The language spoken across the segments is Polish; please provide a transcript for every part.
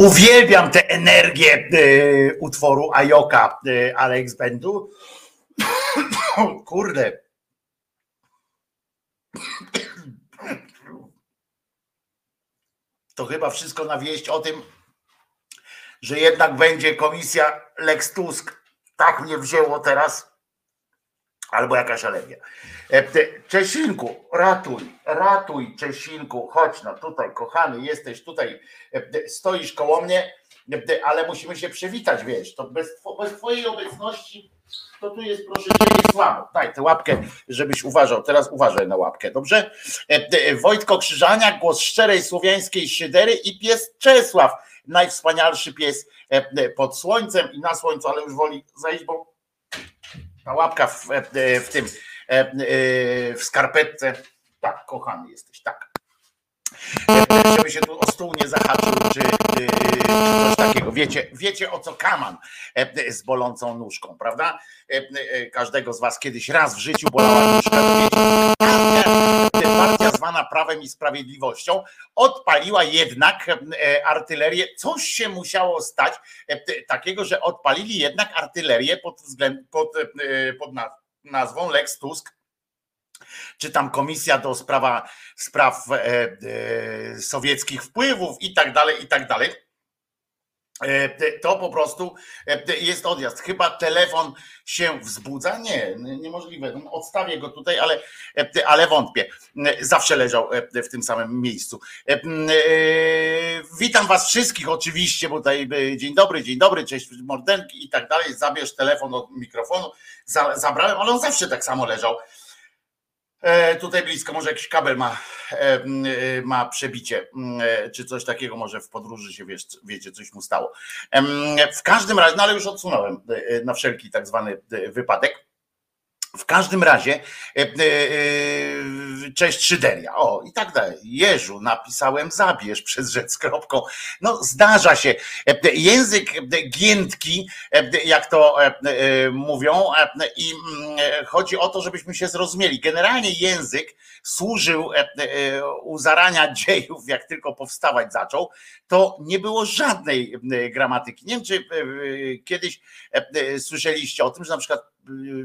Uwielbiam tę energię y, utworu Ajoka y, Alex Bendu. Kurde. To chyba wszystko na wieść o tym, że jednak będzie komisja Lex Tusk. Tak mnie wzięło teraz. Albo jakaś alergia. E, Czesinku, ratuj, ratuj Czesinku, chodź no tutaj, kochany, jesteś tutaj, e, stoisz koło mnie, e, ale musimy się przywitać, wiesz, to bez, bez twojej obecności to tu jest proszę cię słabo. Daj tę łapkę, żebyś uważał, teraz uważaj na łapkę, dobrze? Wojtko Krzyżania, głos szczerej słowiańskiej szydery i pies Czesław, najwspanialszy pies pod słońcem i na słońcu, ale już woli zejść, bo ta łapka w, w tym w skarpetce. Tak, kochany jesteś, tak. E, żeby się tu o stół nie zahaczył, czy, czy coś takiego. Wiecie, wiecie o co kaman z bolącą nóżką, prawda? Każdego z was kiedyś raz w życiu bolała nóżka, to wiecie, partia zwana Prawem i Sprawiedliwością odpaliła jednak artylerię. Coś się musiało stać takiego, że odpalili jednak artylerię pod, względ, pod, pod nazwą Lex Tusk, czy tam komisja do sprawa, spraw e, e, sowieckich wpływów i tak dalej, i tak dalej. E, to po prostu e, jest odjazd. Chyba telefon się wzbudza? Nie, niemożliwe. No, odstawię go tutaj, ale, e, ale wątpię. Zawsze leżał w tym samym miejscu. Witam Was wszystkich oczywiście, bo tutaj dzień dobry, dzień dobry, cześć mordenki i tak dalej. Zabierz telefon od mikrofonu. Zabrałem, ale on zawsze tak samo leżał tutaj blisko, może jakiś kabel ma, e, e, ma przebicie, czy coś takiego, może w podróży się wiesz, wiecie, coś mu stało. W każdym razie, no ale już odsunąłem na wszelki tak zwany wypadek. W każdym razie, e, e, e, cześć Szyderia, o i tak dalej. Jeżu, napisałem zabierz przez rzecz z kropką. No zdarza się. Język giętki, jak to mówią, i mm, chodzi o to, żebyśmy się zrozumieli. Generalnie język służył u zarania dziejów, jak tylko powstawać zaczął, to nie było żadnej gramatyki. Nie wiem, czy kiedyś słyszeliście o tym, że na przykład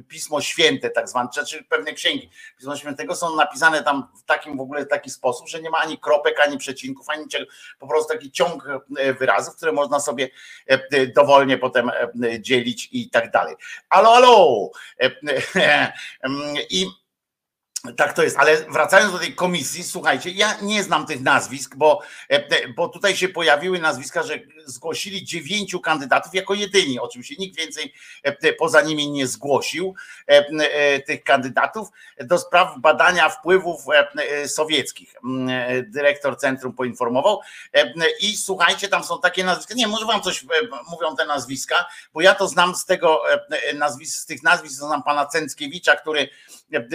Pismo Święte, tak zwane, czy pewne księgi Pisma Świętego są napisane tam w takim w ogóle taki sposób, że nie ma ani kropek, ani przecinków, ani niczego, po prostu taki ciąg e, wyrazów, które można sobie e, e, dowolnie potem dzielić i tak dalej. Alo, alo! I tak to jest, ale wracając do tej komisji, słuchajcie, ja nie znam tych nazwisk, bo, e, bo tutaj się pojawiły nazwiska, że zgłosili dziewięciu kandydatów jako jedyni. Oczywiście nikt więcej e, poza nimi nie zgłosił e, tych kandydatów do spraw badania wpływów sowieckich. Mm, dyrektor centrum poinformował. I słuchajcie, tam są takie nazwiska. Nie, może wam coś mówią te nazwiska, bo ja to znam z tego nazwisk, z tych nazwisk, znam pana Cęckiewicza, który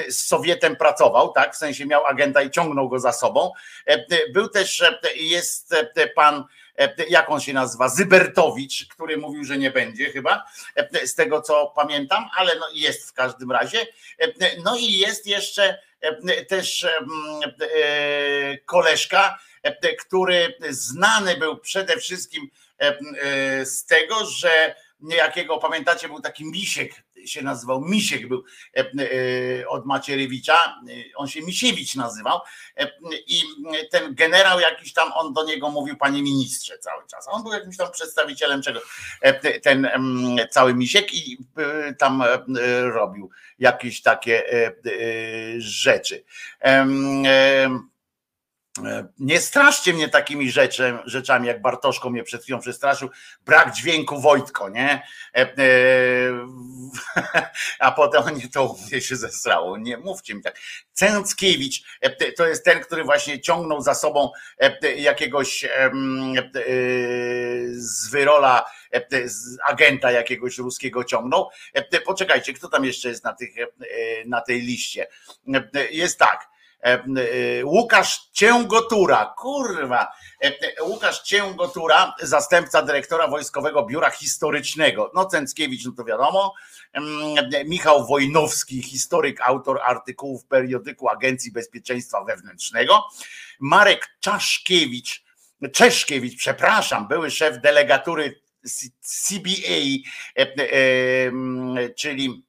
z Sowietem pracował, tak, w sensie miał agenta i ciągnął go za sobą. E, był też, e, jest e, pan, jak on się nazywa, Zybertowicz, który mówił, że nie będzie chyba, z tego co pamiętam, ale no jest w każdym razie. No i jest jeszcze też koleżka, który znany był przede wszystkim z tego, że niejakiego, pamiętacie, był taki misiek, się nazywał Misiek, był e, e, od Macierewicza, e, on się Misiewicz nazywał i ten generał jakiś tam, on do niego mówił panie ministrze cały czas, on był jakimś tam przedstawicielem czego, ten cały Misiek i tam robił jakieś takie rzeczy. E, nie straszcie mnie takimi rzeczy, rzeczami, jak Bartoszko mnie przed chwilą przestraszył. Brak dźwięku Wojtko, nie? E, e, a potem nie to mnie się zestrało. Nie mówcie mi tak. Cęckiewicz to jest ten, który właśnie ciągnął za sobą jakiegoś z wyrola agenta jakiegoś ruskiego ciągnął. Poczekajcie, kto tam jeszcze jest na, tych, na tej liście? Jest tak. E, e, Łukasz Cięgotura, kurwa, e, Łukasz Cięgotura, zastępca dyrektora Wojskowego Biura Historycznego. No Cęckiewicz, no to wiadomo. Michał Wojnowski, historyk, autor artykułów periodyku Agencji Bezpieczeństwa Wewnętrznego. Marek Czaszkiewicz, Czeszkiewicz, przepraszam, były szef delegatury CBA, czyli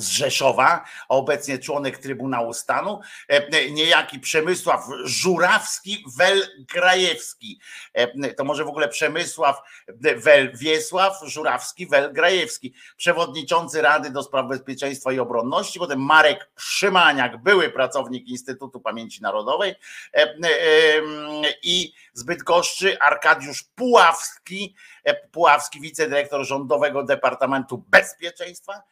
z Rzeszowa, a obecnie członek Trybunału Stanu, e, niejaki Przemysław Żurawski-Welgrajewski. E, to może w ogóle Przemysław Wiesław Żurawski-Welgrajewski, przewodniczący Rady do Spraw Bezpieczeństwa i Obronności, potem Marek Szymaniak, były pracownik Instytutu Pamięci Narodowej e, i zbyt goszczy Arkadiusz Puławski, Puławski, wicedyrektor Rządowego Departamentu Bezpieczeństwa,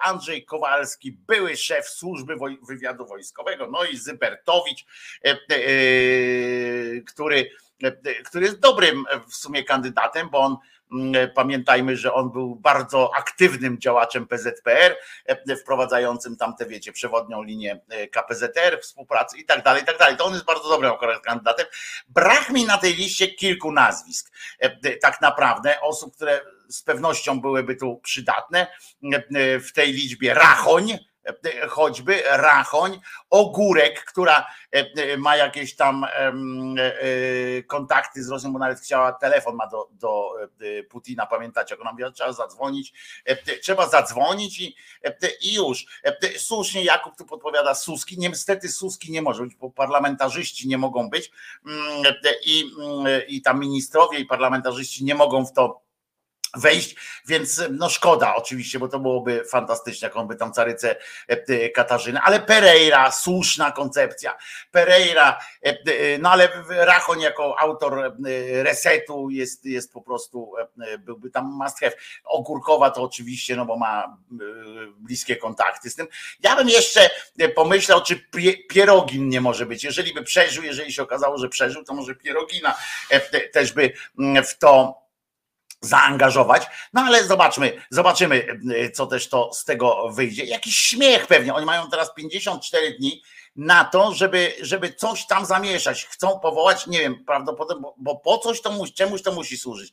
Andrzej Kowalski, były szef służby wywiadu wojskowego, no i Zybertowicz, e, e, który, e, który jest dobrym w sumie kandydatem, bo on pamiętajmy, że on był bardzo aktywnym działaczem PZPR, wprowadzającym tam te, wiecie, przewodnią linię KPZR, współpracy i tak dalej, i tak dalej. To on jest bardzo dobrym kandydatem. Brak mi na tej liście kilku nazwisk, tak naprawdę, osób, które z pewnością byłyby tu przydatne w tej liczbie Rachoń, choćby Rachoń, Ogórek, która ma jakieś tam kontakty z Rosją, bo nawet chciała, telefon ma do, do Putina, pamiętacie, jak ona mówiła, trzeba zadzwonić, trzeba zadzwonić i, i już. Słusznie Jakub tu podpowiada Suski, niestety Suski nie może być, bo parlamentarzyści nie mogą być i, i tam ministrowie i parlamentarzyści nie mogą w to wejść, więc no szkoda oczywiście, bo to byłoby fantastyczne, jak on by tam carycę e, Katarzyny, ale Pereira, słuszna koncepcja, Pereira, e, e, no ale Rachon jako autor resetu jest, jest po prostu, byłby tam must have. Ogórkowa to oczywiście, no bo ma bliskie kontakty z tym. Ja bym jeszcze pomyślał, czy Pierogin nie może być, jeżeli by przeżył, jeżeli się okazało, że przeżył, to może Pierogina też by w to zaangażować. No ale zobaczmy, zobaczymy, e, co też to z tego wyjdzie. Jakiś śmiech pewnie. Oni mają teraz 54 dni na to, żeby, żeby coś tam zamieszać. Chcą powołać, nie wiem, prawdopodobnie, bo, bo po coś to musi, czemuś to musi służyć.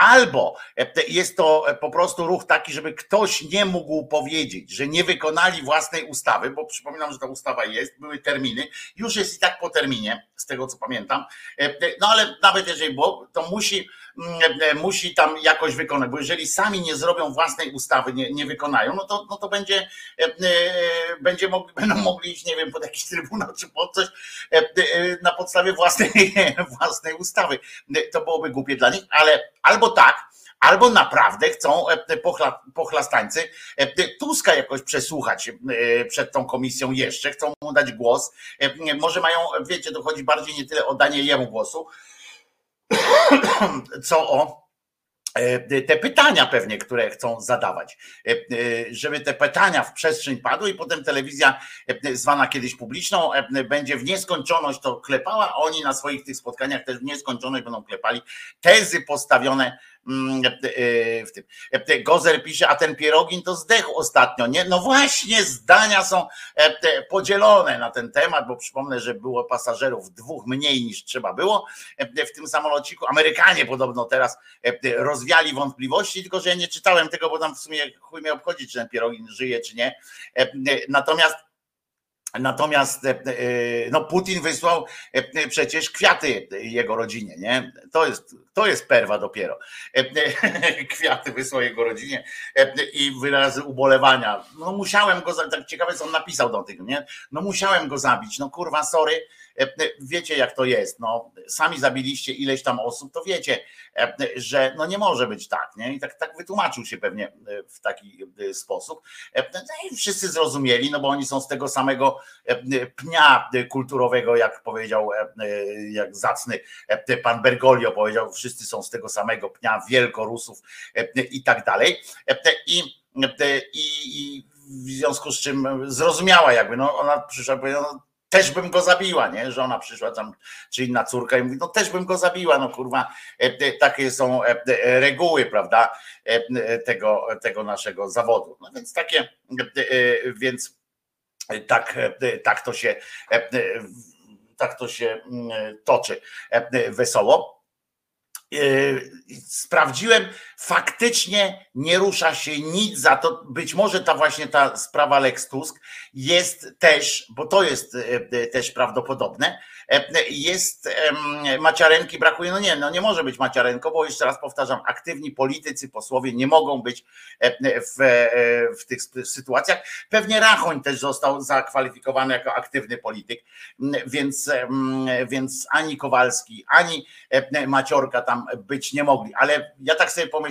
Albo e, jest to e, po prostu ruch taki, żeby ktoś nie mógł powiedzieć, że nie wykonali własnej ustawy, bo przypominam, że ta ustawa jest, były terminy, już jest i tak po terminie, z tego co pamiętam. No ale nawet jeżeli było, to musi e, musi tam jakoś wykonać, bo jeżeli sami nie zrobią własnej ustawy, nie, nie wykonają, no to, no to będzie, e, e, będzie mogli, będą mogli iść, nie wiem, pod jakiś trybunał czy pod coś na podstawie własnej, własnej ustawy. To byłoby głupie dla nich, ale albo tak, albo naprawdę chcą pochla, pochlastańcy Tuska jakoś przesłuchać przed tą komisją jeszcze, chcą mu dać głos. Może mają, wiecie, to chodzi bardziej nie tyle o danie jemu głosu, co o e, te pytania pewnie, które chcą zadawać, e, e, żeby te pytania w przestrzeń padły i potem telewizja zwana kiedyś publiczną będzie w nieskończoność to klepała, oni na swoich tych spotkaniach też w nieskończoność będą klepali tezy postawione w tym. E, Gozer pisze, a ten pierogin to zdechł ostatnio, nie? No właśnie, zdania są e, podzielone na ten temat, bo przypomnę, że było pasażerów dwóch mniej niż trzeba było w tym samolociku. Amerykanie podobno teraz rozwiali wątpliwości, tylko że ja nie czytałem tego, bo tam w sumie chuj mnie obchodzi, czy ten pierogin żyje, czy nie. Natomiast Natomiast e, e, no, Putin wysłał e, przecież kwiaty jego rodzinie, nie? To jest, to jest perwa dopiero. Kwiaty wysłał jego rodzinie i wyrazy ubolewania. No musiałem go, tak ciekawe co on napisał do tych, nie? No musiałem go zabić, no kurwa, sorry, wiecie jak to jest, no, sami zabiliście ileś tam osób, to wiecie, e, że no nie może być tak, nie? I tak, tak wytłumaczył się pewnie w taki sposób. No I wszyscy zrozumieli, no bo oni są z tego samego pnia kulturowego, jak powiedział, jak zacny pan Bergoglio powiedział, wszyscy są z tego samego pnia wielkorusów i tak dalej. I, i, i w związku z czym zrozumiała jakby, no ona przyszła, powiedziała, no, też bym go zabiła, nie? Żona przyszła tam, czy inna córka i mówi, no też bym go zabiła, no kurwa, e, e, takie są e, reguły, prawda, tego, tego naszego zawodu. No więc takie, więc tak, tak to się, tak to się mm, toczy wesoło. sprawdziłem, faktycznie nie rusza się nic za to. Być może ta właśnie ta sprawa Lex Tusk jest też, bo to jest też prawdopodobne, jest Maciarenki brakuje, no nie, no nie może być Maciarenko, bo jeszcze raz powtarzam, aktywni politycy, posłowie nie mogą być w, w tych sytuacjach. Pewnie Rachoń też został zakwalifikowany jako aktywny polityk, więc, więc ani Kowalski, ani Maciorka tam być nie mogli, ale ja tak sobie pomyślałem,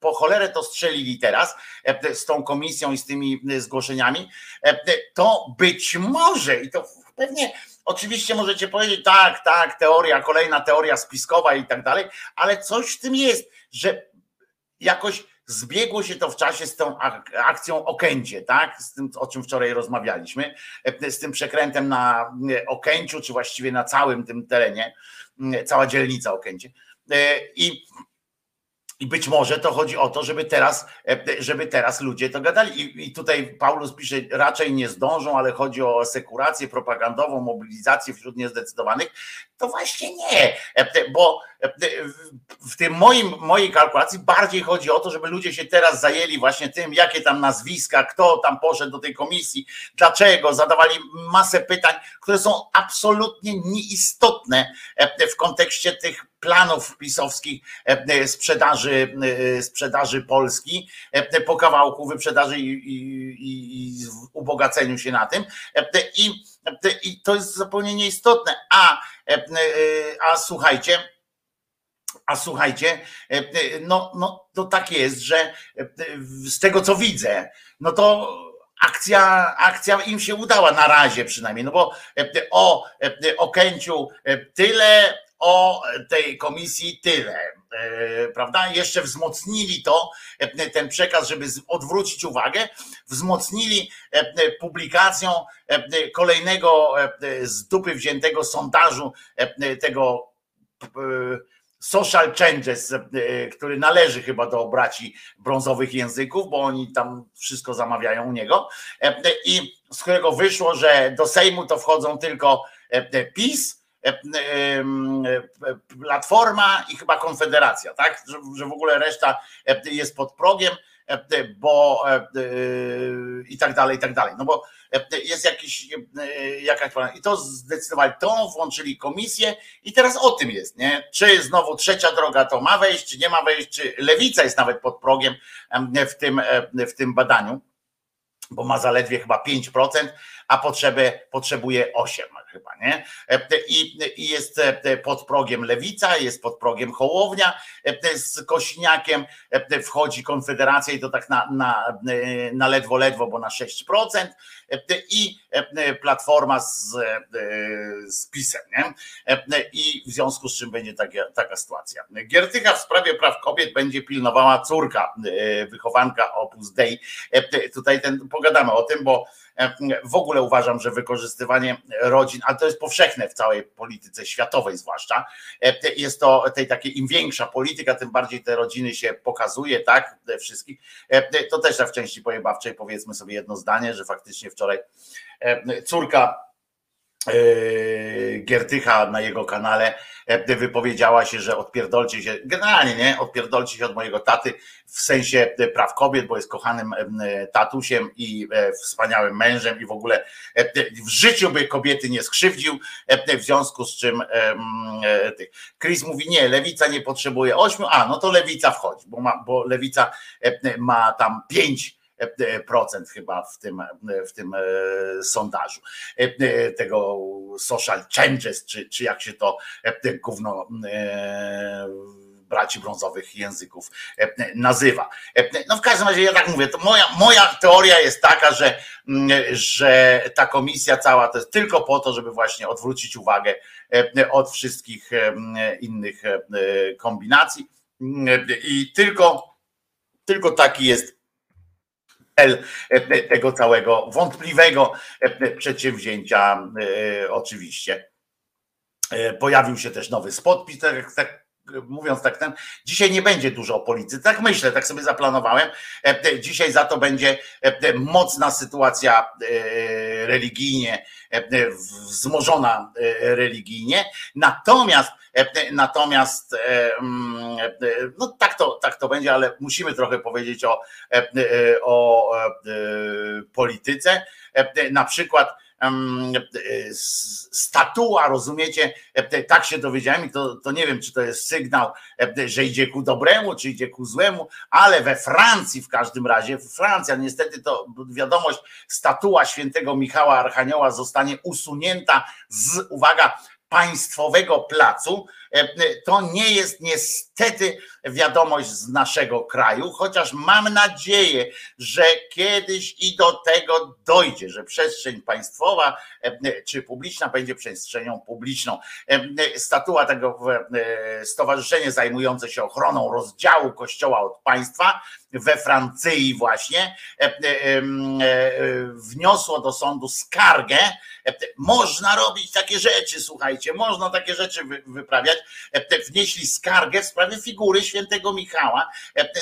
po cholerę to strzelili teraz z tą komisją i z tymi zgłoszeniami, to być może i to pewnie Oczywiście możecie powiedzieć, tak, tak, teoria, kolejna teoria spiskowa i tak dalej, ale coś w tym jest, że jakoś zbiegło się to w czasie z tą akcją Okęcie, tak? Z tym, o czym wczoraj rozmawialiśmy, z tym przekrętem na Okęciu, czy właściwie na całym tym terenie, cała dzielnica Okęcie. I i być może to chodzi o to, żeby teraz, e, żeby teraz ludzie to gadali. I, I, tutaj Paulus pisze, raczej nie zdążą, ale chodzi o sekurację propagandową, mobilizację wśród niezdecydowanych. To właśnie nie, e, bo e, w tym moim, mojej kalkulacji bardziej chodzi o to, żeby ludzie się teraz zajęli właśnie tym, jakie tam nazwiska, kto tam poszedł do tej komisji, dlaczego, zadawali masę pytań, które są absolutnie nieistotne w kontekście tych planów pisowskich sprzedaży, sprzedaży Polski po kawałku wyprzedaży i, i, i ubogaceniu się na tym. I, I to jest zupełnie nieistotne. A, a słuchajcie, a słuchajcie, no, no to tak jest, że z tego co widzę, no to akcja, akcja im się udała na razie przynajmniej, no bo o Okęciu tyle, o tej komisji tyle, e, prawda? Jeszcze wzmocnili to, e, ten przekaz, żeby odwrócić uwagę, wzmocnili e, publikacją kolejnego z dupy wziętego sondażu tego Social Changes, który należy chyba do braci brązowych języków, bo oni tam wszystko zamawiają u niego i z którego wyszło, że do Sejmu to wchodzą tylko PiS, Platforma i chyba Konfederacja, tak? Że, w ogóle reszta jest pod progiem, bo i tak dalej, i tak dalej. No bo jest jakiś, jakaś i to zdecydowali, to włączyli komisję i teraz o tym jest, nie? Czy znowu trzecia droga to ma wejść, czy nie ma wejść, czy lewica jest nawet pod progiem w tym, w tym badaniu, bo ma zaledwie chyba 5%, a potrzeby, potrzebuje 8% chyba, nie? E, I, I jest e, pod progiem Lewica, jest pod progiem Hołownia, e, z Kośniakiem wchodzi Konfederacja i to tak na, na, na ledwo, ledwo, bo na 6% i Platforma z, z PiSem, nie? I w związku z czym będzie taka, taka sytuacja. Giertycha w sprawie praw kobiet będzie pilnowała córka, wychowanka Opus Dei. Tutaj ten, pogadamy o tym, bo w ogóle uważam, że wykorzystywanie rodzin, ale to jest powszechne w całej polityce światowej zwłaszcza, jest to tej takiej im większa polityka, tym bardziej te rodziny się pokazuje, tak, wszystkich. To też w części pojebawczej powiedzmy sobie jedno zdanie, że faktycznie wczoraj córka Giertycha na jego kanale E, wypowiedziała się, że odpierdolcie się, generalnie nie, odpierdolcie się od mojego taty w sensie e, praw kobiet, bo jest kochanym e, tatusiem i wspaniałym mężem i w ogóle w życiu by kobiety nie skrzywdził, w związku z czym Chris mówi, nie, lewica nie potrzebuje ośmiu, a no to lewica wchodzi, bo, ma, bo lewica ma tam pięć chyba w tym, w tym e, sondażu e, tego social changes, czy, czy jak się to e, gówno braci brązowych języków nazywa. No w każdym razie ja tak mówię, to moja, moja teoria jest taka, że, że ta komisja cała to jest tylko po to, żeby właśnie odwrócić uwagę od wszystkich innych kombinacji i tylko, tylko taki jest E, tego całego wątpliwego e, przedsięwzięcia e, oczywiście. Pojawił się też nowy spot, tak, tak mówiąc tak ten, dzisiaj nie będzie dużo o polityce. Tak myślę, tak sobie zaplanowałem. Dzisiaj za to będzie mocna sytuacja religijnie, wzmożona religijnie. Natomiast Natomiast mm, no tak to, tak to będzie, ale musimy trochę powiedzieć o, o polityce. Na przykład statua, rozumiecie? Tak się dowiedziałem i to, to nie wiem, czy to jest sygnał, że idzie ku dobremu, czy idzie ku złemu, ale we Francji w każdym razie, Francja niestety to wiadomość, statua świętego Michała Archanioła zostanie usunięta z, uwaga, państwowego placu, to nie jest niestety wiadomość z naszego kraju, chociaż mam nadzieję, że kiedyś i do tego dojdzie, że przestrzeń państwowa e, czy publiczna będzie przestrzenią publiczną. E, statua tego stowarzyszenie zajmujące się ochroną rozdziału kościoła od państwa we Francji właśnie wniosło do sądu skargę. Można robić takie rzeczy, słuchajcie, można takie rzeczy wyprawiać. Wnieśli skargę w sprawie figury świętego Michała,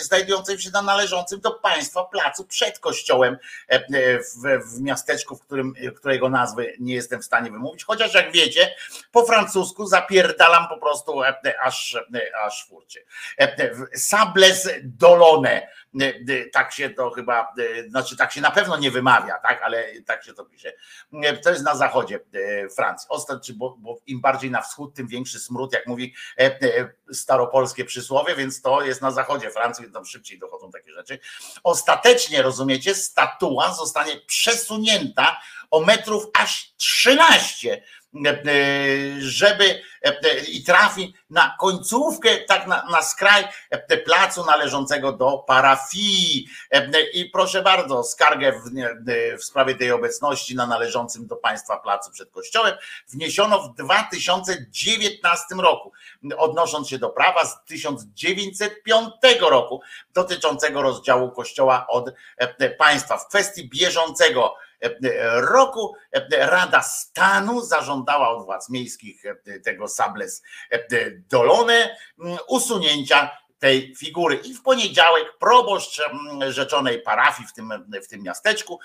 znajdującej się na należącym do państwa placu przed kościołem w, w miasteczku, w którym, którego nazwy nie jestem w stanie wymówić, chociaż jak wiecie, po francusku zapierdalam po prostu aż, aż furcie. Sables dolone tak się to chyba, znaczy tak się na pewno nie wymawia, tak, ale tak się to pisze. To jest na zachodzie Francji. Ostatnio, bo, bo im bardziej na wschód, tym większy smród, jak mówi staropolskie przysłowie, więc to jest na zachodzie Francji, tam szybciej dochodzą takie rzeczy. Ostatecznie, rozumiecie, statua zostanie przesunięta o metrów aż 13 żeby i trafi na końcówkę, tak na, na skraj placu należącego do parafii. I proszę bardzo, skargę w, w sprawie tej obecności na należącym do państwa placu przed kościołem wniesiono w 2019 roku, odnosząc się do prawa z 1905 roku dotyczącego rozdziału kościoła od państwa. W kwestii bieżącego roku Rada Stanu zażądała od władz miejskich tego Sables Dolone usunięcia tej figury. I w poniedziałek proboszcz rzeczonej parafii w tym, w tym miasteczku,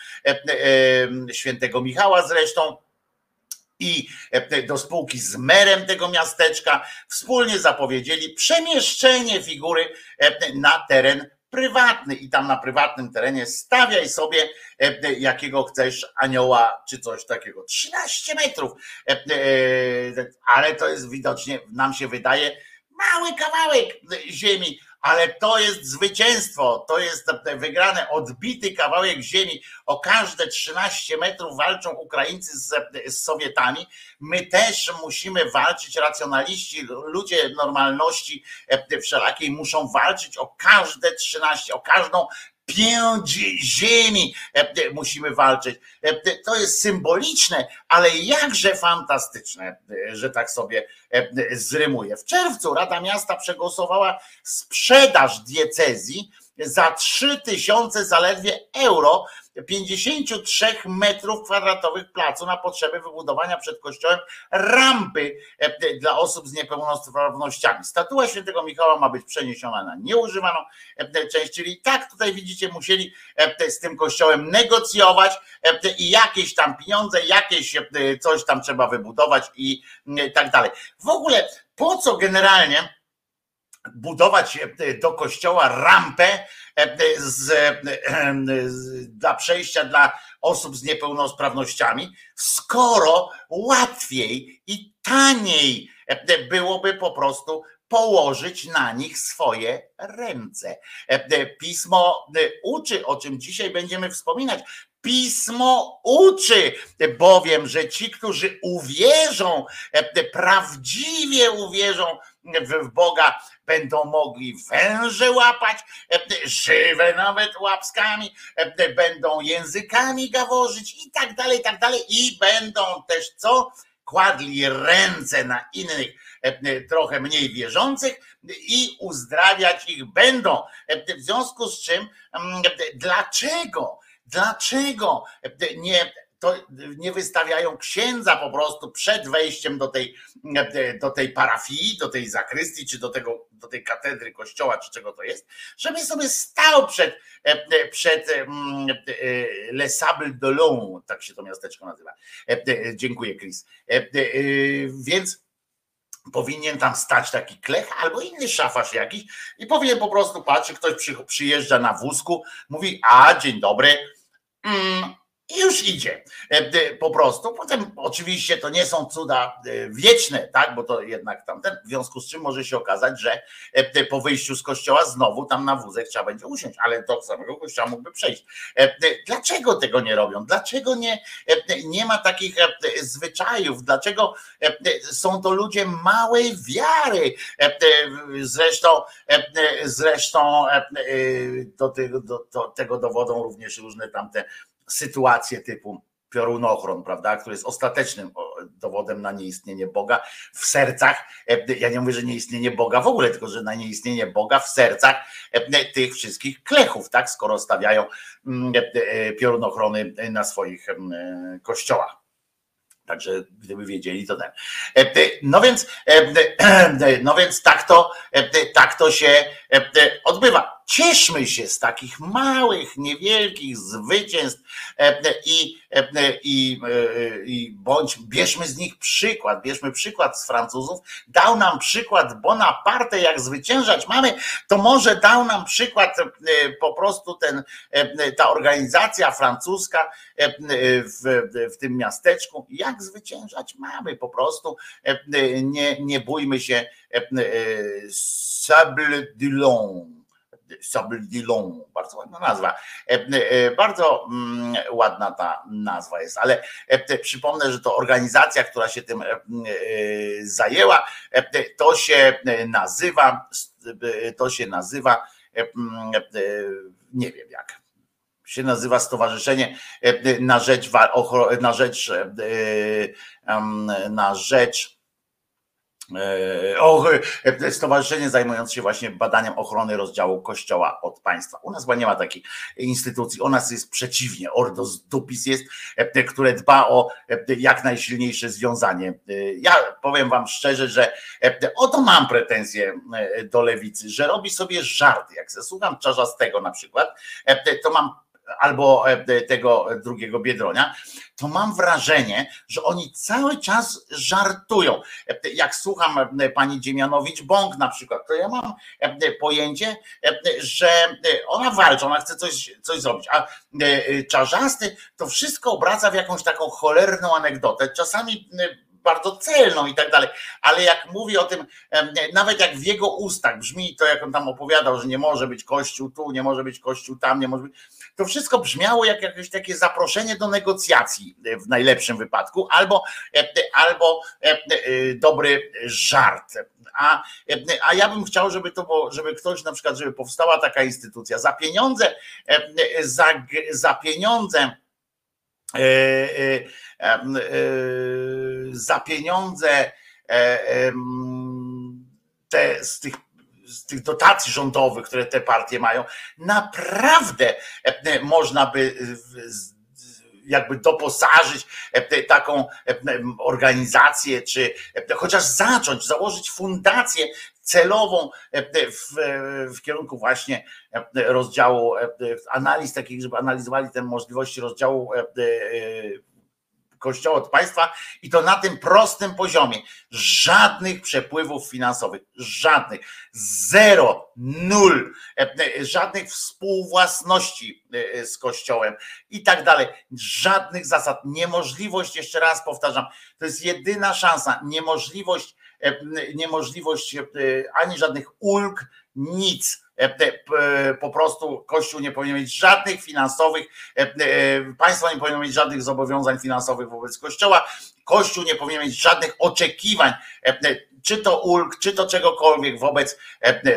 świętego Michała zresztą, i do spółki z merem tego miasteczka wspólnie zapowiedzieli przemieszczenie figury na teren prywatny i tam na prywatnym terenie stawiaj sobie e, jakiego chcesz anioła czy coś takiego. 13 metrów, e, e, ale to jest widocznie, nam się wydaje, mały kawałek ziemi, ale to jest zwycięstwo, to jest wygrane, odbity kawałek ziemi. O każde 13 metrów walczą Ukraińcy z, z Sowietami. My też musimy walczyć, racjonaliści, ludzie normalności wszelakiej muszą walczyć o każde 13, o każdą pięć ziemi musimy walczyć. To jest symboliczne, ale jakże fantastyczne, że tak sobie zrymuje. W czerwcu Rada Miasta przegłosowała sprzedaż diecezji za 3000 zaledwie euro 53 metrów kwadratowych placu na potrzeby wybudowania przed kościołem rampy e, dla osób z niepełnosprawnościami. Statua świętego Michała ma być przeniesiona na nieużywaną e, część, czyli tak tutaj widzicie, musieli e, z tym kościołem negocjować i jakieś tam pieniądze, jakieś coś tam trzeba wybudować i tak dalej. W ogóle po co generalnie budować do kościoła rampę z, z, dla przejścia dla osób z niepełnosprawnościami, skoro łatwiej i taniej byłoby po prostu położyć na nich swoje ręce. Pismo uczy, o czym dzisiaj będziemy wspominać. Pismo uczy, bowiem, że ci, którzy uwierzą, prawdziwie uwierzą w Boga, będą mogli węże łapać, żywe nawet łapskami, będą językami gaworzyć i tak dalej, i tak dalej. I będą też co? Kładli ręce na innych, trochę mniej wierzących i uzdrawiać ich będą. W związku z czym, dlaczego? Dlaczego nie to nie wystawiają księdza po prostu przed wejściem do tej, do tej parafii, do tej zakrystii, czy do, tego, do tej katedry kościoła, czy czego to jest, żeby sobie stał przed, przed Le Sable de Long, tak się to miasteczko nazywa. Dziękuję, Chris. Więc powinien tam stać taki klech albo inny szafarz jakiś i powinien po prostu patrzeć, ktoś przyjeżdża na wózku, mówi, a dzień dobry, mm, i już idzie e, po prostu. Potem oczywiście to nie są cuda e, wieczne, tak, bo to jednak tamten, w związku z czym może się okazać, że e, po wyjściu z kościoła znowu tam na wózek trzeba będzie usiąść, ale do samego kościoła mógłby przejść. Dlaczego tego nie robią? Dlaczego nie, nie ma takich zwyczajów? Dlaczego są to ludzie małej wiary? Zresztą, zresztą do tego, do, do tego dowodzą również różne tamte sytuacje typu piorunochron, prawda, który jest ostatecznym dowodem na nieistnienie Boga w sercach. E, ja nie mówię, że nieistnienie Boga w ogóle, tylko że na nieistnienie Boga w sercach e, tych wszystkich klechów, tak, skoro stawiają mm, e, piorunochrony na swoich mm, kościołach. Także gdyby wiedzieli, to ten. No więc, no więc tak to, tak to się odbywa cieszmy się z takich małych, niewielkich zwycięstw e, i, e, i, e, i bądź, bierzmy z nich przykład, bierzmy przykład z Francuzów, dał nam przykład Bonaparte, jak zwyciężać mamy, to może dał nam przykład po prostu ten, ta organizacja francuska w, w tym miasteczku, jak zwyciężać mamy? Po prostu, nie, nie bójmy się Sable du Long Sabldilon, bardzo ładna nazwa. E, e, bardzo mm, ładna ta nazwa jest, ale e, przypomnę, że to organizacja, która się tym zajęła, to się nazywa, to się nazywa, nie wiem jak, się nazywa Stowarzyszenie na rzecz, na rzecz, na rzecz E, o, e, stowarzyszenie zajmujące się właśnie badaniem ochrony rozdziału kościoła od państwa. U nas chyba nie ma takiej instytucji, u nas jest przeciwnie, Ordos Dupis jest, e, które dba o jak najsilniejsze związanie. Ja powiem wam szczerze, że oto mam pretensje do lewicy, że robi sobie żarty. Jak słucham Czarzastego na przykład, to mam albo e, tego drugiego Biedronia, to mam wrażenie, że oni cały czas żartują. E, jak słucham e, pani Dziemianowicz-Bąk na przykład, to ja mam pojęcie, że ona walczy, ona chce coś, coś zrobić, a Czarzasty to wszystko obraca w jakąś taką cholerną anegdotę. Czasami bardzo celną i tak dalej, ale jak mówi o tym, nawet jak w jego ustach brzmi to, jak on tam opowiadał, że nie może być kościół tu, nie może być kościół tam, nie może być, to wszystko brzmiało jak jakieś takie zaproszenie do negocjacji e, w najlepszym wypadku, albo, e, albo e, dobry żart. A, a ja bym chciał, żeby to żeby ktoś na przykład, żeby powstała taka instytucja za pieniądze, za, za pieniądze za pieniądze te, z tych z tych dotacji rządowych, które te partie mają, naprawdę e, można by jakby doposażyć e, taką e, organizację, czy chociaż zacząć, założyć fundację celową w, w kierunku właśnie rozdziału analiz takich, żeby analizowali te możliwości rozdziału Kościoła od państwa i to na tym prostym poziomie. Żadnych przepływów finansowych, żadnych, zero, nul, e, e, żadnych współwłasności e, z Kościołem i tak dalej. Żadnych zasad. Niemożliwość, jeszcze raz powtarzam, to jest jedyna szansa. Niemożliwość, niemożliwość ani żadnych ulg, nic po prostu Kościół nie powinien mieć żadnych finansowych, e, państwo nie powinno mieć żadnych zobowiązań finansowych wobec Kościoła, Kościół nie powinien mieć żadnych oczekiwań, czy to ulg, czy to czegokolwiek wobec,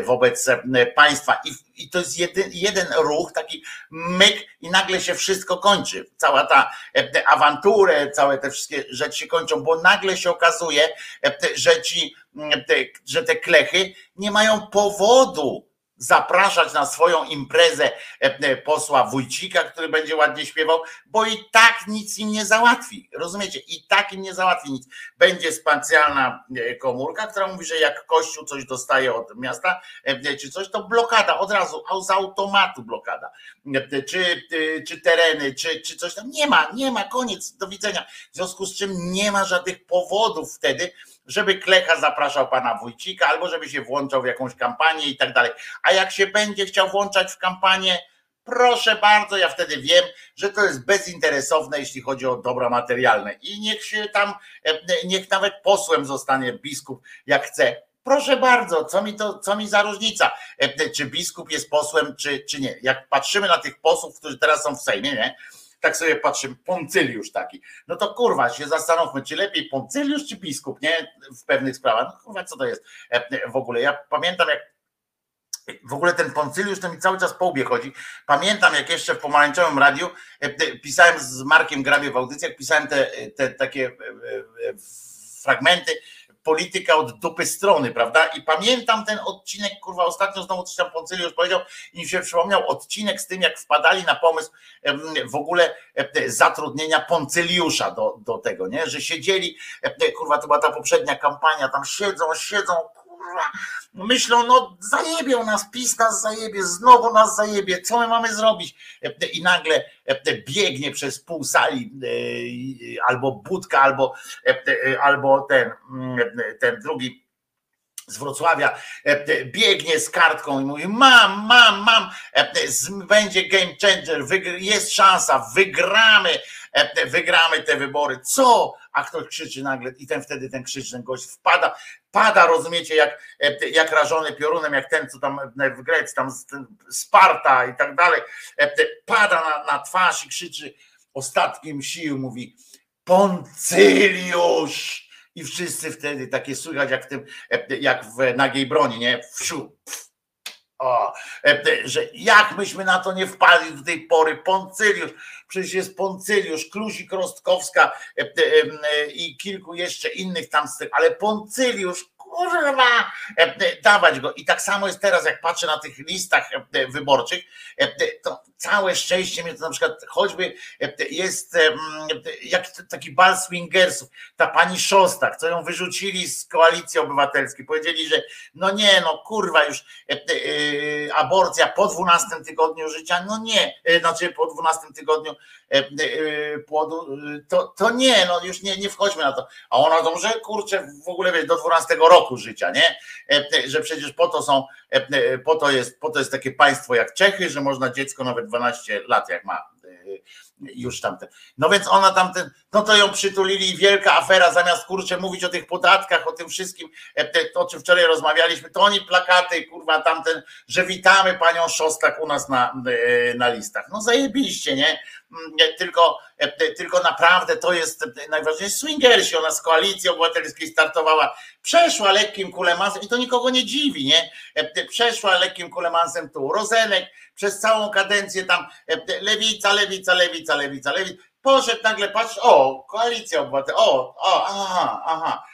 wobec państwa. I, I to jest jeden, jeden ruch, taki myk, i nagle się wszystko kończy. Cała ta awanturę, całe te wszystkie rzeczy się kończą, bo nagle się okazuje, że ci, że te klechy nie mają powodu zapraszać na swoją imprezę posła Wójcika, który będzie ładnie śpiewał, bo i tak nic im nie załatwi. Rozumiecie? I tak im nie załatwi nic. Będzie specjalna komórka, która mówi, że jak Kościół coś dostaje od miasta, czy coś, to blokada od razu, z automatu blokada. Czy, czy tereny, czy, czy coś tam. Nie ma, nie ma, koniec, do widzenia. W związku z czym nie ma żadnych powodów wtedy, żeby Klecha zapraszał pana Wójcika, albo żeby się włączał w jakąś kampanię i tak dalej. A jak się będzie chciał włączać w kampanię, proszę bardzo, ja wtedy wiem, że to jest bezinteresowne, jeśli chodzi o dobra materialne. I niech się tam, niech nawet posłem zostanie biskup, jak chce. Proszę bardzo, co mi to, co mi za różnica, czy biskup jest posłem, czy, czy nie. Jak patrzymy na tych posłów, którzy teraz są w Sejmie, nie? Tak sobie patrzymy, poncyliusz taki. No to kurwa, się zastanówmy, czy lepiej poncyliusz, czy biskup, nie? W pewnych sprawach. No kurwa, co to jest e, w ogóle? Ja pamiętam, jak w ogóle ten poncyliusz to mi cały czas po łbie chodzi. Pamiętam, jak jeszcze w pomarańczowym radiu e, pisałem z Markiem Grabie w audycjach, pisałem te, te takie e, fragmenty polityka od dupy strony, prawda? I pamiętam ten odcinek, kurwa, ostatnio znowu coś tam Poncyliusz powiedział i mi się przypomniał odcinek z tym, jak wpadali na pomysł w ogóle zatrudnienia Poncyliusza do, do tego, nie? Że siedzieli, kurwa, to była ta poprzednia kampania, tam siedzą, siedzą, kurwa, myślą, no zajebią nas, PiS nas zajebie, znowu nas zajebie, co my mamy zrobić? I nagle biegnie przez pół sali e, albo budka, albo, albo ten, ten drugi z Wrocławia biegnie z kartką i mówi: Mam, mam, mam, będzie game changer, jest szansa, wygramy, wygramy te wybory. Co? A ktoś krzyczy nagle i ten wtedy ten krzyczy, ten gość wpada, pada, rozumiecie, jak, jak rażony piorunem, jak ten, co tam w Grecji, tam Sparta i tak dalej, pada na, na twarz i krzyczy ostatkiem sił, mówi Poncyliusz! I wszyscy wtedy takie słychać jak w tym, jak w nagiej broni, nie? Wsiu, o, że jak myśmy na to nie wpadli do tej pory, Poncyliusz, przecież jest Poncyliusz, Kluzik Rostkowska i kilku jeszcze innych tam, ale Poncyliusz, kurwa, dawać go. I tak samo jest teraz, jak patrzę na tych listach wyborczych, to całe szczęście mnie to na przykład choćby jest jak taki bal swingersów, ta pani Szostak, co ją wyrzucili z koalicji obywatelskiej, powiedzieli, że no nie, no kurwa już aborcja po 12 tygodniu życia, no nie, znaczy po 12 tygodniu płodu, to, to nie, no już nie, nie wchodźmy na to. A ona to, że kurczę, w ogóle wie, do 12 roku życia, nie? Że przecież po to są, po to jest, po to jest takie państwo jak Czechy, że można dziecko nawet 12 lat, jak ma już tamten. No więc ona tamten, no to ją przytulili wielka afera, zamiast kurczę mówić o tych podatkach, o tym wszystkim, o czym wczoraj rozmawialiśmy, to oni plakaty, kurwa, tamten, że witamy panią Szostak u nas na, na listach. No zajebiście, nie? Tylko, tylko naprawdę to jest najważniejsze. Swingersi, ona z koalicji obywatelskiej startowała, przeszła lekkim kulemansem i to nikogo nie dziwi, nie? Przeszła lekkim kulemansem tu. Rozenek przez całą kadencję tam lewica, lewica, lewica, lewica, lewica. Poszedł nagle, patrz, o, koalicja obywatelska, o, o, aha, aha,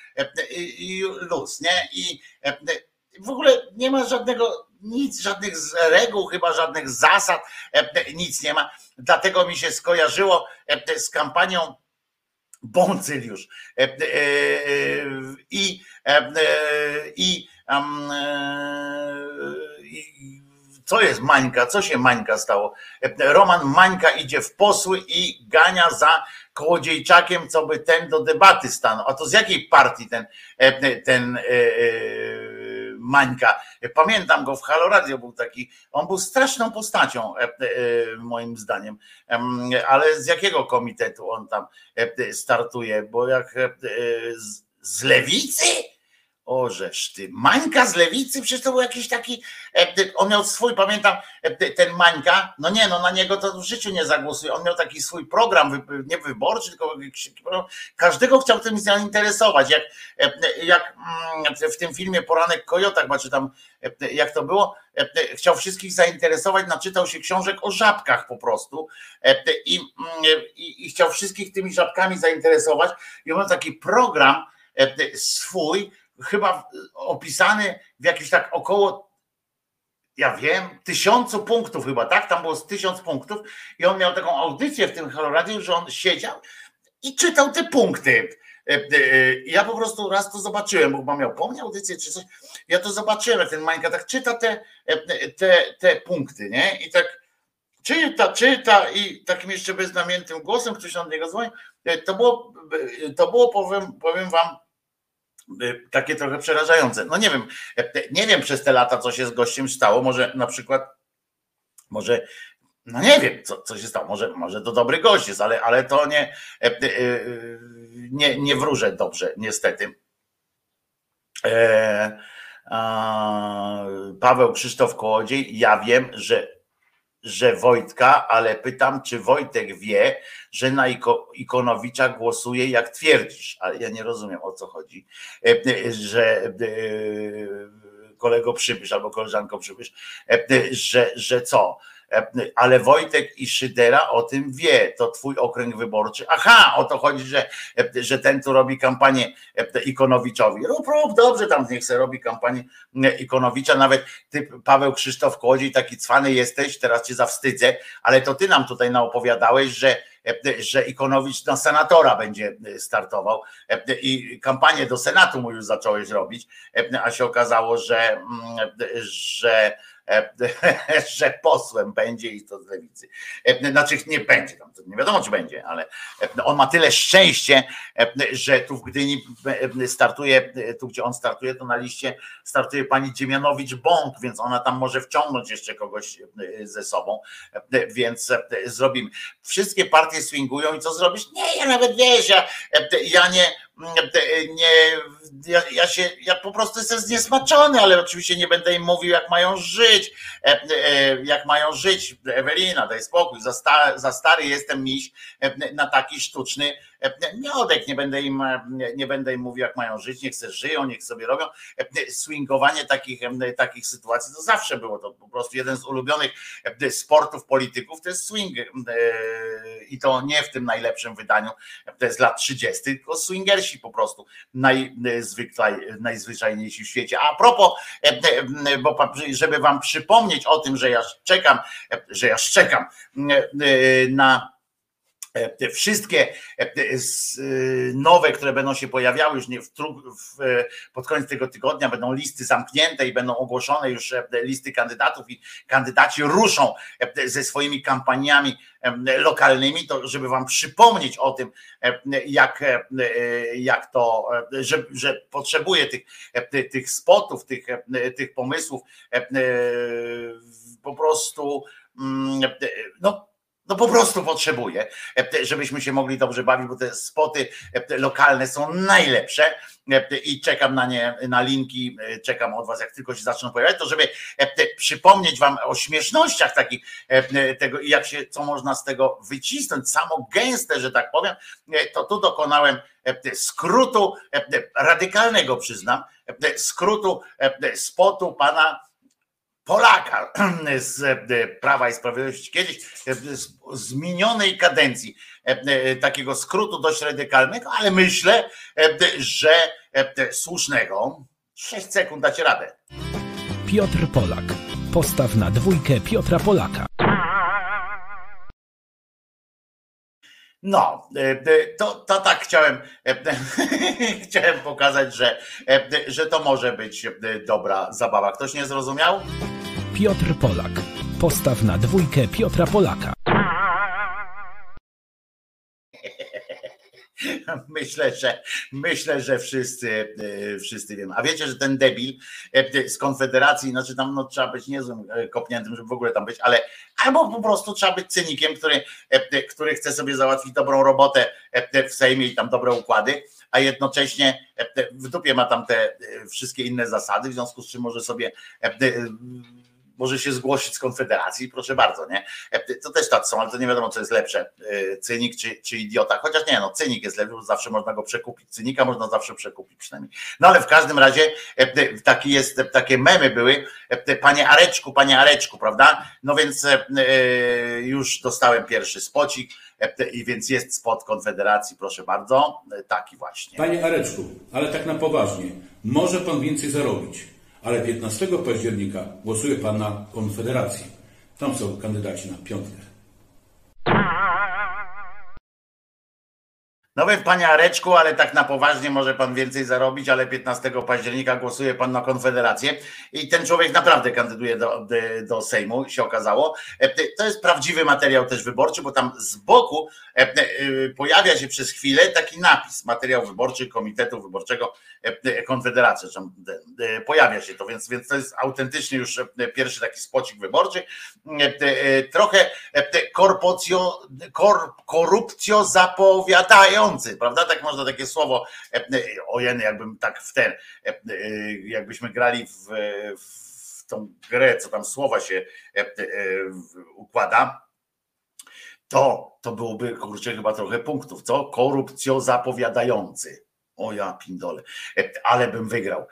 i luz, nie? I w ogóle nie ma żadnego, nic, żadnych reguł, chyba żadnych zasad, nic nie ma. Dlatego mi się skojarzyło z kampanią Boncyliusz. I, i, i co jest Mańka? Co się Mańka stało? Roman Mańka idzie w posły i gania za Kołodziejczakiem, co by ten do debaty stanął. A to z jakiej partii ten, ten Mańka? Pamiętam go w Halo Radio, był taki, on był straszną postacią moim zdaniem, ale z jakiego komitetu on tam startuje? Bo jak z lewicy? Ożeż ty, Mańka z lewicy, przecież to był jakiś taki, e, on miał swój, pamiętam, e, ten Mańka, no nie, no na niego to w życiu nie zagłosuje, on miał taki swój program, nie wyborczy, tylko każdego chciał tym zainteresować, jak, e, jak mm, w tym filmie Poranek Kojota, chyba czy tam, jak to było, chciał wszystkich zainteresować, naczytał się książek o żabkach po prostu i, mm, i, i chciał wszystkich tymi żabkami zainteresować. I on miał taki program swój, chyba opisany w jakimś tak około ja wiem, tysiącu punktów chyba, tak? Tam było z tysiąc punktów i on miał taką audycję w tym Halo że on siedział i czytał te punkty. E, e, ja po prostu raz to zobaczyłem, bo miał po mnie audycję czy coś. Ja to zobaczyłem, ten Mańka tak czyta te, te, te punkty, nie? I tak czyta, czyta i takim jeszcze beznamiętnym głosem ktoś od niego dzwoni. To było, to było powiem, powiem wam, takie trochę przerażające. No nie wiem, e, nie wiem przez te lata, co się z gościem stało. Może na przykład, może, no nie wiem, co, co się stało. Może, może to dobry gość jest, ale, ale to nie, e, e, nie, nie wróżę dobrze, niestety. Paweł Krzysztof Kołodziej, ja wiem, że że Wojtka, ale pytam, czy Wojtek wie, że na Ikonowicza głosuje, jak twierdzisz. Ale ja nie rozumiem o co chodzi, e, e, że e, kolego przybysz albo koleżanko przybysz, że, że co? E, ale Wojtek i Szydera o tym wie, to twój okręg wyborczy. Aha, o to chodzi, że, e, że ten tu robi kampanię e, Ikonowiczowi. Rób, rób, dobrze, tam niech se robi kampanię Ikonowicza. Nawet ty, Paweł Krzysztof Kłodziej, taki cwany jesteś, teraz cię zawstydzę, ale to ty nam tutaj naopowiadałeś, że że Ikonowicz na senatora będzie startował i kampanię do Senatu mu już zacząłeś robić, a się okazało, że, mm, że że posłem będzie i to z lewicy. E, znaczy nie będzie, tam, nie wiadomo czy będzie, ale e, on ma tyle szczęście, że tu w Gdyni startuje, tu gdzie on startuje, to na liście startuje pani Dziemianowicz-Bąk, więc ona tam może wciągnąć jeszcze kogoś ze sobą, więc zrobimy. Wszystkie partie swingują i co zrobisz? Nie, ja nawet wiesz, ja, ja nie nie, ja, ja, się, ja po prostu jestem zniesmaczony, ale oczywiście nie będę im mówił, jak mają żyć, e, e, jak mają żyć. Ewelina, daj spokój, za, sta, za stary jestem miś e, na taki sztuczny miodek, nie będę im, nie będę im mówił, jak mają żyć, niech sobie żyją, niech sobie robią. Swingowanie takich, takich sytuacji to zawsze było to po prostu jeden z ulubionych sportów polityków, to jest swing i to nie w tym najlepszym wydaniu, to jest lat 30, tylko swingersi po prostu najzwyklej, najzwyczajniejsi w świecie. A propos, bo żeby wam przypomnieć o tym, że ja czekam, że ja czekam na E, te wszystkie e, e, nowe, które będą się pojawiały już w, pod koniec tego tygodnia, będą listy zamknięte i będą ogłoszone już listy kandydatów i kandydaci ruszą ze swoimi kampaniami lokalnymi, to żeby wam przypomnieć o tym, jak, jak to, że, że potrzebuje tych, tych spotów, tych, tych pomysłów po prostu mm, no no po prostu potrzebuję, e, żebyśmy się mogli dobrze bawić, bo te spoty e, lokalne są najlepsze e, i czekam na nie, na linki, czekam od was, jak tylko się zaczną pojawiać, to żeby przypomnieć wam o śmiesznościach takich tego i jak się, co można z tego wycisnąć, samo gęste, że tak powiem, to tu dokonałem skrótu radykalnego, przyznam, skrótu spotu pana Polaka z e, Prawa i Sprawiedliwości kiedyś e, z minionej kadencji e, takiego skrótu dość radykalnego, ale myślę, że słusznego. 6 sekund dacie radę. Piotr Polak. Postaw na dwójkę Piotra Polaka. No, to, to tak chciałem, chciałem pokazać, że, że to może być dobra zabawa. Ktoś nie zrozumiał? Piotr Polak. Postaw na dwójkę Piotra Polaka. Myślę, że myślę, że wszyscy, e, wszyscy wiemy. A wiecie, że ten debil e, z Konfederacji, znaczy tam no, trzeba być niezłym e, kopniętym, żeby w ogóle tam być, ale albo po prostu trzeba być cynikiem, który, który chce sobie załatwić dobrą robotę w Sejmie i tam dobre układy, a jednocześnie w dupie ma tam te wszystkie inne zasady, w związku z czym może sobie może się zgłosić z Konfederacji, proszę bardzo, nie? E, to też tacy są, ale to nie wiadomo, co jest lepsze, e, cynik czy, czy idiota, chociaż nie, no cynik jest lepszy, bo zawsze można go przekupić, cynika można zawsze przekupić przynajmniej. No ale w każdym razie e, taki jest, takie memy były, panie Areczku, panie Areczku, prawda? No więc już dostałem pierwszy spocik, i więc jest spot Konfederacji, proszę bardzo, taki właśnie. Panie Areczku, ale tak na poważnie, może pan więcej zarobić ale 15 października głosuje Pan na Konfederację. Tam są kandydaci na piątkę. No wiem, panie Areczku, ale tak na poważnie może pan więcej zarobić, ale 15 października głosuje pan na Konfederację i ten człowiek naprawdę kandyduje do, do Sejmu, się okazało. E, to jest prawdziwy materiał też wyborczy, bo tam z boku e, e, pojawia się przez chwilę taki napis, materiał wyborczy Komitetu Wyborczego Konfederacji. Pojawia się to, więc, więc to jest autentycznie już pierwszy taki spocik wyborczy. Trochę korpocjo, kor, korupcjo zapowiadają prawda? Tak można takie słowo, e, e, ojeny, jakbym tak w ten, e, jakbyśmy grali w, w tą grę, co tam słowa się układa, to, to byłoby, kurczę, chyba trochę punktów, co? Korupcjo zapowiadający. O ja pindole, ale bym wygrał.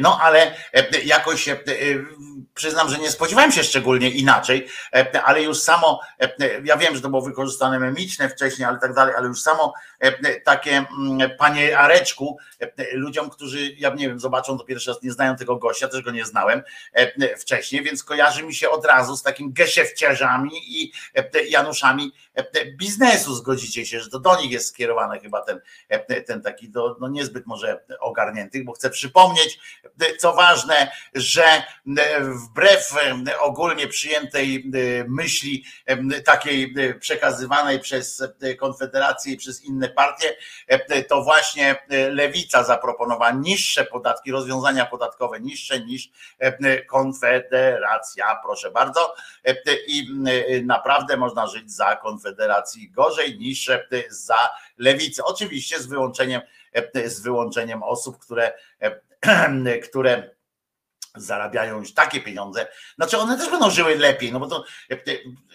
No ale jakoś przyznam, że nie spodziewałem się szczególnie inaczej, ale już samo, ja wiem, że to było wykorzystane memiczne wcześniej, ale tak dalej, ale już samo takie mm, panie Areczku, ludziom, którzy, ja nie wiem, zobaczą to pierwszy raz, nie znają tego gościa, też go nie znałem wcześniej, więc kojarzy mi się od razu z takim geszefciarzami i Januszami biznesu, zgodzicie się, że to do nich jest skierowany chyba ten, ten taki do, no niezbyt może ogarniętych, bo chcę przypomnieć, co ważne, że wbrew ogólnie przyjętej myśli takiej przekazywanej przez Konfederację i przez inne partie, to właśnie lewica zaproponowała niższe podatki, rozwiązania podatkowe niższe niż Konfederacja, proszę bardzo. I naprawdę można żyć za Konfederacji gorzej niż za lewicy. Oczywiście z wyłączeniem z wyłączeniem osób, które, e, które zarabiają już takie pieniądze, znaczy one też będą żyły lepiej, no bo to e,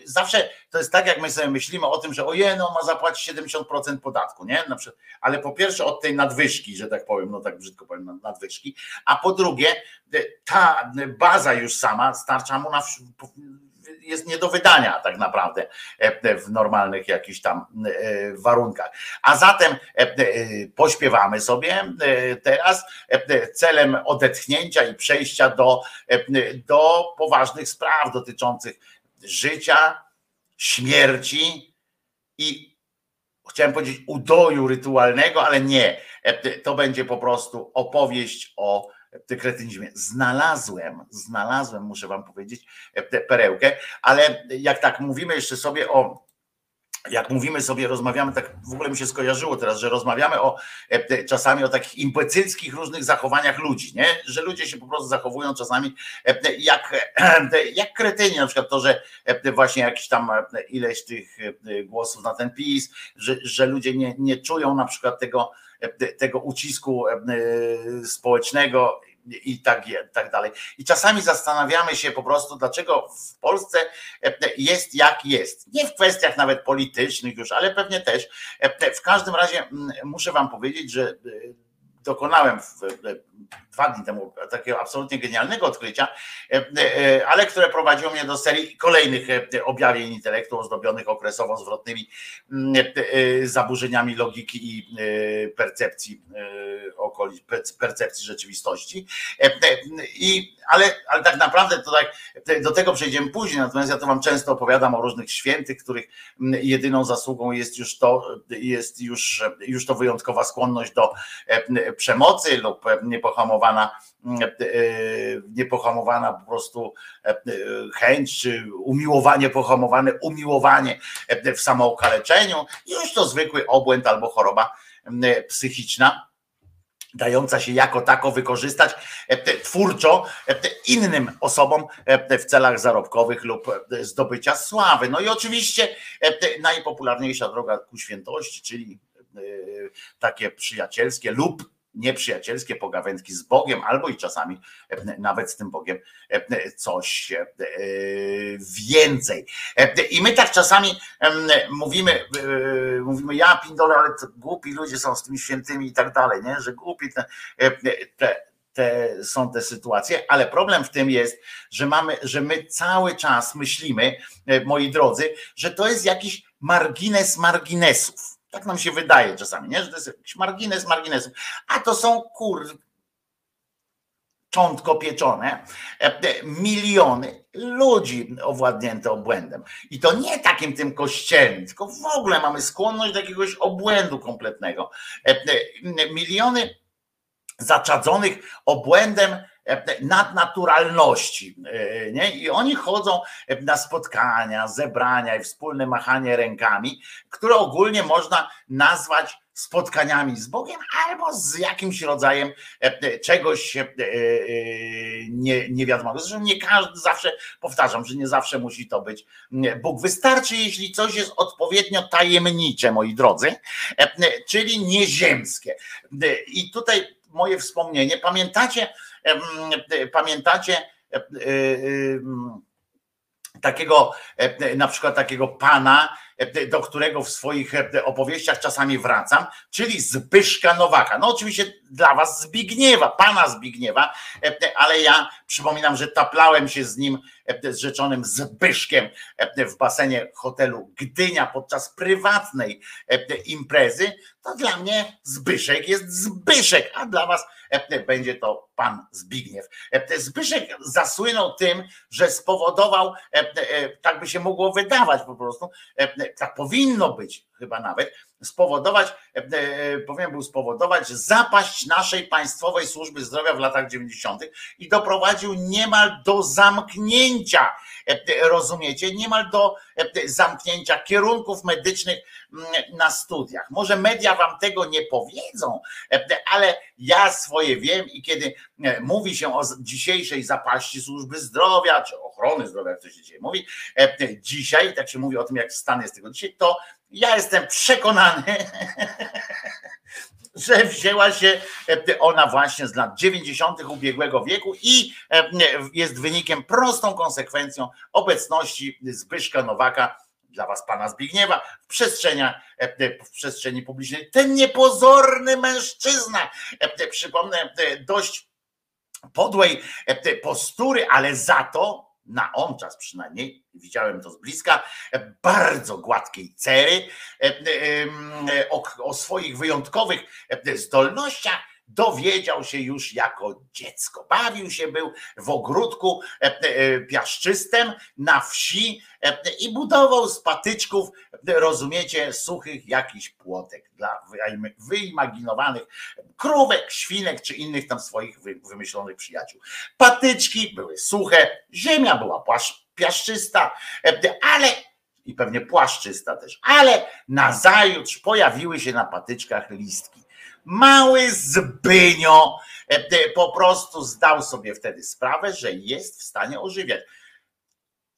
zawsze to jest tak, jak my sobie myślimy o tym, że oje, no ma zapłacić 70% podatku, nie? Na przykład, ale po pierwsze od tej nadwyżki, że tak powiem, no tak brzydko powiem, nadwyżki, a po drugie ta baza już sama starcza mu na jest nie do wydania tak naprawdę e, w normalnych jakichś tam e, warunkach. A zatem e, pośpiewamy sobie teraz celem odetchnięcia i przejścia do, do poważnych spraw dotyczących życia, śmierci i chciałem powiedzieć udoju rytualnego, ale nie. To będzie po prostu opowieść o kretynizmie. Znalazłem, znalazłem, muszę wam powiedzieć, e, tę perełkę, ale jak tak mówimy jeszcze sobie o jak mówimy sobie, rozmawiamy, tak w ogóle mi się skojarzyło teraz, że rozmawiamy o e, czasami o takich impecylskich różnych zachowaniach ludzi, nie? że ludzie się po prostu zachowują czasami e, jak, jak kretyni, na przykład to, że właśnie jakieś tam ileś tych głosów na ten PiS, że, że ludzie nie, nie czują na przykład tego, tego ucisku e, społecznego i tak, tak dalej. I czasami zastanawiamy się po prostu, dlaczego w Polsce e, jest jak jest. Nie w kwestiach nawet politycznych już, ale pewnie też. E, w każdym razie muszę Wam powiedzieć, że dokonałem dwa dni temu takiego absolutnie genialnego odkrycia, e, e, ale które prowadziło mnie do serii kolejnych e, objawień intelektu ozdobionych okresowo zwrotnymi mm, zaburzeniami logiki i percepcji percepcji rzeczywistości. I, ale, ale tak naprawdę to tak, do tego przejdziemy później, natomiast ja to wam często opowiadam o różnych świętych, których mm, jedyną zasługą jest już to, jest już, już to wyjątkowa skłonność do przemocy lub niepohamowana, e, niepohamowana po prostu e, chęć, czy umiłowanie, pohamowane umiłowanie e, w samookaleczeniu, już to zwykły obłęd albo choroba psychiczna dająca się jako tako wykorzystać twórczo innym osobom w celach zarobkowych lub zdobycia sławy. No i oczywiście najpopularniejsza droga ku świętości, czyli takie przyjacielskie lub nieprzyjacielskie pogawędki z Bogiem, albo i czasami e, nawet z tym Bogiem e, coś e, więcej. I my tak czasami mówimy, mówimy, ja pindolę, ale głupi ludzie są z tymi świętymi i tak dalej, nie? że głupi te, te, te, są te sytuacje, ale problem w tym jest, że mamy, że my cały czas myślimy, moi drodzy, że to jest jakiś margines marginesów tak nam się wydaje czasami, nie? że to jest jakiś margines. A to są kur. czątko pieczone, miliony ludzi owładnięte obłędem. I to nie takim tym kościelnym, tylko w ogóle mamy skłonność do jakiegoś obłędu kompletnego. Miliony zaczadzonych obłędem nadnaturalności. Nie? I oni chodzą na spotkania, zebrania i wspólne machanie rękami, które ogólnie można nazwać spotkaniami z Bogiem albo z jakimś rodzajem czegoś nie, nie wiadomo. Zresztą nie każdy zawsze, powtarzam, że nie zawsze musi to być Bóg. Wystarczy, jeśli coś jest odpowiednio tajemnicze, moi drodzy, czyli nieziemskie. I tutaj moje wspomnienie. Pamiętacie, pamiętacie e, e, takiego, na przykład takiego pana, do którego w swoich opowieściach czasami wracam, czyli Zbyszka Nowaka. No oczywiście dla was Zbigniewa, pana Zbigniewa, ale ja przypominam, że taplałem się z nim, z rzeczonym Zbyszkiem w basenie hotelu Gdynia podczas prywatnej imprezy, to dla mnie Zbyszek jest Zbyszek, a dla was będzie to pan Zbigniew. Zbyszek zasłynął tym, że spowodował, tak by się mogło wydawać po prostu, tak powinno być chyba nawet, spowodować, powinien był spowodować zapaść naszej państwowej służby zdrowia w latach 90. i doprowadził niemal do zamknięcia, rozumiecie, niemal do zamknięcia kierunków medycznych na studiach. Może media wam tego nie powiedzą, ale ja swoje wiem i kiedy mówi się o dzisiejszej zapaści służby zdrowia, czy ochrony zdrowia, jak to się dzieje, mówi dzisiaj, tak się mówi o tym, jak stan jest tego dzisiaj, to ja jestem przekonany, że wzięła się ona właśnie z lat 90. ubiegłego wieku i jest wynikiem prostą konsekwencją obecności Zbyszka Nowaka dla was pana Zbigniewa w przestrzeniach, w przestrzeni publicznej. Ten niepozorny mężczyzna, przypomnę, dość podłej postury, ale za to na on czas przynajmniej, widziałem to z bliska, bardzo gładkiej cery, o, o swoich wyjątkowych zdolnościach dowiedział się już jako dziecko. Bawił się był w ogródku e, e, piaszczystym na wsi e, i budował z patyczków, rozumiecie, suchych jakiś płotek dla wyimaginowanych krówek, świnek czy innych tam swoich wymyślonych przyjaciół. Patyczki były suche, ziemia była piaszczysta, ale i pewnie płaszczysta też, ale nazajutrz pojawiły się na patyczkach listki Mały Zbynio e, e, po prostu zdał sobie wtedy sprawę, że jest w stanie ożywiać.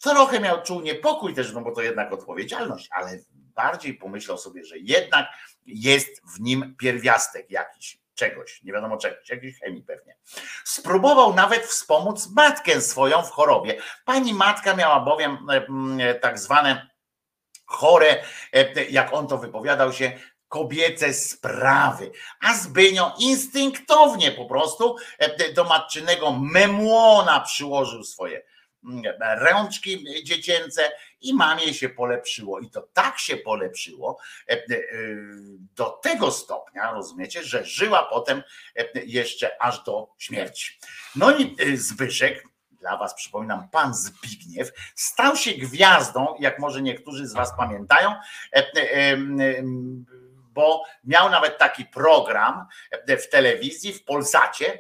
Trochę miał czuł niepokój też, no bo to jednak odpowiedzialność, ale bardziej pomyślał sobie, że jednak jest w nim pierwiastek jakiś, czegoś, nie wiadomo czegoś, jakiejś chemii pewnie. Spróbował nawet wspomóc matkę swoją w chorobie. Pani matka miała bowiem e, tak zwane chore, jak on to wypowiadał się, kobiece sprawy. A Zbynio instynktownie po prostu e, do matczynego memłona przyłożył swoje mm, rączki dziecięce i mamie się polepszyło. I to tak się polepszyło e, e, do tego stopnia, rozumiecie, że żyła potem jeszcze aż do śmierci. No i Zbyszek, dla was przypominam, pan Zbigniew, stał się gwiazdą, jak może niektórzy z was pamiętają, bo miał nawet taki program w telewizji, w Polsacie.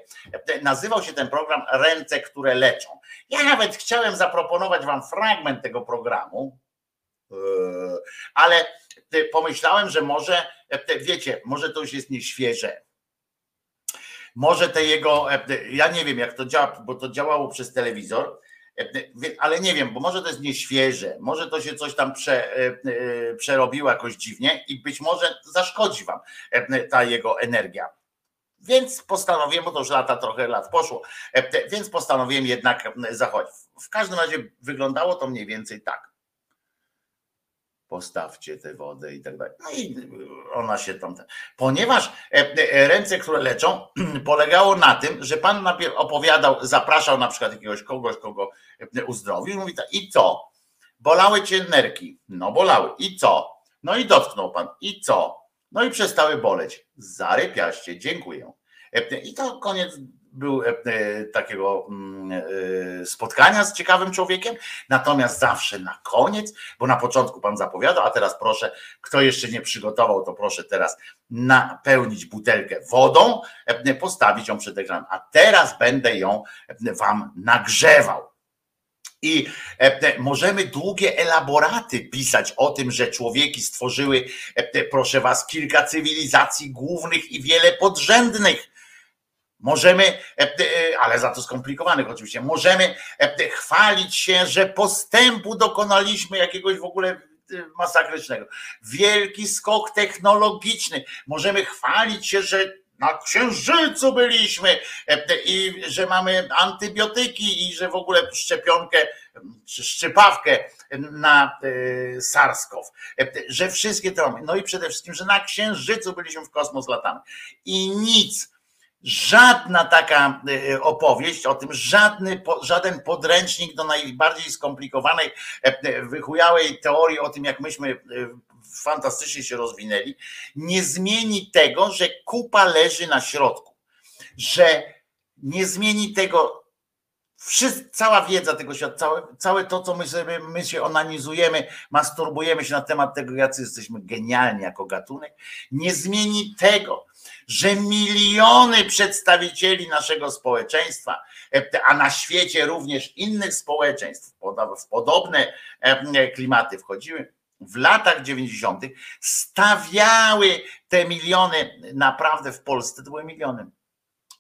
Nazywał się ten program Ręce, które leczą. Ja nawet chciałem zaproponować wam fragment tego programu, ale pomyślałem, że może, wiecie, może to już jest nieświeże. Może te jego, ja nie wiem jak to działa, bo to działało przez telewizor, ale nie wiem, bo może to jest nieświeże, może to się coś tam prze, e, e, przerobiło jakoś dziwnie i być może zaszkodzi wam e, ta jego energia. Więc postanowiłem, bo to już lata trochę lat poszło, więc postanowiłem jednak zachodzić. W każdym razie wyglądało to mniej więcej tak postawcie tę wodę i tak dalej. No i ona się tam. Ponieważ e, e, ręce, które leczą, polegało na tym, że pan najpierw opowiadał, zapraszał na przykład jakiegoś kogoś, kogo e, uzdrowił, mówi tak, i co? Bolały cię nerki? No bolały. I co? No i dotknął pan. I co? No i przestały boleć. Zarypiaście, dziękuję. I to koniec był takiego mm, spotkania z ciekawym człowiekiem, natomiast zawsze na koniec, bo na początku pan zapowiadał, a teraz proszę, kto jeszcze nie przygotował, to proszę teraz napełnić butelkę wodą, postawić ją przed ekranem, a teraz będę ją wam nagrzewał. I e, możemy długie elaboraty pisać o tym, że człowieki stworzyły, e, proszę was, kilka cywilizacji głównych i wiele podrzędnych. Możemy, e, ale za to skomplikowanych oczywiście, możemy chwalić się, że postępu dokonaliśmy jakiegoś w ogóle masakrycznego. Wielki skok technologiczny. Możemy chwalić się, że na księżycu byliśmy i że mamy antybiotyki i że w ogóle szczepionkę czy szczypawkę na SARS-CoV, że wszystkie mamy. No i przede wszystkim, że na księżycu byliśmy w kosmos latamy i nic. Żadna taka opowieść o tym, żadny, żaden podręcznik do najbardziej skomplikowanej, wychujałej teorii o tym, jak myśmy fantastycznie się rozwinęli, nie zmieni tego, że kupa leży na środku, że nie zmieni tego, cała wiedza tego świata, całe, całe to, co my sobie my się onanizujemy, masturbujemy się na temat tego, jacy jesteśmy genialni jako gatunek, nie zmieni tego, że miliony przedstawicieli naszego społeczeństwa, a na świecie również innych społeczeństw w podobne klimaty wchodziły, w latach 90. stawiały te miliony, naprawdę w Polsce to były miliony,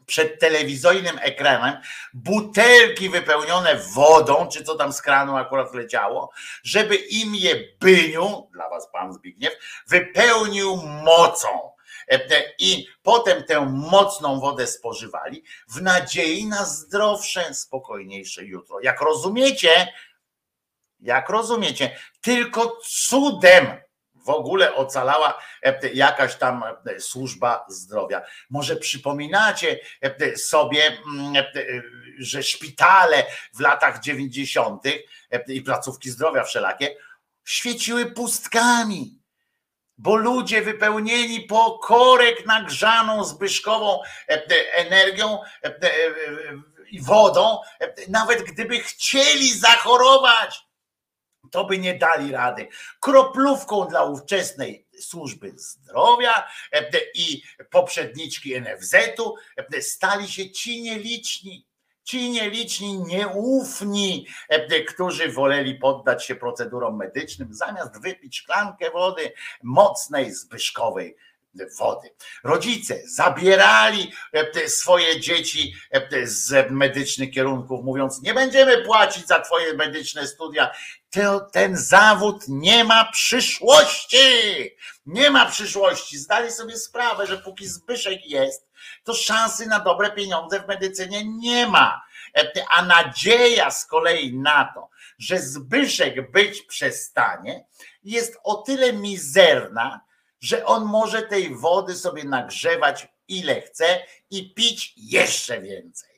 przed telewizyjnym ekranem, butelki wypełnione wodą, czy co tam z kranu akurat leciało, żeby im je byniu, dla was pan Zbigniew, wypełnił mocą. I potem tę mocną wodę spożywali w nadziei na zdrowsze, spokojniejsze jutro. Jak rozumiecie, jak rozumiecie, tylko cudem w ogóle ocalała e, jakaś tam e, służba zdrowia. Może przypominacie e, sobie, mm, że szpitale w latach 90. i placówki zdrowia wszelakie świeciły pustkami. Bo ludzie wypełnieni po korek nagrzaną zbyszkową energią i wodą, nawet gdyby chcieli zachorować, to by nie dali rady. Kroplówką dla ówczesnej służby zdrowia e, i poprzedniczki NFZ-u e, stali się ci nieliczni, ci nieliczni, nieufni, e, którzy woleli poddać się procedurom medycznym, zamiast wypić szklankę wody mocnej, zbyszkowej wody. Rodzice zabierali e, swoje dzieci e, z medycznych kierunków, mówiąc: Nie będziemy płacić za Twoje medyczne studia. Ten zawód nie ma przyszłości. Nie ma przyszłości. Zdali sobie sprawę, że póki Zbyszek jest, to szansy na dobre pieniądze w medycynie nie ma. E, a nadzieja z kolei na to, że Zbyszek być przestanie, jest o tyle mizerna, że on może tej wody sobie nagrzewać ile chce i pić jeszcze więcej.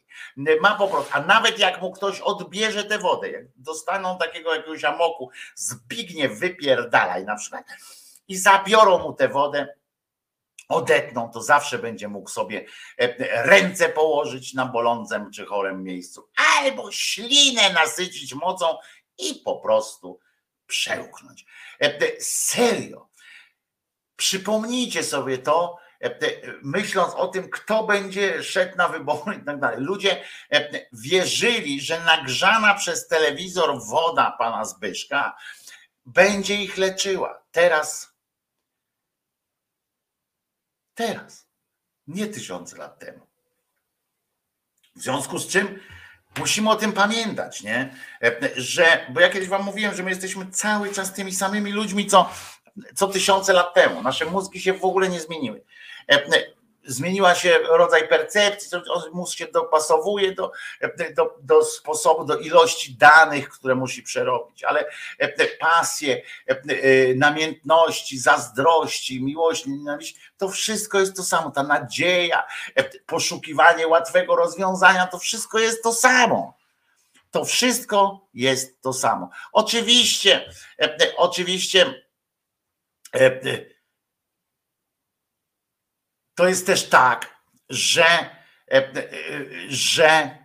Ma po prostu, a nawet jak mu ktoś odbierze tę wodę, jak dostaną takiego jakiegoś amoku, zbignie wypierdalaj na przykład i zabiorą mu tę wodę, odetną, to zawsze będzie mógł sobie e, ręce położyć na bolącym czy chorym miejscu, albo ślinę nasycić mocą i po prostu przełknąć. E, serio, Przypomnijcie sobie to, e, myśląc o tym, kto będzie szedł na wybory i tak dalej. Ludzie e, wierzyli, że nagrzana przez telewizor woda pana Zbyszka będzie ich leczyła. Teraz, teraz, nie tysiące lat temu. W związku z czym musimy o tym pamiętać, nie? E, że, bo ja kiedyś wam mówiłem, że my jesteśmy cały czas tymi samymi ludźmi, co co tysiące lat temu. Nasze mózgi się w ogóle nie zmieniły. E, e, zmieniła się rodzaj percepcji, mózg się dopasowuje do, e, do, do sposobu, do ilości danych, które musi przerobić, ale pasje, namiętności, zazdrości, miłość, nienawiść, to wszystko jest to samo. Ta nadzieja, poszukiwanie łatwego rozwiązania, to wszystko jest to samo. To wszystko jest to samo. Oczywiście, oczywiście E, e, to jest też tak, że że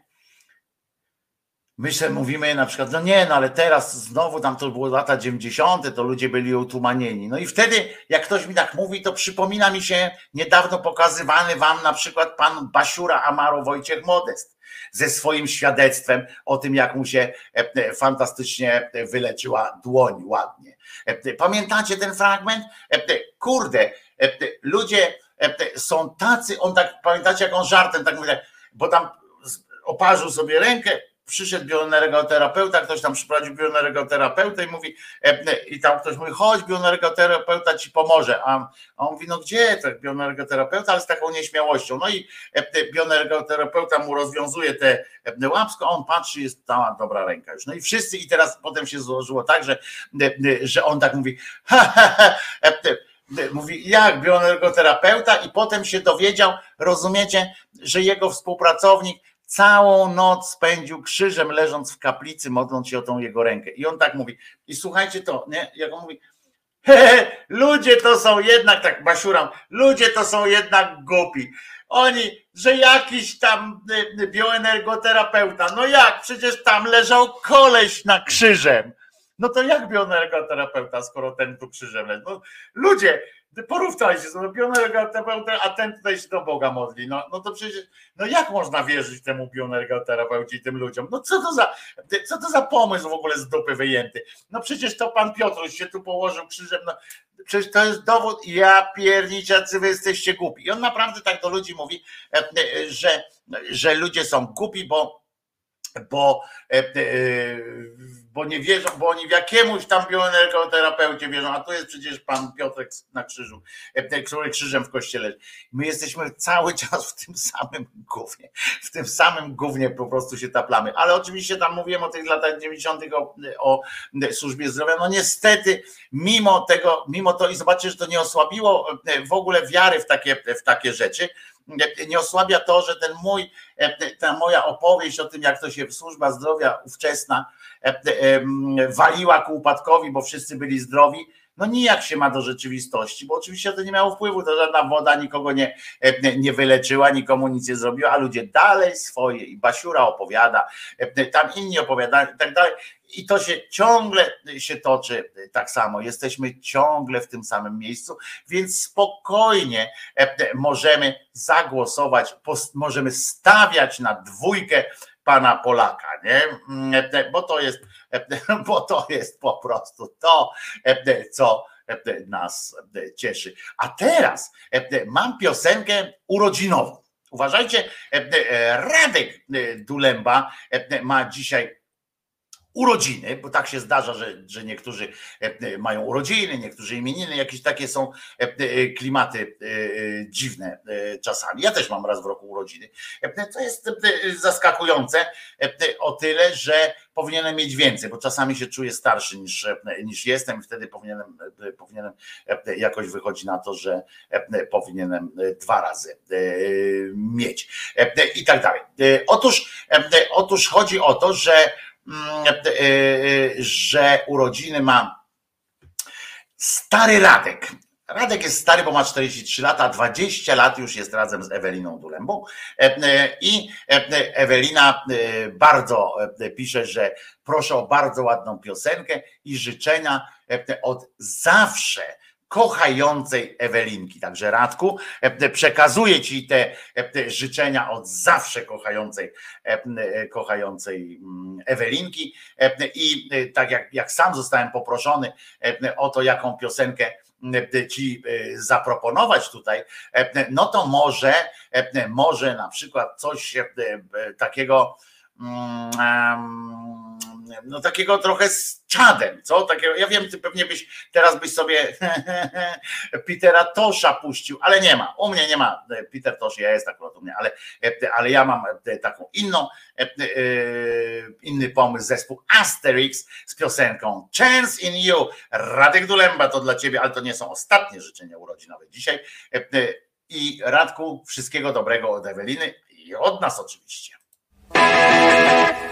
my sobie mówimy na przykład, no nie, no ale teraz znowu tam to było lata 90., to ludzie byli utumanieni. No i wtedy, jak ktoś mi tak mówi, to przypomina mi się niedawno pokazywany wam na przykład pan Basiura Amaro Wojciech Modest ze swoim świadectwem o tym, jak mu się e, e, fantastycznie wyleczyła dłoń ładnie. E, pamiętacie ten fragment? Kurde, ludzie są tacy, on tak, pamiętacie jak on żartem tak mówi, bo tam oparzył sobie rękę, przyszedł bioenergoterapeuta, ktoś tam przyprowadził bioenergoterapeutę i mówi, e, i tam ktoś mówi, chodź, bioenergoterapeuta ci pomoże. A on mówi, no gdzie tak bioenergoterapeuta, ale z taką nieśmiałością. No i e, bioenergoterapeuta mu rozwiązuje te e, łapsko, on patrzy, jest ta dobra ręka już. No i wszyscy, i teraz potem się złożyło tak, że, że on tak mówi, ha, ha, ha, mówi jak bioenergoterapeuta i potem się dowiedział, rozumiecie, że jego współpracownik Całą noc spędził krzyżem, leżąc w kaplicy, modląc się o tą jego rękę. I on tak mówi. I słuchajcie to, nie? Jak on mówi, he, ludzie to są jednak, tak basiuram, ludzie to są jednak głupi. Oni, że jakiś tam y, y, bioenergoterapeuta, no jak, przecież tam leżał koleś na krzyżem. No to jak bioenergoterapeuta, skoro ten tu krzyżem leży? No, ludzie, porównajcie sobie, bioenergoterapeuta, a ten tutaj się do Boga modli. No, no to przecież, no jak można wierzyć temu bioenergoterapeucie i tym ludziom? No co to za, co to za pomysł w ogóle z dupy wyjęty? No przecież to pan Piotruś się tu położył krzyżem, no przecież to jest dowód, ja pierniczacy, wy jesteście głupi. I on naprawdę tak do ludzi mówi, e, e, że, że ludzie są głupi, bo bo e, bo nie wierzą, bo oni w jakiemuś tam bioenergoterapeucie wierzą, a tu jest przecież pan Piotrek na krzyżu, e, który krzyżem w kościele. My jesteśmy cały czas w tym samym gównie, w tym samym gównie po prostu się taplamy. Ale oczywiście tam mówiłem o tych latach 90. o, o służbie zdrowia. No niestety, mimo tego, mimo to i zobaczcie, że to nie osłabiło e, w ogóle wiary w takie, w takie rzeczy nie osłabia to, że ten mój, e, ta moja opowieść o tym, jak to się służba zdrowia ówczesna e, e, waliła ku upadkowi, bo wszyscy byli zdrowi, no nijak się ma do rzeczywistości, bo oczywiście to nie miało wpływu, to żadna woda nikogo nie, nie wyleczyła, nikomu nic nie zrobiła, a ludzie dalej swoje i Basiura opowiada, tam inni opowiadają i tak dalej. I to się ciągle się toczy tak samo. Jesteśmy ciągle w tym samym miejscu, więc spokojnie możemy zagłosować, możemy stawiać na dwójkę pana Polaka, nie? Bo to jest, bo to jest po prostu to, co nas cieszy. A teraz mam piosenkę urodzinową. Uważajcie, Radek Dulemba ma dzisiaj urodziny, bo tak się zdarza, że, że niektórzy e, mają urodziny, niektórzy imieniny, jakieś takie są e, e, klimaty dziwne czasami. Ja też mam raz w roku urodziny. To jest zaskakujące o tyle, że powinienem mieć więcej, bo czasami się czuję starszy niż, niż jestem, wtedy powinienem, powinienem jakoś wychodzi na to, że powinienem dwa razy mieć i tak dalej. Otóż, otóż chodzi o to, że Mm, e, e, że urodziny ma stary Radek. Radek jest stary, bo ma 43 lata, 20 lat już jest razem z Eweliną Dulembą. E, I Ewelina bardzo pisze, że proszę o bardzo ładną piosenkę i życzenia od zawsze kochającej Ewelinki. Także Radku, e, przekazuję Ci te, e, te życzenia od zawsze kochającej, e, kochającej mm, Ewelinki i tak jak, jak sam zostałem poproszony o to, jaką piosenkę ci zaproponować tutaj, no to może, może na przykład coś takiego no takiego trochę z czadem, co? Takiego, ja wiem, ty pewnie byś, teraz byś sobie Petera Tosza puścił, ale nie ma, u mnie nie ma Peter Tosh, ja jest akurat u mnie, ale, ale ja mam taką inną, inny pomysł, zespół Asterix z piosenką Chance in You, Radek Dulemba to dla ciebie, ale to nie są ostatnie życzenia urodzinowe dzisiaj i Radku, wszystkiego dobrego od Eweliny i od nas oczywiście. Thank you.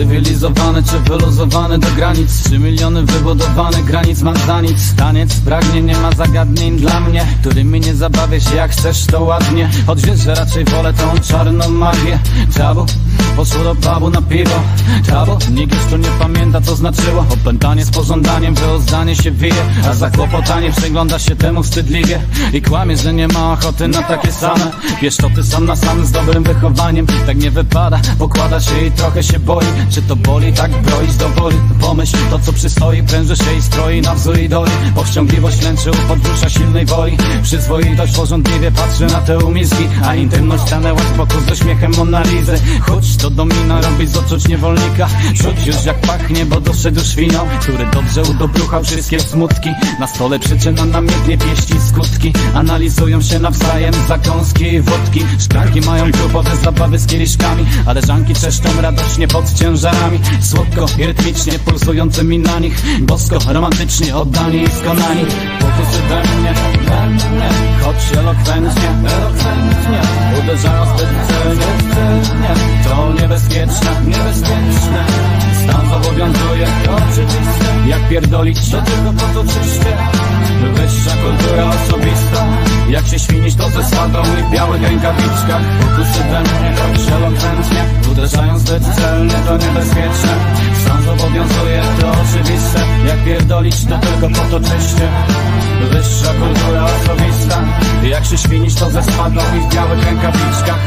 Zmobilizowany czy wyluzowany do granic? Trzy miliony wybudowane, granic mam za nic. Taniec pragnie, nie ma zagadnień dla mnie Którymi nie zabawię się jak chcesz to ładnie. Choć wiesz, że raczej wolę tą czarną magię. Czabu, poszło do pubu na piwo. Czabu, nikt już tu nie pamięta co znaczyło. Opętanie z pożądaniem, wyozdanie się wije. A zakłopotanie przygląda się temu wstydliwie. I kłamie, że nie ma ochoty na takie same. Wiesz to ty sam na sam z dobrym wychowaniem. Tak nie wypada, pokłada się i trochę się boi. Czy to boli, tak broić do woli? Pomyśl to co przystoi, pręży się i stroi na wzór idoli Powściągliwość lęczy u podbrusza silnej woli. Przyzwoitość porządliwie patrzy na te umizgi. A intymność stanęła z boku ze śmiechem Monalizy to domina robi z odczuć niewolnika. Czuć już jak pachnie, bo doszedł finał Który dobrze udobruchał wszystkie smutki. Na stole przyczyna namiętnie pieści skutki. Analizują się nawzajem zakąski i wódki. Szklanki mają grupowe zabawy z kieliszkami Ale żanki trzeszczą radośnie pod ciężarami. Słodko i rytmicznie pulsującymi na nich. Bosko, romantycznie oddani i skonani. Pokusy mnie, mnie Choć elokwentnie, elokwentnie. Uderzają zbyt celnie, celnie To niebezpieczne, niebezpieczne Stan zobowiązuje, to oczywiste Jak pierdolić, to tylko po to czyście Wyższa kultura osobista. Jak się świnić to ze sładą i w białych rękawiczkach. Pokusy mnie, choć elokwentnie Uderzają zbyt celnie, to niebezpieczne. Stan zobowiązuje, to oczywiste. Jak pierdolić, to tylko po to czyście Wyższa kultura osobista. Jak się świnić to ze sładą i w białych rękawiczkach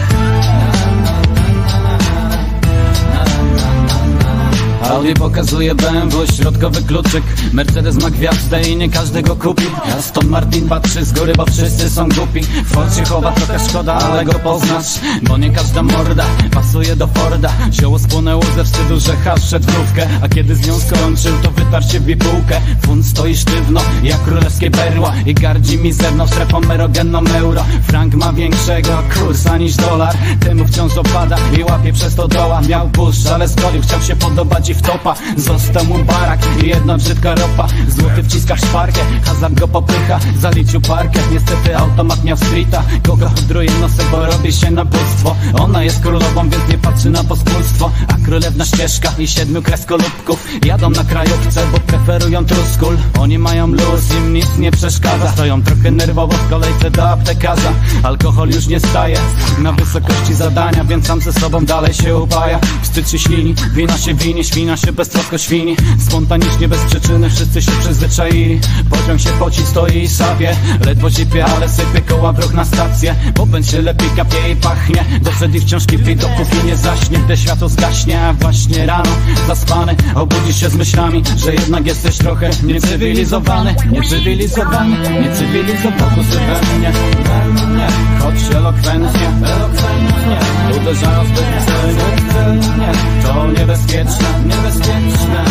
Audi pokazuje BMW, środkowy kluczyk. Mercedes ma gwiazdę i nie każdy go kupi. Aston Martin patrzy z góry, bo wszyscy są głupi. Ford się chowa, trochę szkoda, ale go poznasz Bo nie każda morda pasuje do Forda. Zioło spłonęło ze wstydu, że hasz szedł krówkę A kiedy z nią skończył, to wytarł się w bibułkę Funt stoi sztywno, jak królewskie berła I gardzi mizerną strefą erogenną euro. Frank ma większego kursa niż dolar Temu wciąż opada i łapie przez to doła. Miał pusz, ale skolił, chciał się podobać w topa. Został mu barak i jedna brzydka ropa. Złoty wciska w szparkę, hazard go popycha. Zaliczył parkę, niestety automat miał streeta Kogo hodruje nosek, bo robi się na bóstwo. Ona jest królową, więc nie patrzy na pospólstwo. A królewna ścieżka i siedmiu kreskolubków Jadą na krajówce, bo preferują truskul. Oni mają luz, im nic nie przeszkadza. Stoją trochę nerwowo w kolejce do aptekarza. Alkohol już nie staje na wysokości zadania Więc sam ze sobą dalej się upaja. Wstyd się ślini, wina się winie, świna się beztrosko świni Spontanicznie, bez przyczyny, wszyscy się przyzwyczaili. Pociąg się poci, stoi i sobie. Ledwo zipie, ale sypie koła w ruch na stację. Popęd się lepiej kapie i pachnie. Doszedł i wciąż kipi, dopóki nie zaśnie. Gdy światło zgaśnie, a właśnie rano Zaspany, obudzisz się z myślami Że jednak jesteś trochę niecywilizowany. Niecywilizowany, niecywilizowany we mnie Choć elokwentnie, elokwentnie Uderzają zbyt celnie, celnie. To niebezpieczne, niebezpieczne.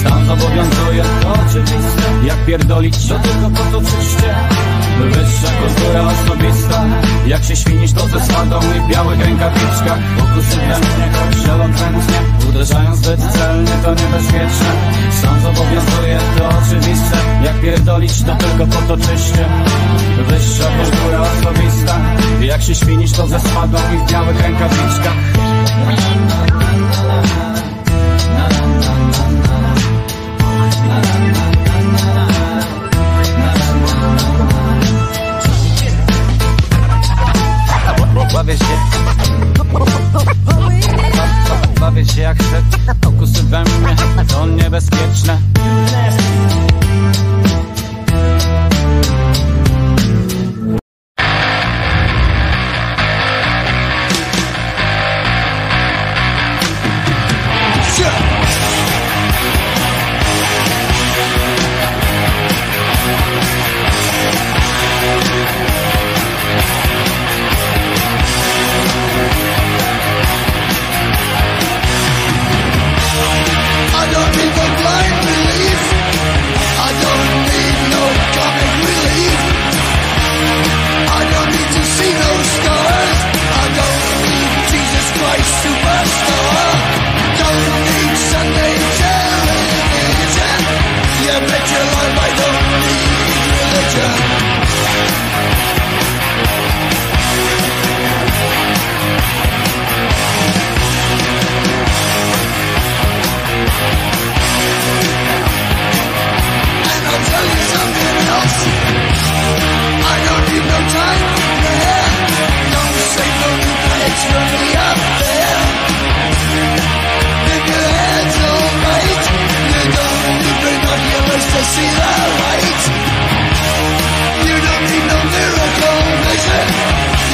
Stan zobowiązuje, to oczywiste. Jak pierdolić, to tylko po to czyście Wyższa kultura osobista. Jak się świnić, to ze sładą i białych rękawiczkach. Pokusy mnie, choć elokwentnie Uderzają zbyt celnie, to niebezpieczne. Stan zobowiązuje, to oczywiste. Jak pierdolić, to tylko po to czyście Wyższa kultura osobista. Jak się świnić, to ze sładą i w białych rękawiczkach Bawię się. Bawię się jak chcę Pokusy we mnie To niebezpieczne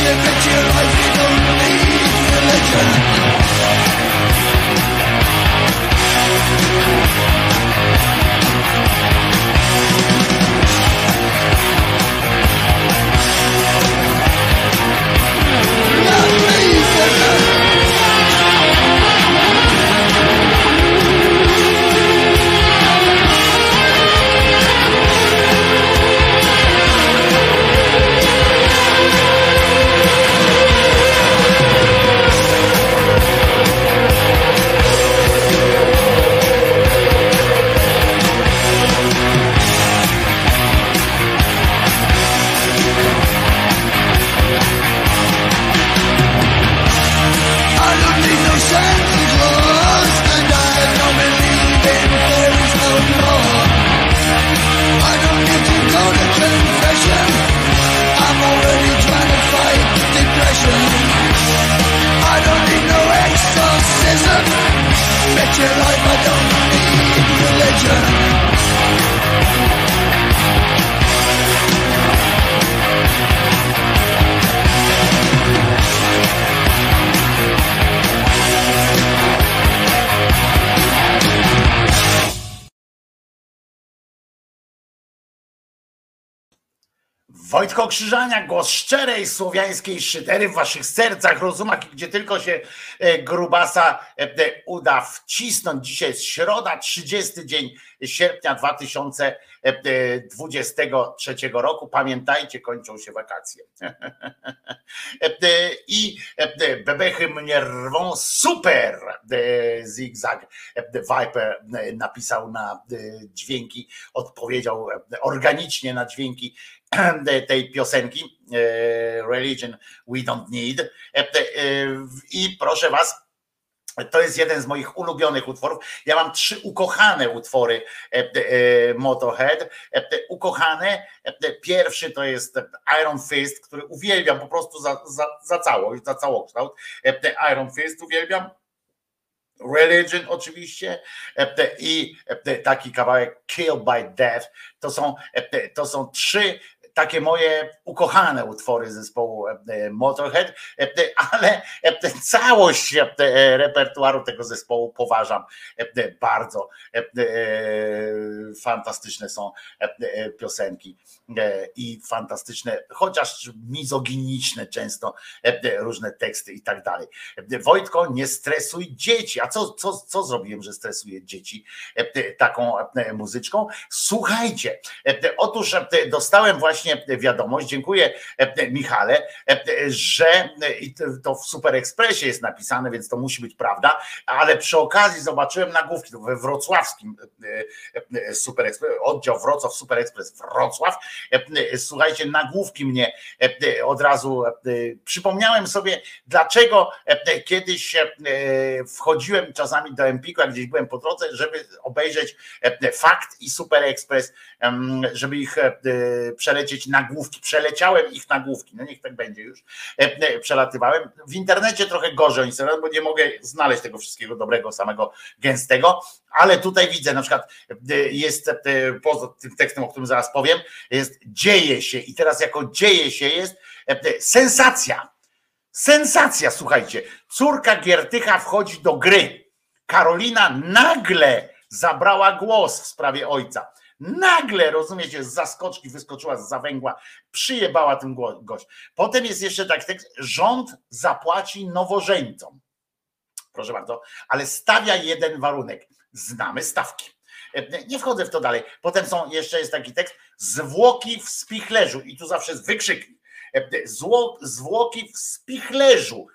living your life Wojtko Krzyżania, głos szczerej słowiańskiej szydery w waszych sercach, rozumach, gdzie tylko się e, grubasa e, e, uda wcisnąć. Dzisiaj jest środa, 30 dzień sierpnia 2023 roku. Pamiętajcie, kończą się wakacje. I bebechy mnie rwą super. Zigzag Viper napisał na dźwięki, odpowiedział organicznie na dźwięki tej piosenki Religion We Don't Need. I proszę Was, to jest jeden z moich ulubionych utworów. Ja mam trzy ukochane utwory Motorhead. Ukochane. Pierwszy to jest Iron Fist, który uwielbiam po prostu za, za, za całość, za całokształt. Iron Fist uwielbiam. Religion oczywiście i taki kawałek Kill by Death. To są, to są trzy takie moje ukochane utwory zespołu Motorhead, ale całość repertuaru tego zespołu poważam bardzo. Fantastyczne są piosenki i fantastyczne, chociaż mizoginiczne często różne teksty i tak dalej. Wojtko, nie stresuj dzieci. A co, co, co zrobiłem, że stresuję dzieci taką muzyczką? Słuchajcie, otóż dostałem właśnie wiadomość, dziękuję Michale, że to w Super Expressie jest napisane, więc to musi być prawda, ale przy okazji zobaczyłem nagłówki we wrocławskim Super Express, oddział Wrocław Super Express Wrocław. Słuchajcie, nagłówki mnie od razu przypomniałem sobie, dlaczego kiedyś wchodziłem czasami do Empiku, jak gdzieś byłem po drodze, żeby obejrzeć Fakt i Super Express, żeby ich przelecieć nagłówki. Przeleciałem ich nagłówki, no niech tak będzie już. Przelatywałem. W internecie trochę gorzej sobie, bo nie mogę znaleźć tego wszystkiego dobrego, samego gęstego, ale tutaj widzę, na przykład jest poza tym tekstem, o którym zaraz powiem, jest dzieje się i teraz jako dzieje się jest sensacja. Sensacja, słuchajcie. Córka Giertycha wchodzi do gry. Karolina nagle zabrała głos w sprawie ojca. Nagle, rozumiecie, z zaskoczki wyskoczyła z zawęgła, przyjebała tym gość. Potem jest jeszcze taki tekst, rząd zapłaci nowożeńcom. Proszę bardzo, ale stawia jeden warunek. Znamy stawki. Nie wchodzę w to dalej. Potem są, jeszcze jest taki tekst, zwłoki w spichlerzu i tu zawsze jest wykrzyknik. Zło, zwłoki w spichlerzu.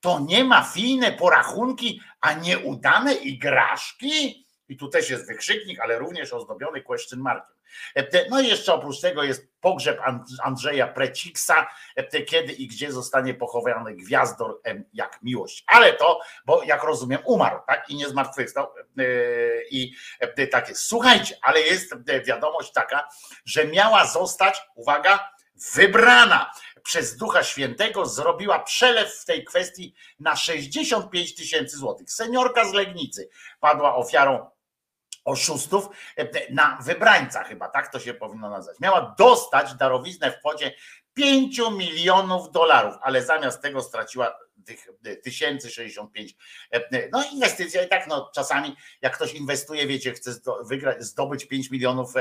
To nie ma fijne porachunki, a nieudane igraszki? I tu też jest wykrzyknik, ale również ozdobiony question markiem. No i jeszcze oprócz tego jest pogrzeb Andrzeja Preciksa, kiedy i gdzie zostanie pochowany gwiazdor jak miłość. Ale to, bo jak rozumiem, umarł, tak? I nie zmartwychwstał. I tak jest. Słuchajcie, ale jest wiadomość taka, że miała zostać, uwaga, wybrana przez Ducha Świętego, zrobiła przelew w tej kwestii na 65 tysięcy złotych. Seniorka z Legnicy padła ofiarą oszustów na wybrańca chyba, tak to się powinno nazwać. Miała dostać darowiznę w kwocie 5 milionów dolarów, ale zamiast tego straciła tych 1065. No inwestycja i tak no czasami jak ktoś inwestuje, wiecie, chce wygrać, zdobyć 5 milionów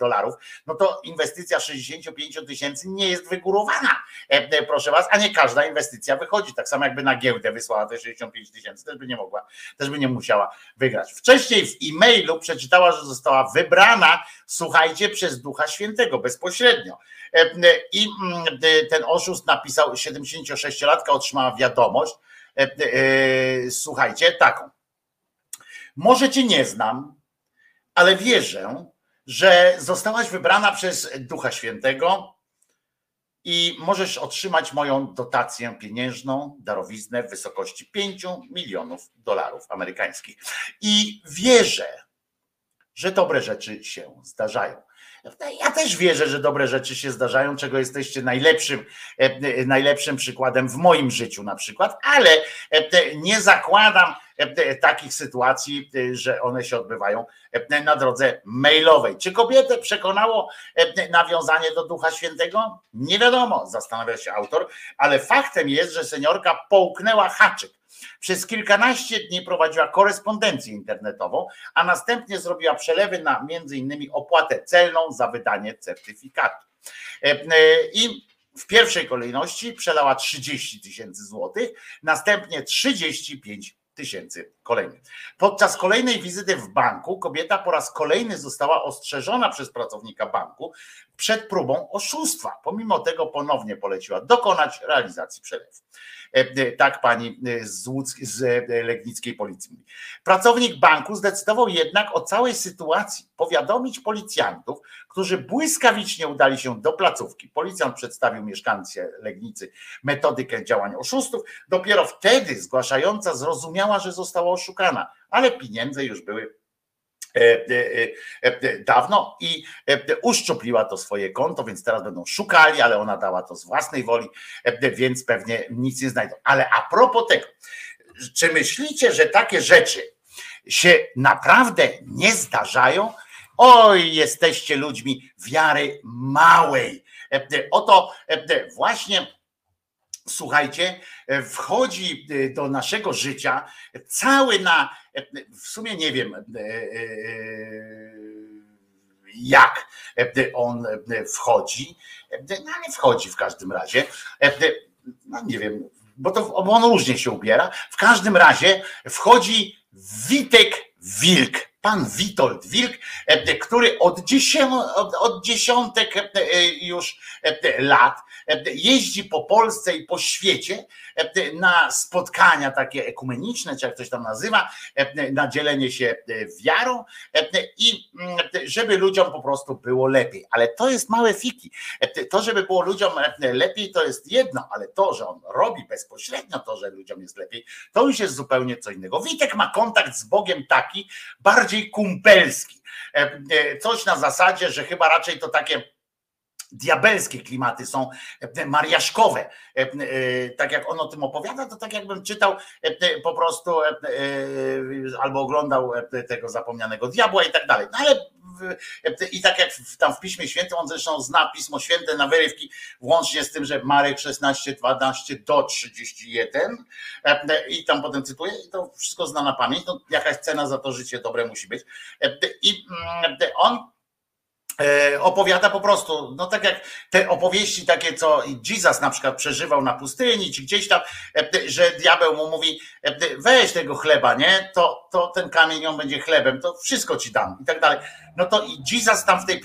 dolarów, no to inwestycja 65 tysięcy nie jest wygórowana, proszę was, a nie każda inwestycja wychodzi. Tak samo jakby na giełdę wysłała te 65 tysięcy, też by nie mogła, też by nie musiała wygrać. Wcześniej w e-mailu przeczytała, że została wybrana, słuchajcie, przez Ducha Świętego bezpośrednio. I ten oszust napisał, 76-latka otrzymała wiadomość, słuchajcie, taką. Może cię nie znam, ale wierzę, że zostałaś wybrana przez Ducha Świętego i możesz otrzymać moją dotację pieniężną, darowiznę w wysokości 5 milionów dolarów amerykańskich. I wierzę, że dobre rzeczy się zdarzają. Ja też wierzę, że dobre rzeczy się zdarzają, czego jesteście najlepszym, najlepszym przykładem w moim życiu na przykład, ale nie zakładam, takich sytuacji, że one się odbywają na drodze mailowej. Czy kobietę przekonało nawiązanie do Ducha Świętego? Nie wiadomo, zastanawia się autor, ale faktem jest, że seniorka połknęła haczyk. Przez kilkanaście dni prowadziła korespondencję internetową, a następnie zrobiła przelewy na innymi opłatę celną za wydanie certyfikatu. I w pierwszej kolejności przelała 30 tysięcy złotych, następnie 35 tysięcy kolejnych. Podczas kolejnej wizyty w banku kobieta po raz kolejny została ostrzeżona przez pracownika banku przed próbą oszustwa. Pomimo tego ponownie poleciła dokonać realizacji przelewu. E, e, tak pani e, z, z Legnickiej Policji mówi. Pracownik banku zdecydował jednak o całej sytuacji powiadomić policjantów, którzy błyskawicznie udali się do placówki. Policjant przedstawił mieszkańcy Legnicy metodykę działań oszustów. Dopiero wtedy zgłaszająca zrozumiała, że została oszukana, ale pieniądze już były dawno i uszczupliła to swoje konto, więc teraz będą szukali, ale ona dała to z własnej woli, więc pewnie nic nie znajdą. Ale a propos tego, czy myślicie, że takie rzeczy się naprawdę nie zdarzają? Oj, jesteście ludźmi wiary małej. Oto właśnie słuchajcie, wchodzi do naszego życia cały na, w sumie nie wiem jak on wchodzi, no ale wchodzi w każdym razie, no nie wiem, bo to on różnie się ubiera, w każdym razie wchodzi Witek Wilk, pan Witold Wilk, który od, od, od dziesiątek już lat jeździ po Polsce i po świecie na spotkania takie ekumeniczne, czy jak ktoś tam nazywa, na dzielenie się wiarą i żeby ludziom po prostu było lepiej. Ale to jest małe fiki. To, żeby było ludziom lepiej, to jest jedno, ale to, że on robi bezpośrednio to, że ludziom jest lepiej, to już jest zupełnie co innego. Witek ma kontakt z Bogiem taki bardziej kumpelski. Coś na zasadzie, że chyba raczej to takie diabelskie klimaty są e, mariaszkowe. E, e, tak jak on o tym opowiada, to tak jakbym czytał po prostu albo oglądał tego zapomnianego diabła i tak dalej. No ale i tak jak tam w Piśmie Świętym, on zresztą zna Pismo Święte na wyrywki, włącznie z tym, że Marek 16, 12 do 31 i tam potem cytuję i to wszystko zna na pamięć, no jakaś cena za to życie dobre musi być. I mm, on opowiada po prostu, no tak jak te opowieści takie, co Jesus na przykład przeżywał na pustyni, czy gdzieś tam, e, że diabeł mu mówi, e, weź tego chleba, nie, to, to ten kamień on będzie chlebem, to wszystko ci dam i tak dalej. No to i Jesus tam w tej,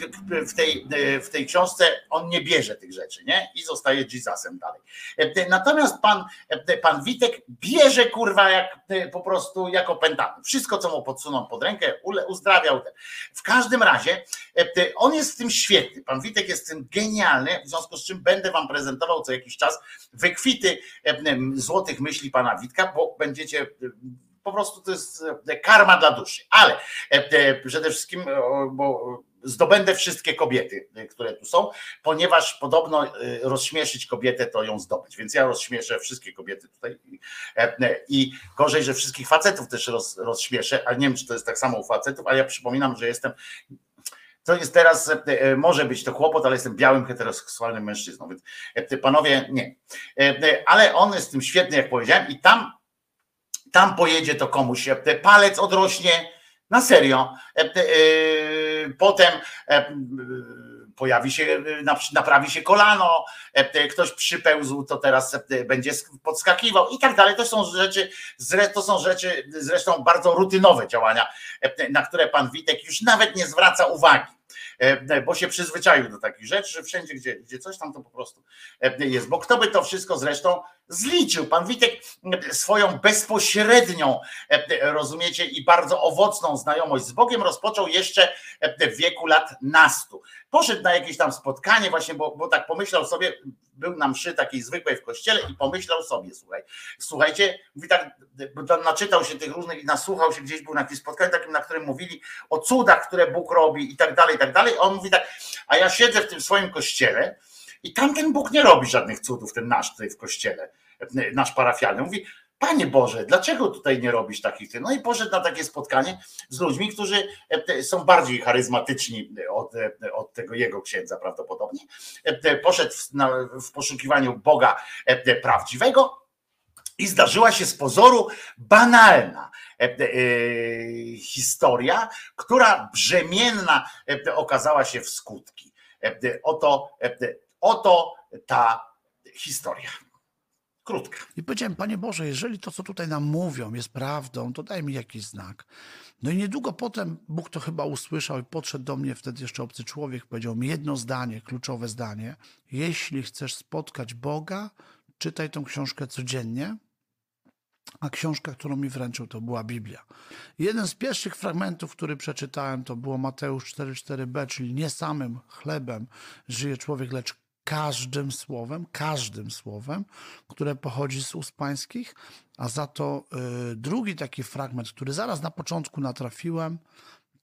w tej, w tej książce, on nie bierze tych rzeczy, nie, i zostaje Jesusem dalej. Natomiast pan, pan Witek bierze kurwa jak po prostu jak opętany. Wszystko, co mu podsuną pod rękę, uzdrawiał. W każdym razie jest w tym świetny. Pan Witek jest w tym genialny, w związku z czym będę wam prezentował co jakiś czas wykwity złotych myśli pana Witka, bo będziecie po prostu to jest karma dla duszy. Ale przede wszystkim, bo zdobędę wszystkie kobiety, które tu są, ponieważ podobno rozśmieszyć kobietę to ją zdobyć. Więc ja rozśmieszę wszystkie kobiety tutaj i gorzej, że wszystkich facetów też roz, rozśmieszę, ale nie wiem, czy to jest tak samo u facetów, ale ja przypominam, że jestem to jest teraz, e, e, może być to kłopot, ale jestem białym, heteroseksualnym mężczyzną, więc e, panowie nie. Ale on jest tym świetny, jak powiedziałem, i tam, tam pojedzie to komuś, palec odrośnie na serio. Potem pojawi się, naprawi się kolano, ktoś przypełzł, to teraz będzie podskakiwał i tak dalej. To są rzeczy, to są rzeczy zresztą bardzo rutynowe działania, na które pan Witek już nawet nie zwraca uwagi bo się przyzwyczaił do takich rzeczy, że wszędzie, gdzie, gdzie coś tam, to po prostu jest. Bo kto by to wszystko zresztą zliczył? Pan Witek swoją bezpośrednią, rozumiecie, i bardzo owocną znajomość z Bogiem rozpoczął jeszcze w wieku lat nastu. Poszedł na jakieś tam spotkanie właśnie, bo, bo tak pomyślał sobie, był na mszy takiej zwykłej w kościele i pomyślał sobie, słuchaj, słuchajcie, mówi tak, naczytał się tych różnych i nasłuchał się gdzieś, był na jakimś spotkaniu takim, na którym mówili o cudach, które Bóg robi i tak dalej, i tak dalej. On mówi tak, a ja siedzę w tym swoim kościele i tamten Bóg nie robi żadnych cudów, ten nasz tutaj w kościele, nasz parafialny. Mówi, Panie Boże, dlaczego tutaj nie robisz takich No i poszedł na takie spotkanie z ludźmi, którzy są bardziej charyzmatyczni od, od tego jego księdza prawdopodobnie. Poszedł w, na, w poszukiwaniu Boga prawdziwego, i zdarzyła się z pozoru banalna e, e, historia, która brzemienna e, okazała się w skutki. Oto, oto ta historia. Krótka. I powiedziałem, Panie Boże, jeżeli to, co tutaj nam mówią, jest prawdą, to daj mi jakiś znak. No i niedługo potem Bóg to chyba usłyszał i podszedł do mnie wtedy jeszcze obcy człowiek, powiedział mi jedno zdanie, kluczowe zdanie. Jeśli chcesz spotkać Boga, czytaj tą książkę codziennie, a książka, którą mi wręczył, to była Biblia. Jeden z pierwszych fragmentów, który przeczytałem, to było Mateusz 4,4b, czyli nie samym chlebem żyje człowiek, lecz każdym słowem, każdym słowem, które pochodzi z ust pańskich, a za to y, drugi taki fragment, który zaraz na początku natrafiłem,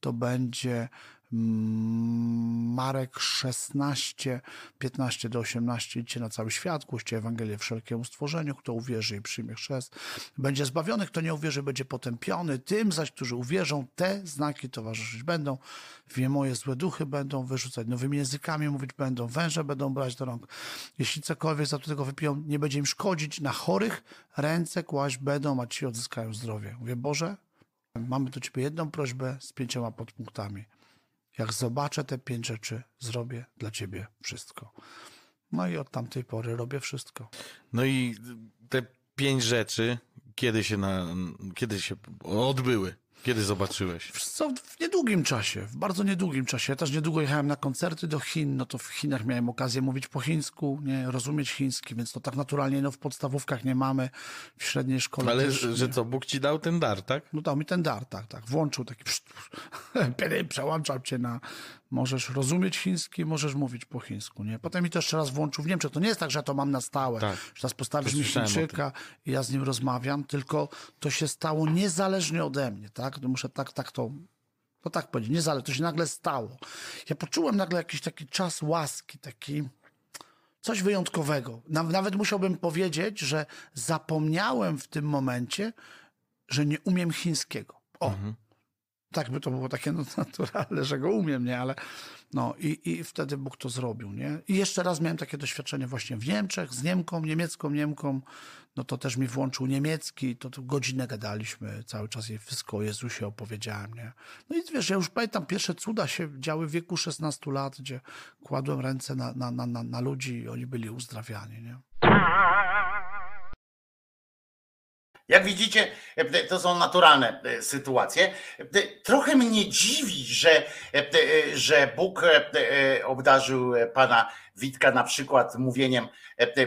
to będzie Marek 16, 15 do 18 idźcie na cały świat, głoście Ewangelię wszelkiemu stworzeniu, kto uwierzy i przyjmie chrzest, będzie zbawiony, kto nie uwierzy, będzie potępiony, tym zaś, którzy uwierzą, te znaki towarzyszyć będą, wie moje złe duchy będą wyrzucać, nowymi językami mówić będą, węże będą brać do rąk, jeśli cokolwiek za tego wypiją, nie będzie im szkodzić, na chorych ręce kłaść będą, a ci odzyskają zdrowie. Mówię, Boże, mamy do Ciebie jedną prośbę z pięcioma podpunktami – jak zobaczę te pięć rzeczy, zrobię dla ciebie wszystko. No i od tamtej pory robię wszystko. No i te pięć rzeczy, kiedy się, na, kiedy się odbyły? Kiedy zobaczyłeś? Co, w niedługim czasie, w bardzo niedługim czasie. Ja też niedługo jechałem na koncerty do Chin, no to w Chinach miałem okazję mówić po chińsku, nie, rozumieć chiński, więc to tak naturalnie no, w podstawówkach nie mamy, w średniej szkole Ale też, że co, Bóg ci dał ten dar, tak? No dał mi ten dar, tak, tak. Włączył taki, przełączał cię na, Możesz rozumieć chiński, możesz mówić po chińsku. Nie? Potem mi to jeszcze raz włączył w Niemczech. To nie jest tak, że ja to mam na stałe. Tak. Że teraz postawisz mi Chińczyka i ja z nim rozmawiam, tylko to się stało niezależnie ode mnie. Tak? To muszę tak, tak to no tak powiedzieć, niezależnie, to się nagle stało. Ja poczułem nagle jakiś taki czas łaski, taki coś wyjątkowego. Nawet musiałbym powiedzieć, że zapomniałem w tym momencie, że nie umiem chińskiego. O, mhm tak by to było takie no, naturalne, że go umiem, nie? Ale no i, i wtedy Bóg to zrobił, nie? I jeszcze raz miałem takie doświadczenie właśnie w Niemczech, z Niemką, niemiecką Niemką, no to też mi włączył niemiecki, to, to godzinę gadaliśmy, cały czas jej wszystko o Jezusie opowiedziałem, nie? No i wiesz, ja już pamiętam, pierwsze cuda się działy w wieku 16 lat, gdzie kładłem ręce na, na, na, na ludzi i oni byli uzdrawiani, nie? Jak widzicie, e, to są naturalne e, sytuacje. E, trochę mnie dziwi, że, że Bóg obdarzył pana Witka na przykład mówieniem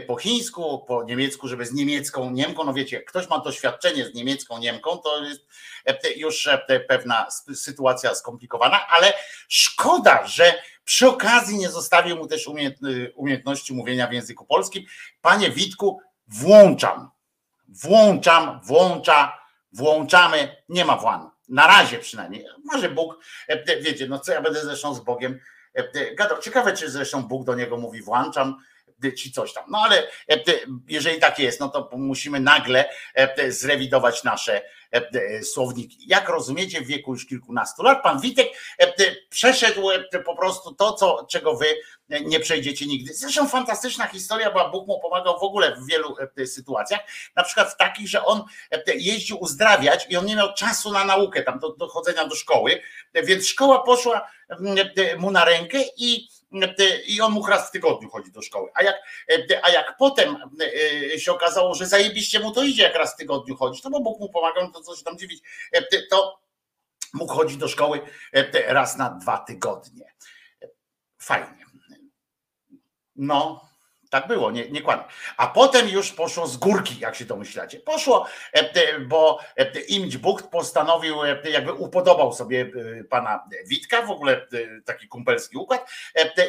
po chińsku, po niemiecku, żeby z niemiecką Niemką, no wiecie, jak ktoś ma doświadczenie z niemiecką Niemką, to jest już pewna sytuacja skomplikowana, ale szkoda, że przy okazji nie zostawił mu też umiejętności mówienia w języku polskim. Panie Witku, włączam włączam, włącza, włączamy, nie ma włan. Na razie przynajmniej. Może Bóg, e, wiecie, no co ja będę zresztą z Bogiem e, gadał. Ciekawe, czy zresztą Bóg do niego mówi włączam, ci coś tam. No ale jeżeli tak jest, no to musimy nagle zrewidować nasze słowniki. Jak rozumiecie, w wieku już kilkunastu lat pan Witek przeszedł po prostu to, co, czego wy nie przejdziecie nigdy. Zresztą fantastyczna historia, bo Bóg mu pomagał w ogóle w wielu sytuacjach, na przykład w takich, że on jeździł uzdrawiać i on nie miał czasu na naukę, tam do, do chodzenia do szkoły, więc szkoła poszła mu na rękę i i on mógł raz w tygodniu chodzić do szkoły. A jak, a jak potem się okazało, że zajebiście mu to idzie, jak raz w tygodniu chodzić, to bo Bóg mu pomagał, no to co się tam dziwić, to mógł chodzić do szkoły raz na dwa tygodnie. Fajnie. No, tak było, nie, nie kłamie. A potem już poszło z górki, jak się domyślacie. Poszło, e, bo e, Imć Bucht postanowił, e, jakby upodobał sobie pana Witka, w ogóle taki kumpelski układ,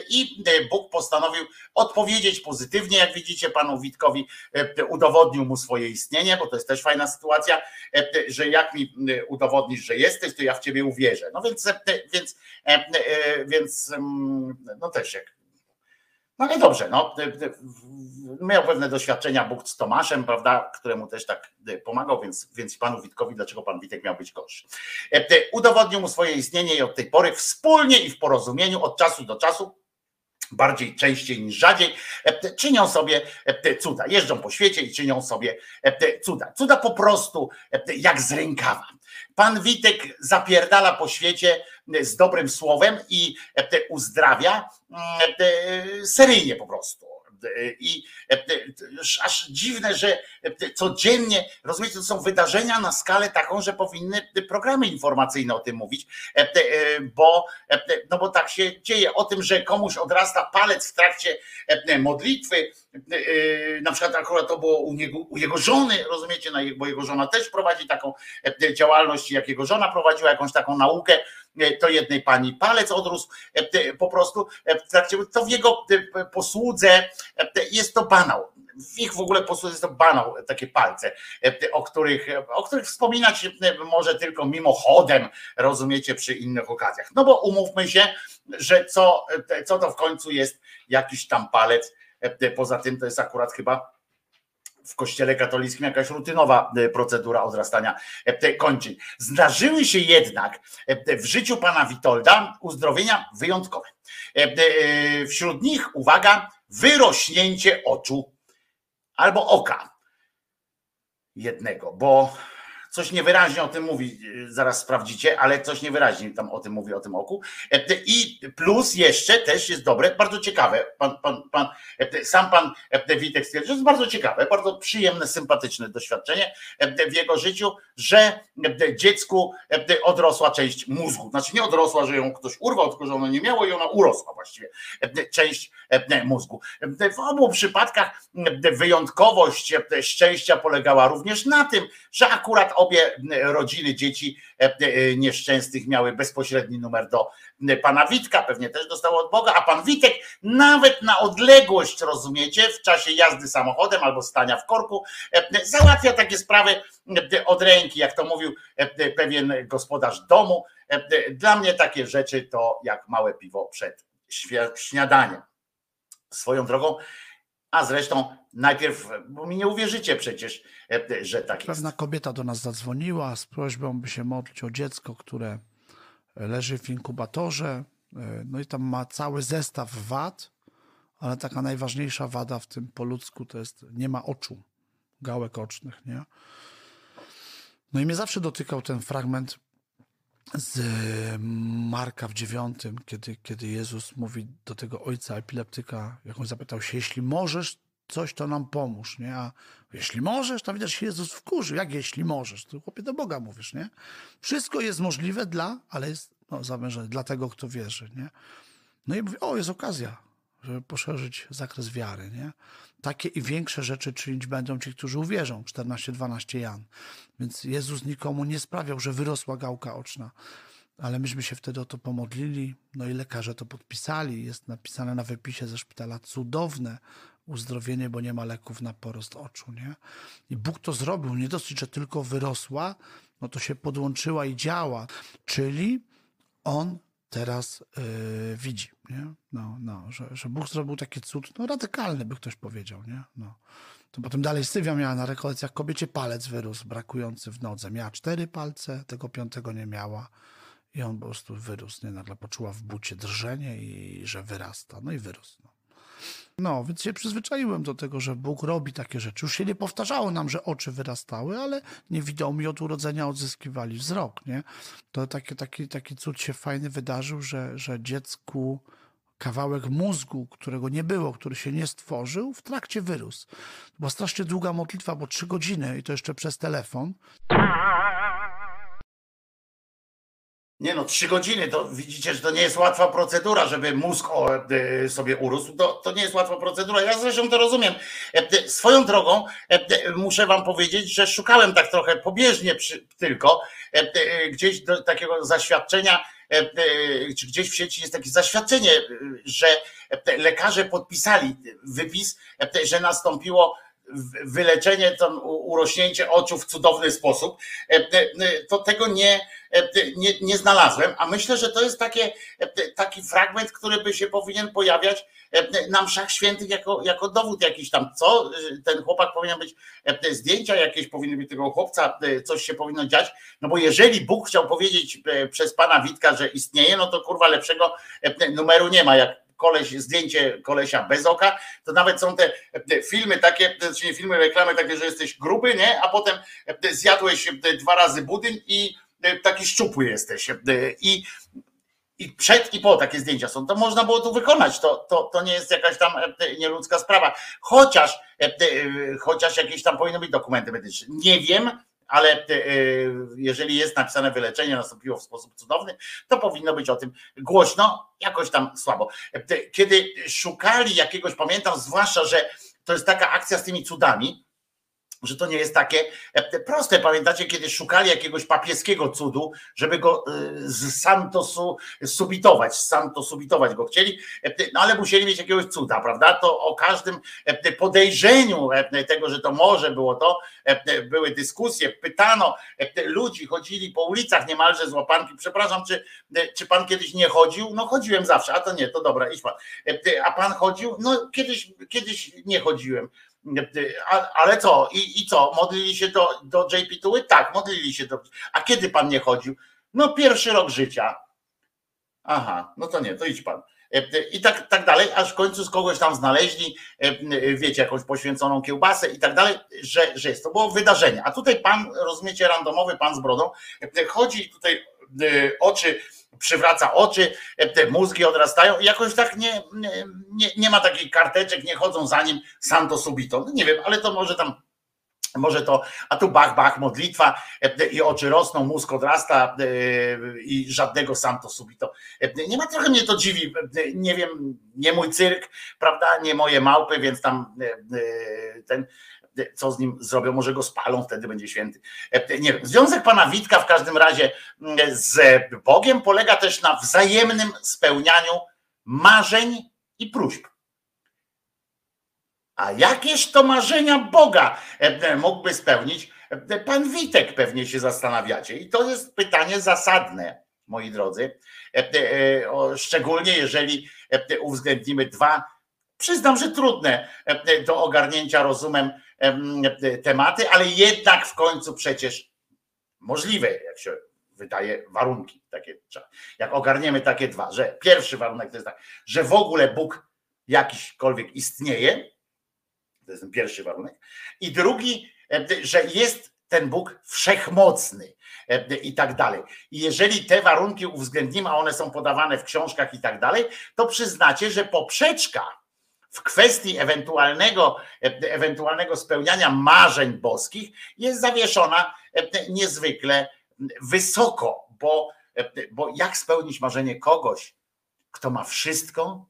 i Bóg postanowił odpowiedzieć pozytywnie, jak widzicie, panu Witkowi udowodnił mu swoje istnienie, bo to jest też fajna sytuacja, że jak mi udowodnisz, że jesteś, to ja w ciebie uwierzę. No więc, więc, więc mm, no też jak No ale dobrze, no, miał pewne doświadczenia Bóg z Tomaszem, prawda, któremu też tak y, pomagał, więc, więc panu Witkowi, dlaczego pan Witek miał być gorszy. E, y, Udowodnił mu swoje istnienie i od tej pory wspólnie i w porozumieniu od czasu do czasu bardziej częściej niż rzadziej, e, czynią sobie e, cuda. Jeżdżą po świecie i czynią sobie e, cuda. Cuda po prostu e, jak z rękawa. Pan Witek zapierdala po świecie z dobrym słowem i e, uzdrawia mm, e, seryjnie po prostu. E, I aż dziwne, że codziennie, rozumiecie, to są wydarzenia na skalę taką, że powinny programy informacyjne o tym mówić, bo, no bo tak się dzieje. O tym, że komuś odrasta palec w trakcie modlitwy, na przykład akurat to było u, niego, u jego żony, rozumiecie, bo jego żona też prowadzi taką e, działalność, jak jego żona prowadziła jakąś taką naukę, e, to jednej pani palec odrósł e, po prostu to w jego posłudze jest to banał. W ich w ogóle posłudze jest to banał, takie palce, o których, o których wspominać może tylko mimochodem, rozumiecie, przy innych okazjach. No bo umówmy się, że co, co to w końcu jest jakiś tam palec, poza tym to jest akurat chyba w kościele katolickim jakaś rutynowa e, procedura odrastania e, kończyn. Zdarzyły się jednak e, w życiu pana Witolda uzdrowienia wyjątkowe. E, e, Wśród nich, uwaga, wyrośnięcie oczu albo oka jednego, bo coś niewyraźnie o tym mówi, e, zaraz sprawdzicie, ale coś niewyraźnie tam o tym mówi, o tym oku. E, I plus jeszcze też jest dobre, bardzo ciekawe, pan, pan, pan, e, sam pan e, Witek stwierdził, że jest bardzo ciekawe, bardzo przyjemne, sympatyczne doświadczenie w jego życiu, że dziecku odrosła część mózgu. Znaczy nie odrosła, że ją ktoś urwał, tylko że ono nie miało i ona urosła właściwie, część mózgu. W obu przypadkach wyjątkowość szczęścia polegała również na tym, że akurat obie rodziny dzieci e, e, nieszczęsnych miały bezpośredni numer do e, pana Witka, pewnie też dostało od Boga, a pan Witek nawet na odległość, rozumiecie, w czasie jazdy samochodem albo stania w korku, e, załatwia takie sprawy e, od ręki, jak to mówił e, pewien gospodarz domu. E, Dla mnie takie rzeczy to jak małe piwo przed śniadaniem. Swoją drogą, a zresztą najpierw, bo mi nie uwierzycie przecież, e, że tak jest. Pewna kobieta do nas zadzwoniła z prośbą, by się modlić o dziecko, które leży w inkubatorze. No i tam ma cały zestaw wad, ale taka najważniejsza wada w tym po ludzku to jest nie ma oczu, gałek ocznych, nie? No i mnie zawsze dotykał ten fragment z Marka w dziewiątym, kiedy, kiedy Jezus mówi do tego ojca epileptyka, jak on zapytał się, jeśli możesz coś, to nam pomóż, nie? A jeśli możesz, to widać się Jezus wkurzył. Jak jeśli możesz? To chłopie do Boga mówisz, nie? Wszystko jest możliwe dla, ale jest no, zawężone, dla tego, kto wierzy, nie? No i mówi, o, jest okazja, żeby poszerzyć zakres wiary, nie? Takie i większe rzeczy czynić będą ci, którzy uwierzą. 14-12 Jan. Więc Jezus nikomu nie sprawiał, że wyrosła gałka oczna. Ale myśmy się wtedy o to pomodlili, no i lekarze to podpisali. Jest napisane na wypisie ze szpitala cudowne uzdrowienie, bo nie ma leków na porost oczu, nie? I Bóg to zrobił. Nie dosyć, że tylko wyrosła, no to się podłączyła i działa. Czyli On teraz yy, widzi, nie? No, no, że, że Bóg zrobił taki cud, no radykalny by ktoś powiedział, nie? No. To potem dalej Sylwia miała na rekolekcjach kobiecie palec wyrósł, brakujący w nodze. Miała cztery palce, tego piątego nie miała. I on po prostu wyrósł, nie? Nagle poczuła w bucie drżenie i że wyrasta. No i wyrósł. No. No, więc się przyzwyczaiłem do tego, że Bóg robi takie rzeczy. Już się nie powtarzało nam, że oczy wyrastały, ale niewidomi od urodzenia odzyskiwali wzrok, nie? To taki, taki, taki cud się fajny wydarzył, że, że dziecku kawałek mózgu, którego nie było, który się nie stworzył, w trakcie wyrósł. Była strasznie długa modlitwa, bo trzy godziny i to jeszcze przez telefon. Nie no, trzy godziny, to widzicie, że to nie jest łatwa procedura, żeby mózg e, sobie urósł. To, to nie jest łatwa procedura. Ja zresztą to rozumiem. E, e, Swoją drogą muszę wam powiedzieć, że szukałem tak trochę pobieżnie przy, tylko gdzieś do takiego zaświadczenia, czy gdzieś w sieci jest takie zaświadczenie, że lekarze podpisali wypis, że nastąpiło wyleczenie, u- urośnięcie oczu w cudowny sposób, e, e, to tego nie, e, nie, nie znalazłem, a myślę, że to jest takie, e, taki fragment, który by się powinien pojawiać e, na mszach świętych jako, jako dowód jakiś tam, co e, ten chłopak powinien być, e, zdjęcia jakieś powinny być tego chłopca, e, coś się powinno dziać, no bo jeżeli Bóg chciał powiedzieć e, przez pana Witka, że istnieje, no to kurwa lepszego e, numeru nie ma, jak koleś, zdjęcie kolesia bez oka, to nawet są te filmy takie, znaczy nie filmy, reklamy takie, że jesteś gruby, nie? A potem e, zjadłeś e, dwa razy budyń i e, taki szczupły jesteś. I, i przed i po takie zdjęcia są. To można było tu wykonać. To, to, to nie jest jakaś tam nieludzka sprawa. Chociaż, chociaż jakieś tam powinny być dokumenty medyczne. Nie wiem, ale e, jeżeli jest napisane wyleczenie nastąpiło w sposób cudowny, to powinno być o tym głośno, jakoś tam słabo. E, Kiedy szukali jakiegoś, pamiętam zwłaszcza, że to jest taka akcja z tymi cudami, że to nie jest takie e, proste. Pamiętacie, kiedy szukali jakiegoś papieskiego cudu, żeby go e, z Santosu subitować, z subitować go chcieli, e, no ale musieli mieć jakiegoś cuda, prawda? To o każdym podejrzeniu tego, że to może było to, były dyskusje, pytano ludzi, chodzili po ulicach niemalże z łapanki. Przepraszam, czy, czy pan kiedyś nie chodził? No chodziłem zawsze, a to nie, to dobra, idź pan. A pan chodził? No kiedyś, kiedyś nie chodziłem. Ale co? I, I co? Modlili się do, do JP Tuły? Tak, modlili się do. A kiedy pan nie chodził? No, pierwszy rok życia. Aha, no to nie, to idź pan. I tak, tak dalej, aż w końcu z kogoś tam znaleźli, wiecie, jakąś poświęconą kiełbasę i tak dalej, że, że jest. To było wydarzenie. A tutaj pan, rozumiecie, randomowy pan z brodą, chodzi tutaj oczy przywraca oczy, te mózgi odrastają i jakoś tak nie, nie, nie ma takich karteczek, nie chodzą za nim santo subito. No nie wiem, ale to może tam może to, a tu bach, bach, modlitwa i oczy rosną, mózg odrasta i żadnego santo subito. Nie ma, trochę mnie to dziwi, nie wiem, nie mój cyrk, prawda, nie moje małpy, więc tam ten, co z nim zrobią, może go spalą, wtedy będzie święty. Nie wiem. Związek pana Witka w każdym razie z Bogiem polega też na wzajemnym spełnianiu marzeń i próśb. A jakież to marzenia Boga mógłby spełnić? Pan Witek pewnie się zastanawiacie. I to jest pytanie zasadne, moi drodzy. Szczególnie jeżeli uwzględnimy dwa, przyznam, że trudne do ogarnięcia rozumem tematy, ale jednak w końcu przecież możliwe, jak się wydaje, warunki takie. Jak ogarniemy takie dwa, że pierwszy warunek to jest tak, że w ogóle Bóg jakiśkolwiek istnieje, to jest ten pierwszy warunek, i drugi, że jest ten Bóg wszechmocny i tak dalej. I jeżeli te warunki uwzględnimy, a one są podawane w książkach i tak dalej, to przyznacie, że poprzeczka w kwestii ewentualnego, ewentualnego spełniania marzeń boskich jest zawieszona niezwykle wysoko, bo, bo jak spełnić marzenie kogoś, kto ma wszystko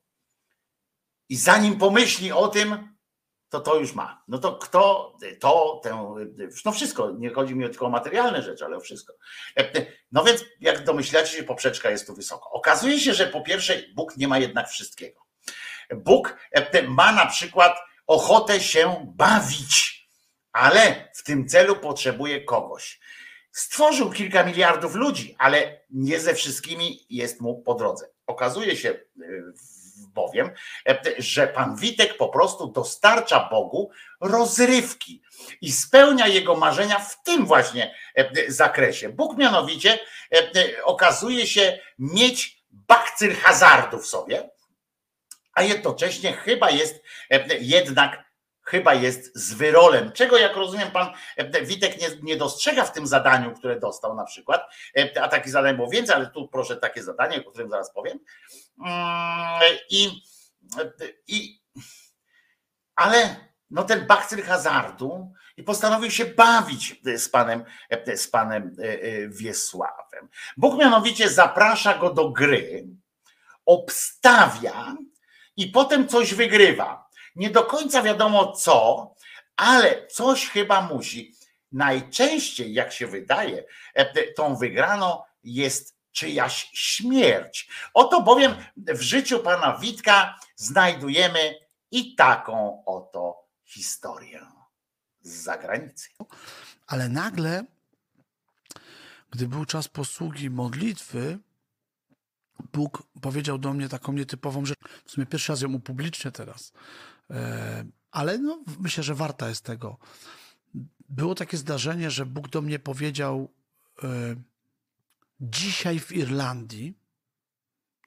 i zanim pomyśli o tym, to to już ma. No to kto to, tę, no wszystko, nie chodzi mi tylko o materialne rzeczy, ale o wszystko. No więc jak domyślacie się, poprzeczka jest tu wysoko. Okazuje się, że po pierwsze Bóg nie ma jednak wszystkiego. Bóg ma na przykład ochotę się bawić, ale w tym celu potrzebuje kogoś. Stworzył kilka miliardów ludzi, ale nie ze wszystkimi jest mu po drodze. Okazuje się bowiem, że pan Witek po prostu dostarcza Bogu rozrywki i spełnia jego marzenia w tym właśnie zakresie. Bóg mianowicie okazuje się mieć bakcyl hazardu w sobie, a jednocześnie chyba jest jednak chyba jest z wyrolem, czego jak rozumiem pan Witek nie, nie, dostrzega w tym zadaniu, które dostał na przykład, a takich zadań było więcej, ale tu proszę takie zadanie, o którym zaraz powiem. I, i ale no ten bakcyl hazardu i postanowił się bawić z panem, z panem Wiesławem. Bóg mianowicie zaprasza go do gry, obstawia i potem coś wygrywa. Nie do końca wiadomo co, ale coś chyba musi. Najczęściej, jak się wydaje, tą wygraną jest czyjaś śmierć. Oto bowiem w życiu pana Witka znajdujemy i taką oto historię z zagranicy. Ale nagle, gdy był czas posługi modlitwy, Bóg powiedział do mnie taką nietypową rzecz. W sumie pierwszy raz ją upublicznię teraz. E, ale no, myślę, że warta jest tego. Było takie zdarzenie, że Bóg do mnie powiedział e, dzisiaj w Irlandii,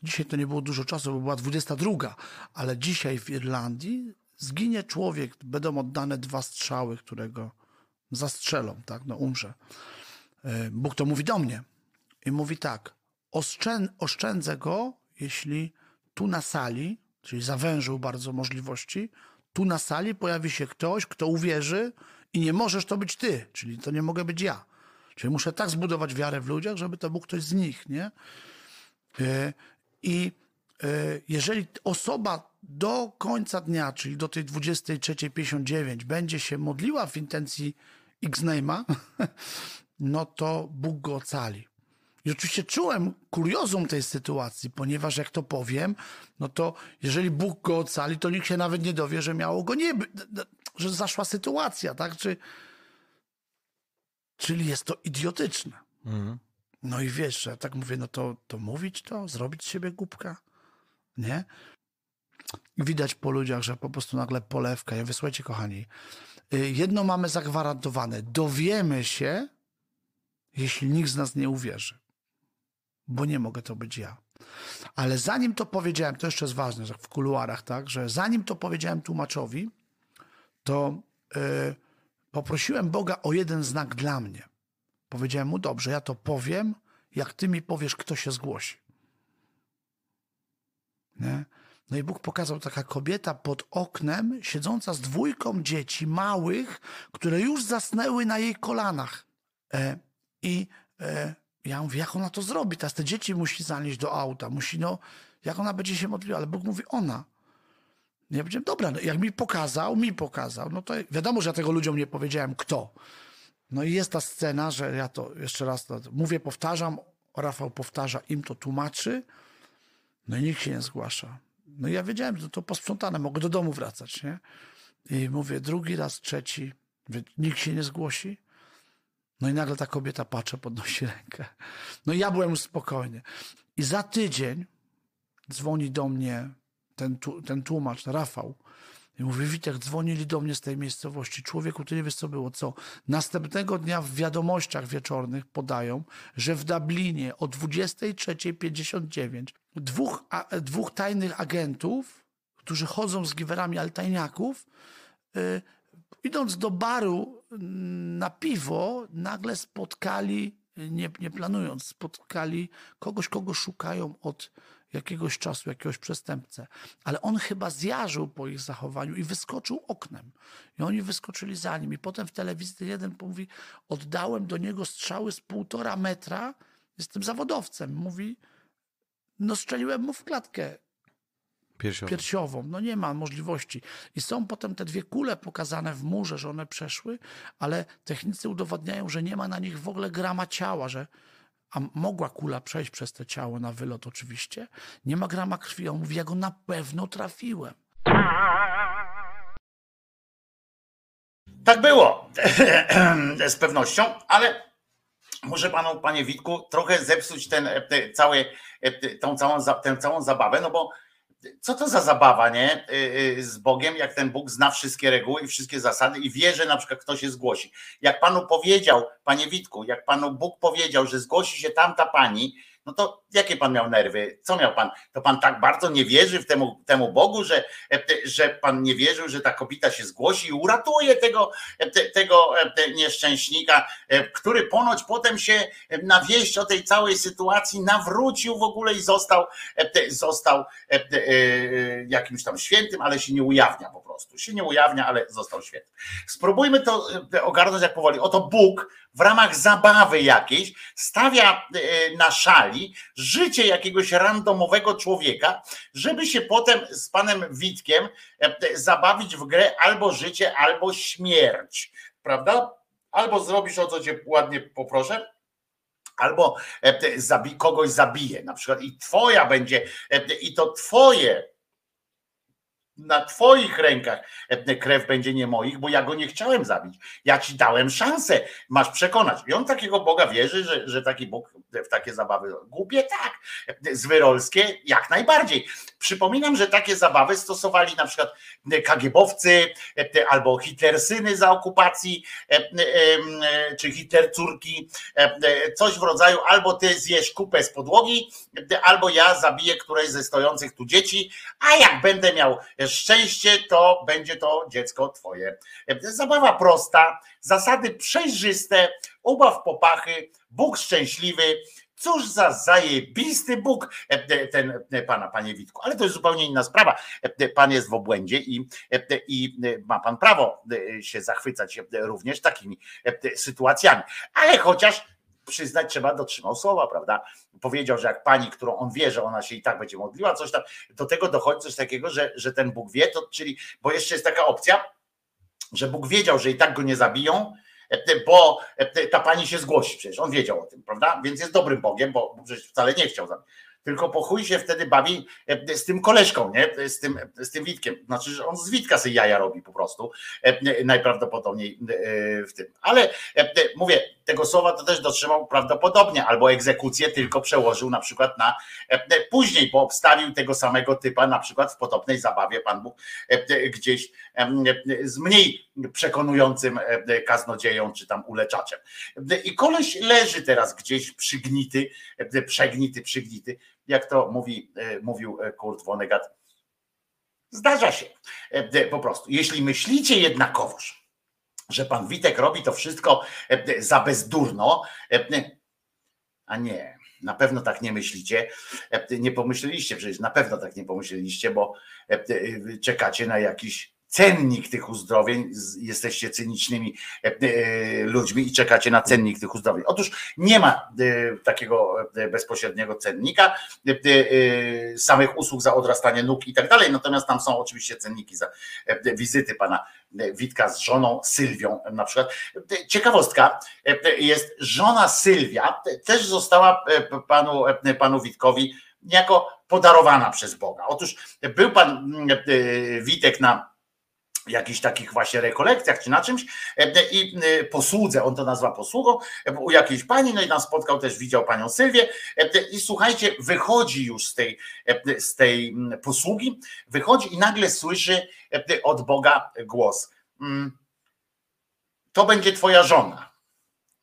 dzisiaj to nie było dużo czasu, bo była 22, ale dzisiaj w Irlandii zginie człowiek, będą oddane dwa strzały, którego zastrzelą, tak, no umrze. E, Bóg to mówi do mnie i mówi tak, oszczę, oszczędzę go, jeśli tu na sali, czyli zawężył bardzo możliwości, tu na sali pojawi się ktoś, kto uwierzy i nie możesz to być ty, czyli to nie mogę być ja. Czyli muszę tak zbudować wiarę w ludziach, żeby to był ktoś z nich, nie? E, I e, jeżeli osoba do końca dnia, czyli do tej 23.59 będzie się modliła w intencji X-Name'a, no to Bóg go ocali. I oczywiście czułem kuriozum tej sytuacji, ponieważ jak to powiem, no to jeżeli Bóg go ocali, to nikt się nawet nie dowie, że miało go nie być, że zaszła sytuacja, tak? Czy, czyli jest to idiotyczne. No i wiesz, że tak mówię, no to, to mówić to, zrobić siebie głupka, nie? I widać po ludziach, że po prostu nagle polewka. Ja wysłuchajcie, kochani, y, jedno mamy zagwarantowane. Dowiemy się, jeśli nikt z nas nie uwierzy. Bo nie mogę to być ja. Ale zanim to powiedziałem, to jeszcze jest ważne, w kuluarach, tak, że zanim to powiedziałem tłumaczowi, to y, poprosiłem Boga o jeden znak dla mnie. Powiedziałem mu, dobrze, ja to powiem, jak ty mi powiesz, kto się zgłosi. Nie? No i Bóg pokazał taka kobieta pod oknem, siedząca z dwójką dzieci małych, które już zasnęły na jej kolanach. E, I e, ja mówię, jak ona to zrobi? Teraz te dzieci musi zanieść do auta, musi, no, jak ona będzie się modliła? Ale Bóg mówi, ona. Ja powiedziałem, dobra, no, jak mi pokazał, mi pokazał, no to wiadomo, że ja tego ludziom nie powiedziałem, kto. No i jest ta scena, że ja to jeszcze raz to mówię, powtarzam, Rafał powtarza, im to tłumaczy, no i nikt się nie zgłasza. No i ja wiedziałem, że to posprzątane, mogę do domu wracać, nie? I mówię drugi raz, trzeci, nikt się nie zgłosi. No i nagle ta kobieta patrzy, podnosi rękę. No i ja byłem już spokojny. I za tydzień dzwoni do mnie ten, ten tłumacz, Rafał. I mówi, Witek, dzwonili do mnie z tej miejscowości. Człowieku, ty nie wiesz, co było, co? Następnego dnia w wiadomościach wieczornych podają, że w Dublinie o 23.59 dwóch, dwóch tajnych agentów, którzy chodzą z giwerami altajniaków, y, idąc do baru na piwo, nagle spotkali, nie, nie planując, spotkali kogoś, kogo szukają od jakiegoś czasu, jakiegoś przestępcę. Ale on chyba zjarzył po ich zachowaniu i wyskoczył oknem. I oni wyskoczyli za nim. I potem w telewizji jeden mówi, oddałem do niego strzały z półtora metra, jestem zawodowcem. Mówi, no strzeliłem mu w klatkę Piersiowo. piersiową. No nie ma możliwości. I są potem te dwie kule pokazane w murze, że one przeszły, ale technicy udowadniają, że nie ma na nich w ogóle grama ciała, że a mogła kula przejść przez to ciało na wylot oczywiście. Nie ma grama krwi. On mówi, ja go na pewno trafiłem. Tak było, z pewnością, ale muszę panu, panie Witku, trochę zepsuć ten, e, te, cały, e, te- tą, całą, za- tę całą zabawę, no bo co to za zabawa, nie? Y, y, Z Bogiem, jak ten Bóg zna wszystkie reguły i wszystkie zasady i wie, że na przykład kto się zgłosi. Jak panu powiedział, panie Witku, jak panu Bóg powiedział, że zgłosi się tamta pani, no to jakie pan miał nerwy? Co miał pan? To pan tak bardzo nie wierzy w temu, temu Bogu, że, że pan nie wierzył, że ta kobieta się zgłosi i uratuje tego, te, tego te nieszczęśnika, który ponoć potem się na wieść o tej całej sytuacji nawrócił w ogóle i został, został e, e, e, jakimś tam świętym, ale się nie ujawnia po prostu. Się nie ujawnia, ale został świętym. Spróbujmy to ogarnąć jak powoli. Oto Bóg w ramach zabawy jakiejś stawia e, na szali życie jakiegoś randomowego człowieka, żeby się potem z panem Witkiem e, zabawić w grę albo życie, albo śmierć. Prawda? Albo zrobisz o co cię ładnie poproszę, albo e, kogoś zabije na przykład i twoja będzie, i to twoje na twoich rękach krew będzie nie moich, bo ja go nie chciałem zabić. Ja ci dałem szansę, masz przekonać. I on takiego Boga wierzy, że, że taki Bóg w takie zabawy głupie, tak. Zwyrolskie jak najbardziej. Przypominam, że takie zabawy stosowali na przykład kagiebowcy albo hitlersyny za okupacji, czy hitlercurki, coś w rodzaju albo ty zjesz kupę z podłogi, albo ja zabiję któreś ze stojących tu dzieci, a jak będę miał szczęście, to będzie to dziecko twoje. Zabawa prosta, zasady przejrzyste, ubaw popachy, Bóg szczęśliwy. Cóż za zajebisty Bóg ten pana, panie Witku, ale to jest zupełnie inna sprawa. Pan jest w obłędzie i, i ma pan prawo się zachwycać również takimi sytuacjami. Ale chociaż przyznać trzeba, dotrzymał słowa, prawda? Powiedział, że jak pani, którą on wie, że ona się i tak będzie modliła, coś tam, do tego dochodzi coś takiego, że, że ten Bóg wie, to czyli, bo jeszcze jest taka opcja, że Bóg wiedział, że i tak go nie zabiją, bo ta pani się zgłosi przecież, on wiedział o tym, prawda? Więc jest dobrym Bogiem, bo przecież wcale nie chciał zabić tylko po chuj się wtedy bawi e, z tym koleżką, nie? Z tym, z tym Witkiem. Znaczy, że on z Witka sobie jaja robi po prostu, e, najprawdopodobniej e, w tym. Ale mówię, tego słowa to też dotrzymał prawdopodobnie, albo egzekucję tylko przełożył na przykład na później, bo obstawił tego samego typa na przykład w potopnej zabawie Pan Bóg gdzieś z mniej przekonującym kaznodzieją czy tam uleczaczem. I koleś leży teraz gdzieś przygnity, przegnity, przygnity, jak to mówi, e, mówił e, Kurt Vonnegut. Zdarza się e, po prostu. Jeśli myślicie jednakowoż, że pan Witek robi to wszystko za bezdurno, a nie, na pewno tak nie myślicie, nie pomyśleliście przecież, na pewno tak nie pomyśleliście, bo czekacie na jakiś cennik tych uzdrowień, jesteście cynicznymi e, e, ludźmi i czekacie na cennik tych uzdrowień. Otóż nie ma e, takiego bezpośredniego cennika samych usług za odrastanie nóg i tak dalej, natomiast tam są oczywiście cenniki za wizyty pana Witka z żoną Sylwią na przykład. Ciekawostka jest, żona Sylwia też została panu, panu Witkowi jako podarowana przez Boga. Otóż był pan Witek na jakichś takich właśnie rekolekcjach czy na czymś e, i e, posłudze, on to nazywa posługą, e, u jakiejś pani, no i tam spotkał też, widział panią Sylwię i słuchajcie, wychodzi już z tej, z tej posługi, wychodzi i nagle słyszy od Boga głos. Mm, to będzie twoja żona.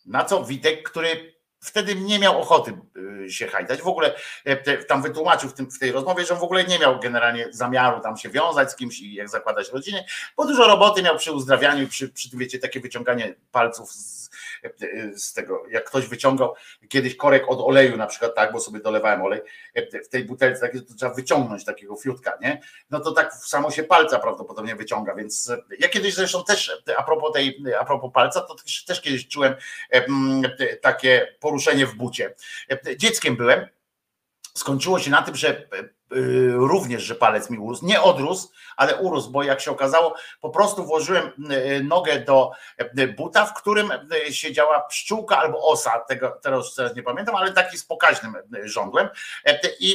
Na co Witek, który wtedy nie miał ochoty y, się hajtać. W ogóle e, tam wytłumaczył w, tym, w tej rozmowie, że w ogóle nie miał generalnie zamiaru tam się wiązać z kimś i jak zakładać rodzinę, bo dużo roboty miał przy uzdrawianiu przy, przy wiecie, takie wyciąganie palców z, e, z tego, jak ktoś wyciągał kiedyś korek od oleju na przykład, tak, bo sobie dolewałem olej e, w tej butelce, takie, to trzeba wyciągnąć takiego fiutka, nie? No to tak samo się palca prawdopodobnie wyciąga, więc ja kiedyś zresztą też, a propos tej, a propos palca, to też, też kiedyś czułem takie poruszenie w bucie. Dzieckiem byłem. Skończyło się na tym, że e, e, również, że palec mi urósł. Nie odrósł, ale urósł, bo jak się okazało, po prostu włożyłem e, nogę do buta, w którym siedziała pszczółka albo osa, tego teraz nie pamiętam, ale taki z pokaźnym żądłem i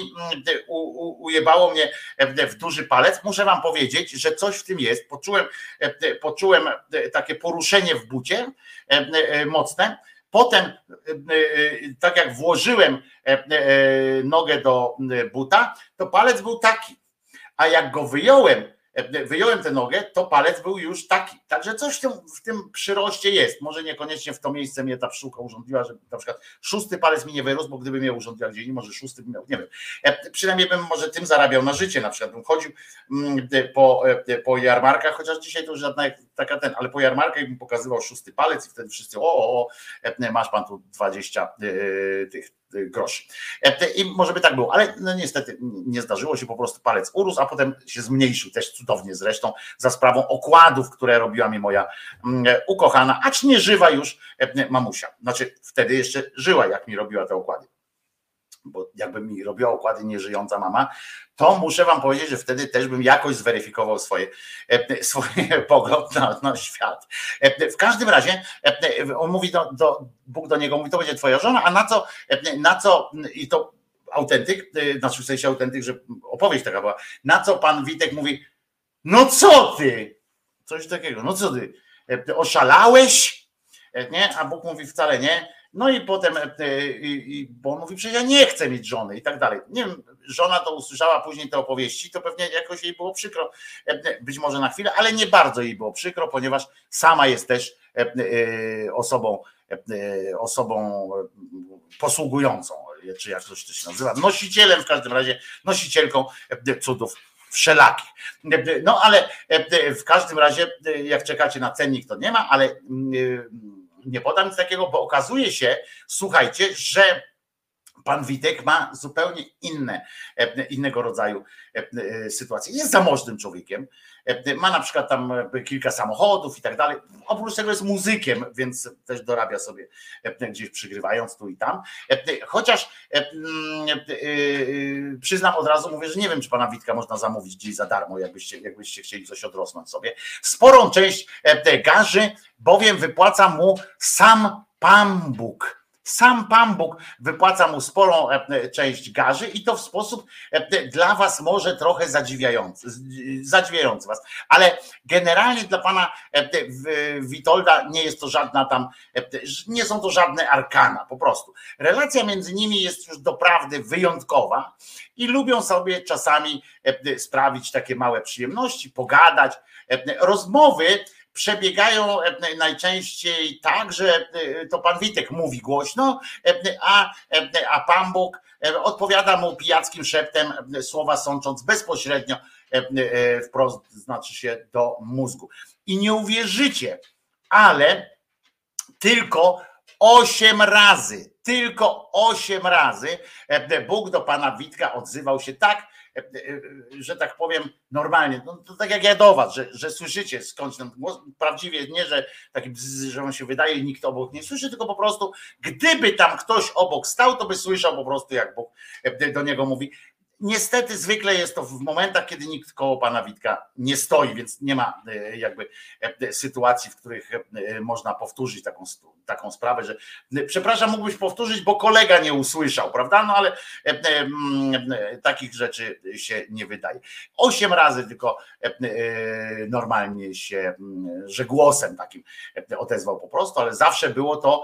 ujebało mnie w duży palec. Muszę wam powiedzieć, że coś w tym jest. Poczułem, poczułem takie poruszenie w bucie mocne Potem, e, e, tak jak włożyłem e, nogę do buta, to palec był taki. A jak go wyjąłem, wyjąłem tę nogę, to palec był już taki. Także coś w tym, w tym przyroście jest. Może niekoniecznie w to miejsce mnie ta pszczółka urządziła, że na przykład szósty palec mi nie wyrósł, bo gdyby mnie urządziła gdzieś, może szósty bym miał, nie wiem. Przynajmniej bym może tym zarabiał na życie, na przykład bym chodził mm, po, po jarmarkach, chociaż dzisiaj to już żadna taka ten, ale po jarmarkach bym pokazywał szósty palec i wtedy wszyscy, o, o, o masz pan tu 20 tych groszy. I może by tak było, ale no niestety nie zdarzyło się, po prostu palec urósł, a potem się zmniejszył też cudownie zresztą za sprawą okładów, które robiła mi moja ukochana, acz nie żywa już mamusia. Znaczy wtedy jeszcze żyła, jak mi robiła te okłady bo jakby mi robiła układy nieżyjąca mama, to muszę wam powiedzieć, że wtedy też bym jakoś zweryfikował swoje, e, swoje pogląd na, na świat. E, w każdym razie e, on mówi, do, do, Bóg do niego mówi, to będzie twoja żona, a na co, na co i to autentyk, znaczy w sensie autentyk, że opowieść taka była, na co pan Witek mówi, No co ty? Coś takiego, no co ty? Oszalałeś? Nie? A Bóg mówi wcale nie. No i potem, e, i, bo on mówi, przecież ja nie chcę mieć żony i tak dalej. Nie wiem, żona to usłyszała później te opowieści, to pewnie jakoś jej było przykro, e, być może na chwilę, ale nie bardzo jej było przykro, ponieważ sama jest też e, e, osobą, e, osobą e, posługującą, czy jak to się nazywa, nosicielem w każdym razie, nosicielką e, cudów wszelakich. No ale e, w każdym razie, e, jak czekacie na cennik, to nie ma, ale mm, nie podam nic takiego, bo okazuje się, słuchajcie, że pan Witek ma zupełnie inne, e, innego rodzaju e, sytuacje. Jest zamożnym człowiekiem, e, ma na przykład tam e, kilka samochodów i tak dalej. Oprócz tego jest muzykiem, więc też dorabia sobie e, gdzieś przygrywając tu i tam. E, Chociaż e, e, e, przyznam od razu, mówię, że nie wiem, czy pana Witka można zamówić gdzieś za darmo, jakbyście, jakbyście chcieli coś odrosnąć sobie. Sporą część e, garzy bowiem wypłaca mu sam Pan Bóg. Sam Pan Bóg wypłaca mu sporą e, część garzy i to w sposób e, dla was może trochę zadziwiający, zadziwiający was, ale generalnie dla pana e, Witolda nie jest to żadna tam, e, nie są to żadne arkana, po prostu. Relacja między nimi jest już doprawdy wyjątkowa i lubią sobie czasami e, sprawić takie małe przyjemności, pogadać. E, Rozmowy przebiegają e, najczęściej tak, że e, to pan Witek mówi głośno, e, a, a pan Bóg odpowiada mu pijackim szeptem, słowa sącząc bezpośrednio wprost, znaczy się do mózgu. I nie uwierzycie, ale tylko osiem razy, tylko osiem razy Bóg do pana Witka odzywał się tak, że tak powiem normalnie, no to tak jak ja do was, że, że słyszycie skądś ten głos, prawdziwie nie, że taki bzz, że on się wydaje i nikt obok nie słyszy, tylko po prostu gdyby tam ktoś obok stał, to by słyszał po prostu jak Bóg e, do niego mówi. Niestety zwykle jest to w momentach, kiedy nikt koło pana Witka nie stoi, więc nie ma e, jakby e, sytuacji, w których e, można powtórzyć taką, taką sprawę, że przepraszam, mógłbyś powtórzyć, bo kolega nie usłyszał, prawda? No ale mm, takich rzeczy się nie wydaje. Osiem razy tylko normalnie się, mm, że głosem takim odezwał po prostu, ale zawsze było to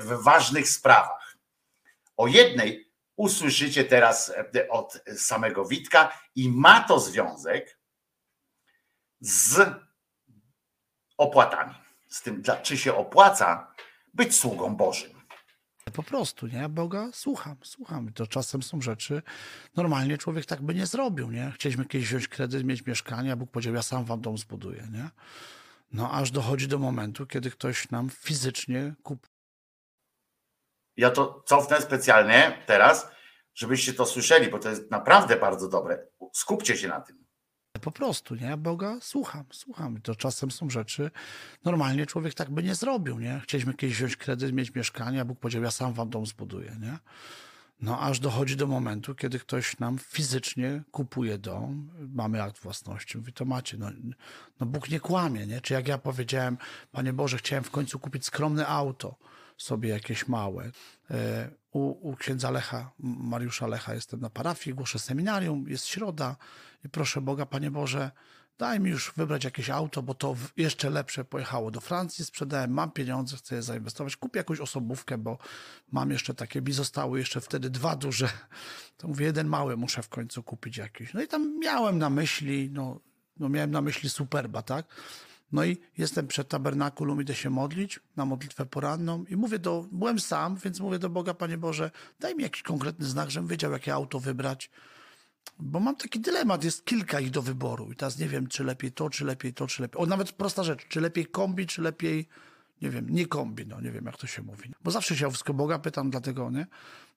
w ważnych sprawach. O jednej usłyszycie teraz e, od samego Witka i ma to związek z opłatami. Z tym, czy się opłaca być sługą Bożym. Po prostu, nie? Boga słucham, słucham. To czasem są rzeczy, normalnie człowiek tak by nie zrobił, nie? Chcieliśmy kiedyś wziąć kredyt, mieć mieszkanie, a Bóg powiedział, ja sam wam dom zbuduję, nie? No aż dochodzi do momentu, kiedy ktoś nam fizycznie kupuje Ja to cofnę specjalnie teraz, żebyście to słyszeli, bo to jest naprawdę bardzo dobre. Skupcie się na tym. Po prostu, nie? Boga słucham, słucham. To czasem są rzeczy, normalnie człowiek tak by nie zrobił, nie? Chcieliśmy kiedyś wziąć kredyt, mieć mieszkanie, a Bóg powiedział, ja sam wam dom zbuduję, nie? No aż dochodzi do momentu, kiedy ktoś nam fizycznie kupuje dom, mamy akt własności, mówi, to macie, no, no Bóg nie kłamie, nie? Czy jak ja powiedziałem, Panie Boże, chciałem w końcu kupić skromne auto, sobie jakieś małe. E, U, u księdza Lecha, Mariusza Lecha jestem na parafii, głoszę seminarium, jest środa i proszę Boga, Panie Boże, daj mi już wybrać jakieś auto, bo to jeszcze lepsze pojechało do Francji, sprzedałem, mam pieniądze, chcę je zainwestować, kupię jakąś osobówkę, bo mam jeszcze takie, mi zostały jeszcze wtedy dwa duże, to mówię, jeden mały muszę w końcu kupić jakiś. No i tam miałem na myśli, no, no miałem na myśli Superba, tak? No i jestem przed tabernakulum, idę się modlić na modlitwę poranną i mówię do, byłem sam, więc mówię do Boga, Panie Boże, daj mi jakiś konkretny znak, żebym wiedział, jakie auto wybrać. Bo mam taki dylemat, jest kilka ich do wyboru i teraz nie wiem, czy lepiej to, czy lepiej to, czy lepiej. O, nawet prosta rzecz, czy lepiej kombi, czy lepiej, nie wiem, nie kombi, no nie wiem, jak to się mówi. Bo zawsze się o wszystko Boga pytam, dlatego, nie?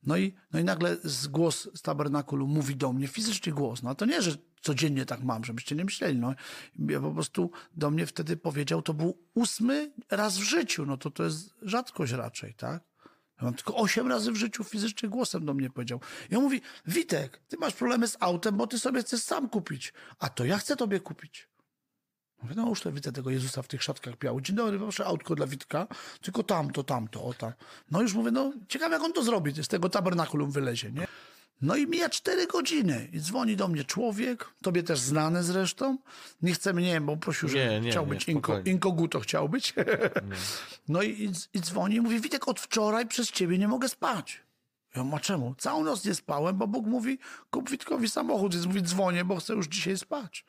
No i, no i nagle z głos z tabernakulu mówi do mnie, fizycznie głos. No to nie, że codziennie tak mam, żebyście nie myśleli. No. Ja po prostu do mnie wtedy powiedział, to był ósmy raz w życiu. No to to jest rzadkość raczej, tak? Mam tylko osiem razy w życiu fizycznie głosem do mnie powiedział. I on mówi, Witek, ty masz problemy z autem, bo ty sobie chcesz sam kupić. A to ja chcę tobie kupić. Mówię, no już to widzę tego Jezusa w tych szatkach białych. Dzień dobry, proszę autko dla Witka, tylko tamto, tamto, o tam. No już mówię, no ciekawe jak on to zrobi, z tego tabernakulum wylezie, nie? No i mija cztery godziny i dzwoni do mnie człowiek, tobie też znany zresztą. Nie chce mnie, bo prosił, że Nie, nie, chciał nie, być inko, inkoguto, chciał być. No i, i, i dzwoni i mówi, Witek, od wczoraj przez ciebie nie mogę spać. Ja mówię, czemu? Całą noc nie spałem, bo Bóg mówi, kup Witkowi samochód. Więc mówi, dzwonię, bo chcę już dzisiaj spać.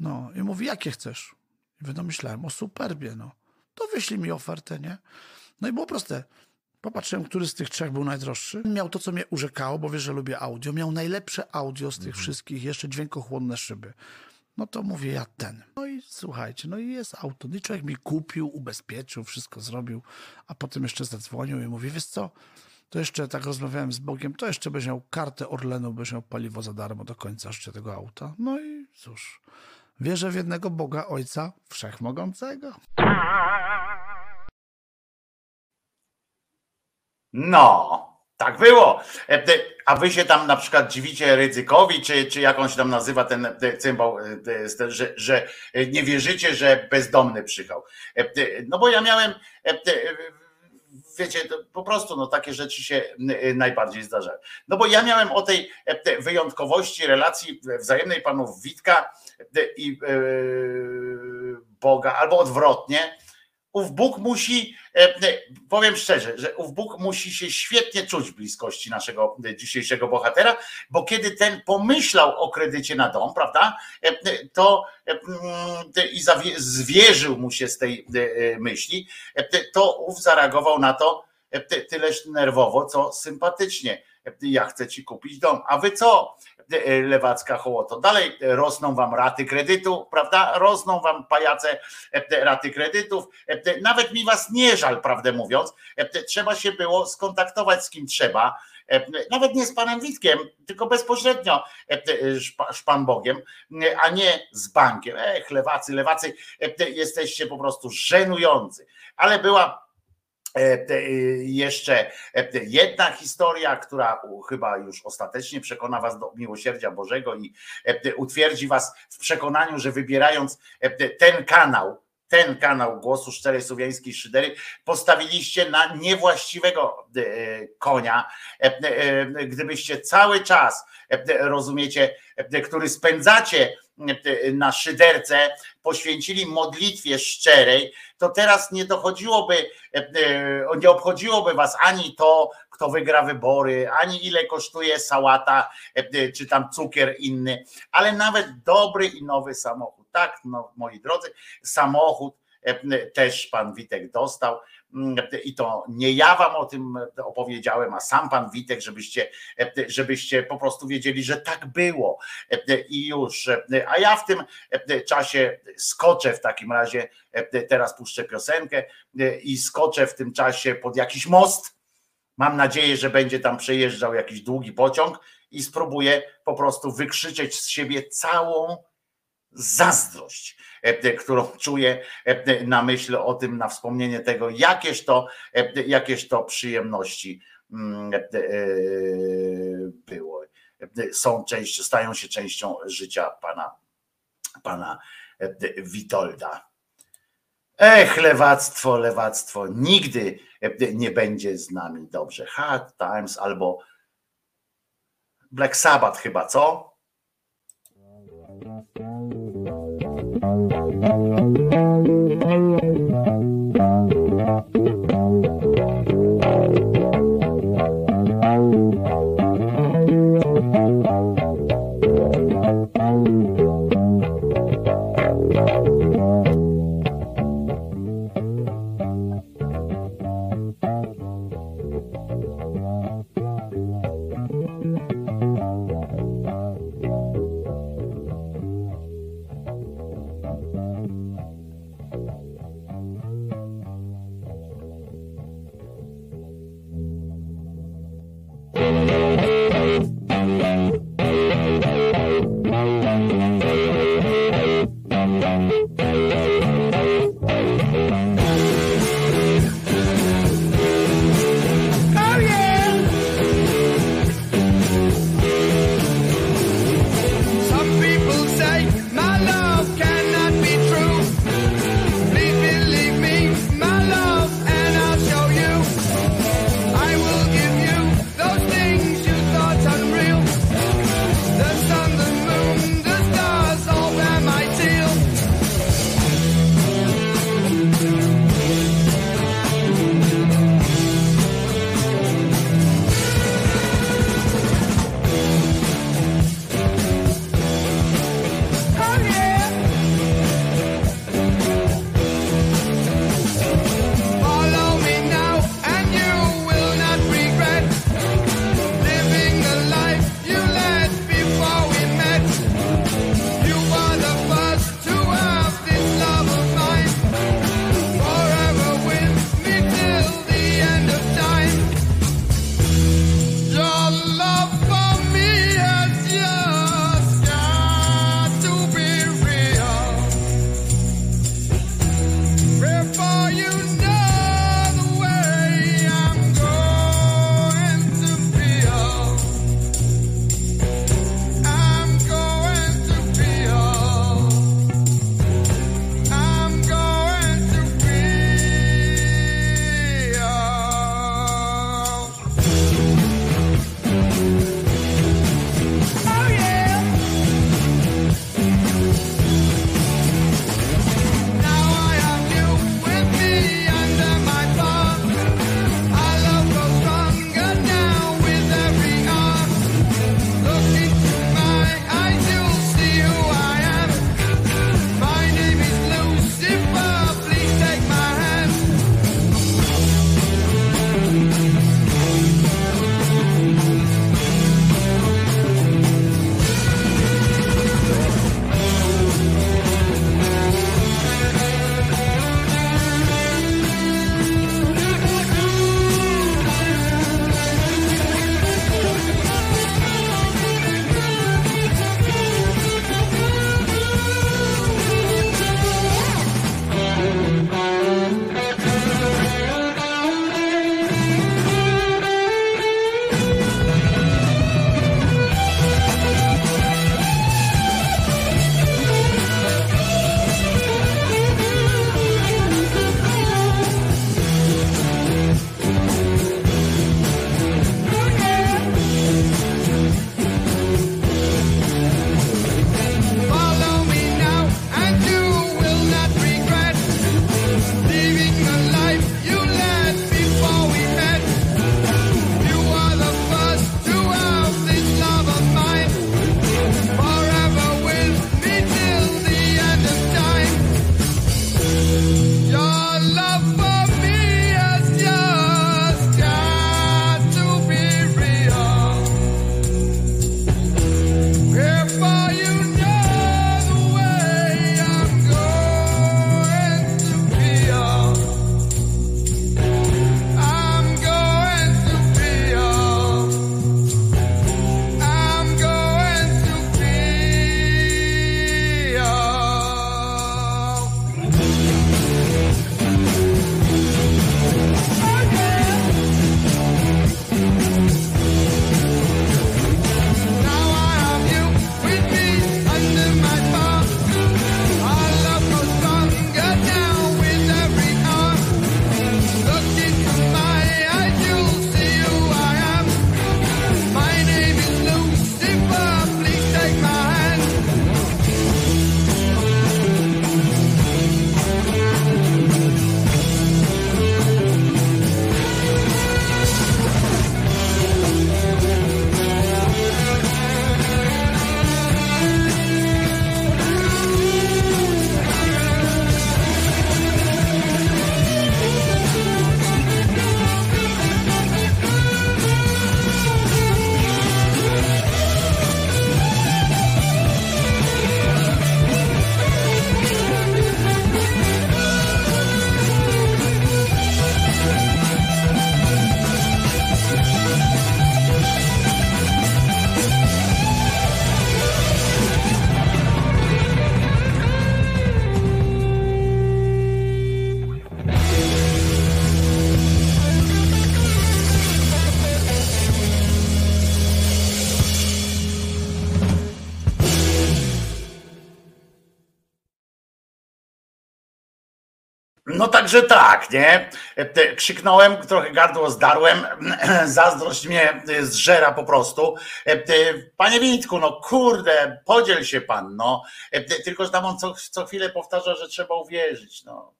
No i mówi, jakie chcesz? I wymyślałem, o superbie, no. To wyślij mi ofertę, nie? No i było proste. Popatrzyłem, który z tych trzech był najdroższy. Miał to, co mnie urzekało, bo wiesz, że lubię audio. Miał najlepsze audio z tych wszystkich, jeszcze dźwiękochłonne szyby. No to mówię, ja ten. No i słuchajcie, no i jest auto. No i człowiek mi kupił, ubezpieczył, wszystko zrobił, a potem jeszcze zadzwonił i mówi, wiesz co, to jeszcze tak rozmawiałem z Bogiem, to jeszcze będziesz miał kartę Orlenu, będziesz miał paliwo za darmo do końca życia tego auta. No i cóż, wierzę w jednego Boga, Ojca Wszechmogącego. No, tak było. E, A wy się tam na przykład dziwicie Rydzykowi, czy, czy jak on się tam nazywa ten e, cymbał, e, że, że nie wierzycie, że bezdomny przyjechał. E, te- No bo ja miałem, e, wiecie, po prostu no, takie rzeczy się e, najbardziej zdarzają. No bo ja miałem o tej e, te wyjątkowości relacji wzajemnej panów Witka e, i e, Boga, albo odwrotnie, ów Bóg musi, e, e, powiem szczerze, że ów Bóg musi się świetnie czuć bliskości naszego dzisiejszego bohatera, bo kiedy ten pomyślał o kredycie na dom, prawda, e, to i zwierzył mu się z tej myśli, to ów zareagował na to ty- tyleż nerwowo, co sympatycznie. Ja chcę ci kupić dom. A wy co? E, Lewacka hołoto. Dalej e, rosną wam raty kredytu, prawda? Rosną wam pajace e, raty kredytów. Nawet mi was nie żal, prawdę mówiąc. Trzeba się było skontaktować z kim trzeba. Nawet nie z panem Witkiem, tylko bezpośrednio szpan Bogiem, a nie z bankiem. Ech, lewacy, lewacy, te- jesteście po prostu żenujący. Ale była Jeszcze e, jedna historia, która chyba już ostatecznie przekona Was do miłosierdzia Bożego i e, utwierdzi Was w przekonaniu, że wybierając e, te, ten kanał, ten kanał głosu szczerej słowiańskiej szydery, postawiliście na niewłaściwego e, konia. E, e, Gdybyście cały czas, e, rozumiecie, e, który spędzacie e, na szyderce, poświęcili modlitwie szczerej, to teraz nie dochodziłoby, e, e, nie obchodziłoby was ani to, kto wygra wybory, ani ile kosztuje sałata, e, czy tam cukier inny, ale nawet dobry i nowy samochód. Tak, no, moi drodzy, samochód też pan Witek dostał. I to nie ja wam o tym opowiedziałem, a sam pan Witek, żebyście, żebyście po prostu wiedzieli, że tak było. I już. A ja w tym czasie skoczę w takim razie, teraz puszczę piosenkę i skoczę w tym czasie pod jakiś most. Mam nadzieję, że będzie tam przejeżdżał jakiś długi pociąg i spróbuję po prostu wykrzyczeć z siebie całą zazdrość, e, którą czuję e, na myśl o tym, na wspomnienie tego, jakież to, e, jakież to przyjemności mm, e, było. Są częścią, stają się częścią życia pana, pana e, Witolda. Ech, lewactwo, lewactwo, nigdy e, nie będzie z nami dobrze. Hard Times albo Black Sabbath chyba, co? Thank you. Także tak, nie? Krzyknąłem, trochę gardło zdarłem, zazdrość mnie zżera po prostu. Te- Panie Witku, no kurde, podziel się pan, no. Te- Tylko, że tam on co, co chwilę powtarza, że trzeba uwierzyć, no.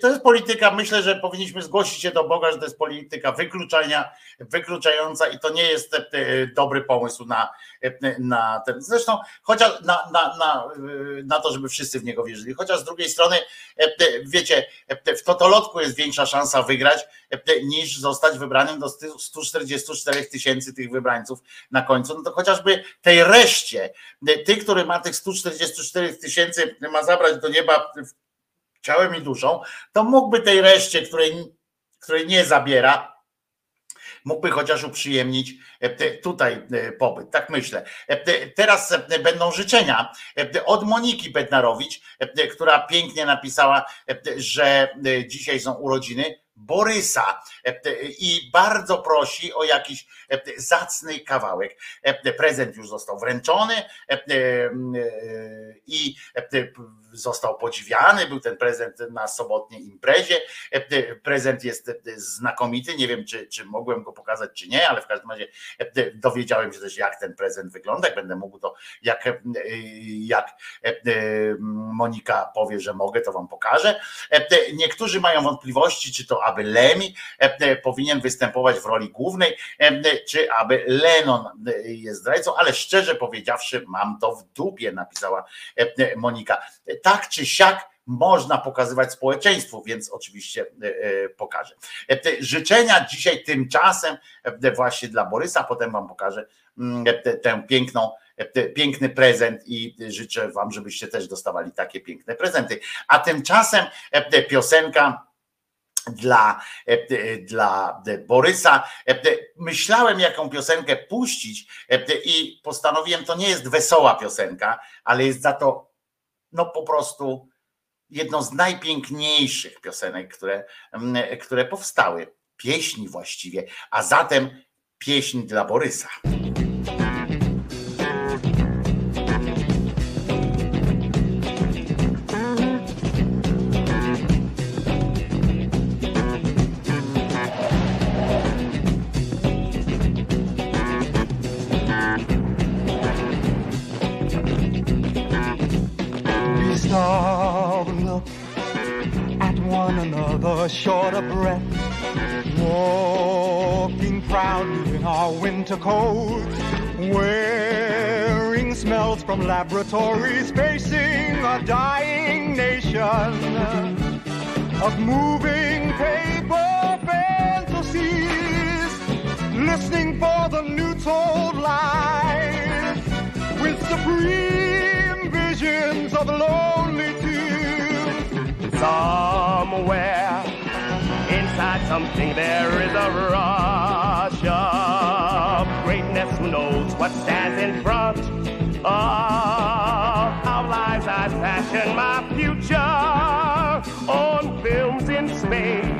To jest polityka, myślę, że powinniśmy zgłosić się do Boga, że to jest polityka wykluczania, wykluczająca i to nie jest e, dobry pomysł na, e, na ten. Zresztą chociaż na, na, na, e, na to, żeby wszyscy w niego wierzyli. Chociaż z drugiej strony, e, wiecie, e, w totolotku jest większa szansa wygrać, e, niż zostać wybranym do 144 tysięcy tych wybrańców na końcu. No to chociażby tej reszcie, e, ty, który ma tych 144 tysięcy, ma zabrać do nieba ciałem i duszą, to mógłby tej reszcie, której, której nie zabiera, mógłby chociaż uprzyjemnić e, tutaj e, pobyt. Tak myślę. E, te- Teraz będą życzenia od Moniki Bednarowicz, która pięknie napisała, że dzisiaj są urodziny Borysa i bardzo prosi o jakiś zacny kawałek. Prezent już został wręczony i został podziwiany, był ten prezent na sobotniej imprezie. Prezent jest znakomity, nie wiem czy, czy mogłem go pokazać czy nie, ale w każdym razie dowiedziałem się też jak ten prezent wygląda, jak będę mógł to, jak, jak Monika powie, że mogę, to wam pokażę. Niektórzy mają wątpliwości, czy to aby Lemi powinien występować w roli głównej, czy aby Lennon jest zdrajcą, ale szczerze powiedziawszy, mam to w dupie, napisała Monika. Tak czy siak można pokazywać społeczeństwu, więc oczywiście e, e, pokażę. E, Życzenia dzisiaj tymczasem właśnie dla Borysa, potem wam pokażę mm, tę- piękną, piękny prezent i życzę wam, żebyście też dostawali takie piękne prezenty. A tymczasem piosenka dla, dla Borysa. Myślałem, jaką piosenkę puścić i postanowiłem, to nie jest wesoła piosenka, ale jest za to no po prostu jedną z najpiękniejszych piosenek, które, mm, które powstały. Pieśni właściwie, a zatem pieśń dla Borysa. Winter coats, wearing smells from laboratories, facing a dying nation of moving paper fantasies, listening for the new told lies with supreme visions of lonely tears. Somewhere inside something there is a rush of greatness. Who knows what stands in front of our lives? I fashion my future on films in space.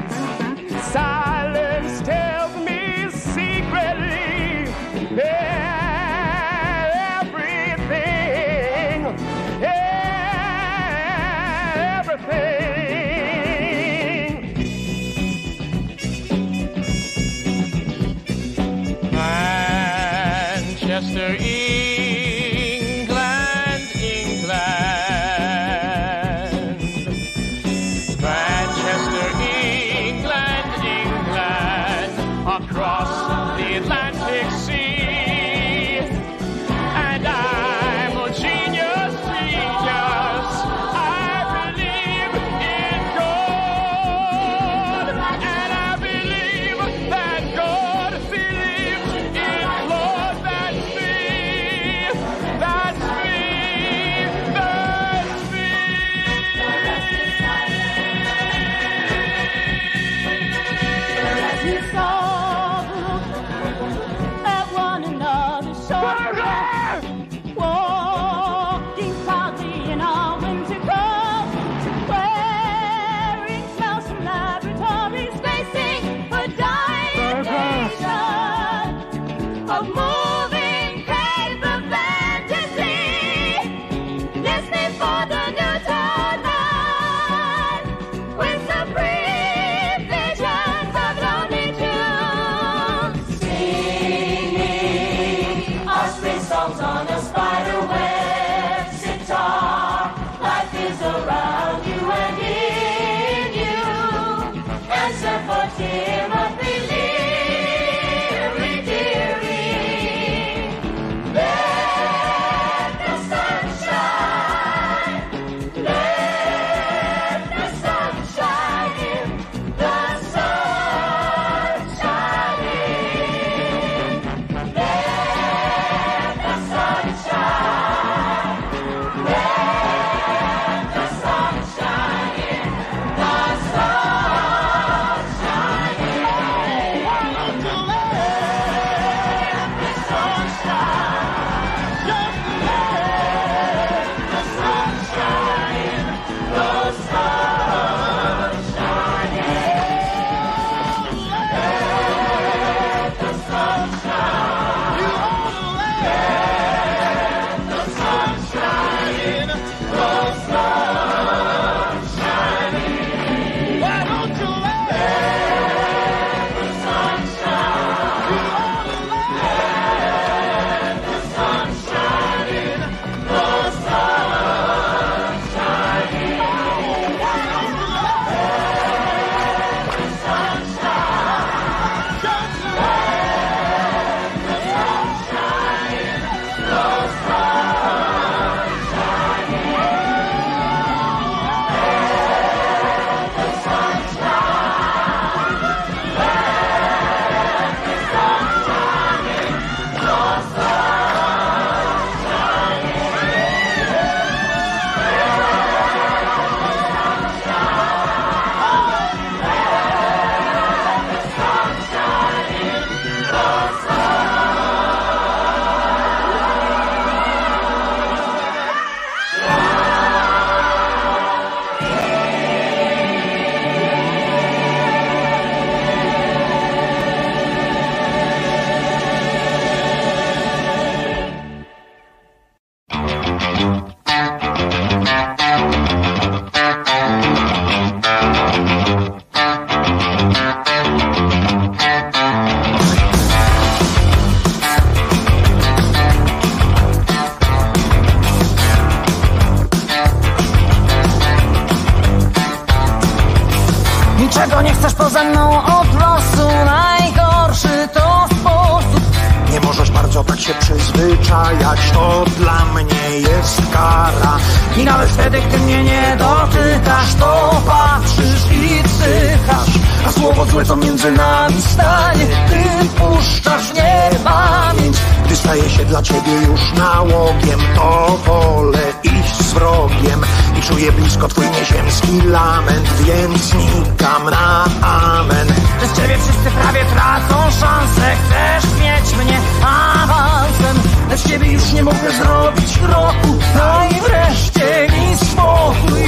Dla mnie jest kara. I nawet wtedy, gdy mnie nie dotykasz To patrzysz i psychasz A słowo złe to między nami stanie Ty puszczasz nie pamięć Gdy staje się dla ciebie już nałogiem, to wolę iść z wrogiem i czuję blisko twój nieziemski lament, więc znikam na amen. Przez ciebie wszyscy prawie tracą szansę Chcesz mieć mnie awansem Lecz ciebie już nie mogę zrobić kroku. Daj wreszcie mi spokój.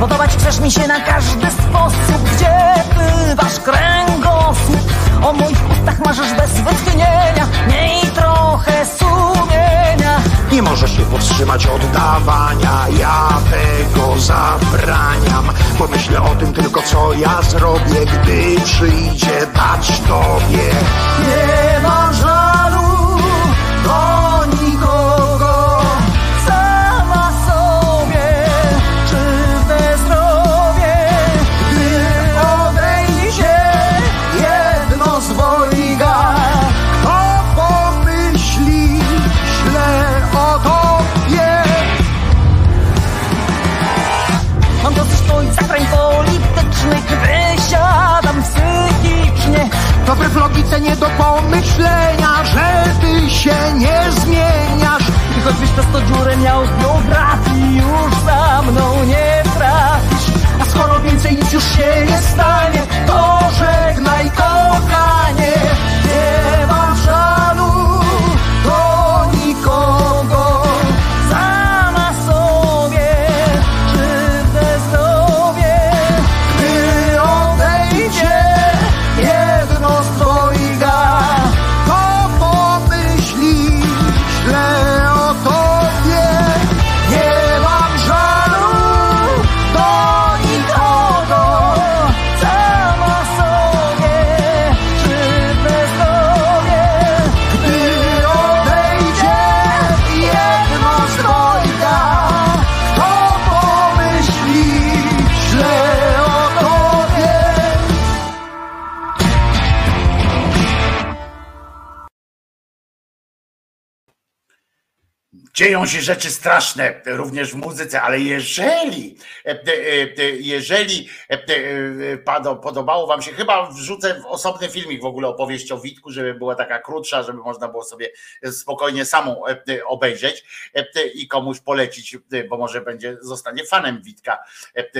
Podobać chcesz mi się na każdy sposób Gdzie bywasz kręgosłup O moich ustach marzysz bez wytchnienia Miej trochę sumienia Nie możesz się powstrzymać od dawania, ja tego zabraniam. Bo myślę o tym tylko, co ja zrobię, gdy przyjdzie dać tobie. Nie mam żalu To wbrew logice nie do pomyślenia, że ty się nie zmieniasz. I choćbyś prosto dziurę miał w biografii Już za mną nie trafisz. A skoro więcej nic już się nie stanie To żegnaj kochanie. Nie Dzieją się rzeczy straszne również w muzyce, ale jeżeli, e, e, e, jeżeli podobało wam się, chyba wrzucę osobny filmik w ogóle opowieść o Witku, żeby była taka krótsza, żeby można było sobie spokojnie samą obejrzeć i komuś polecić, bo może będzie, zostanie fanem Witka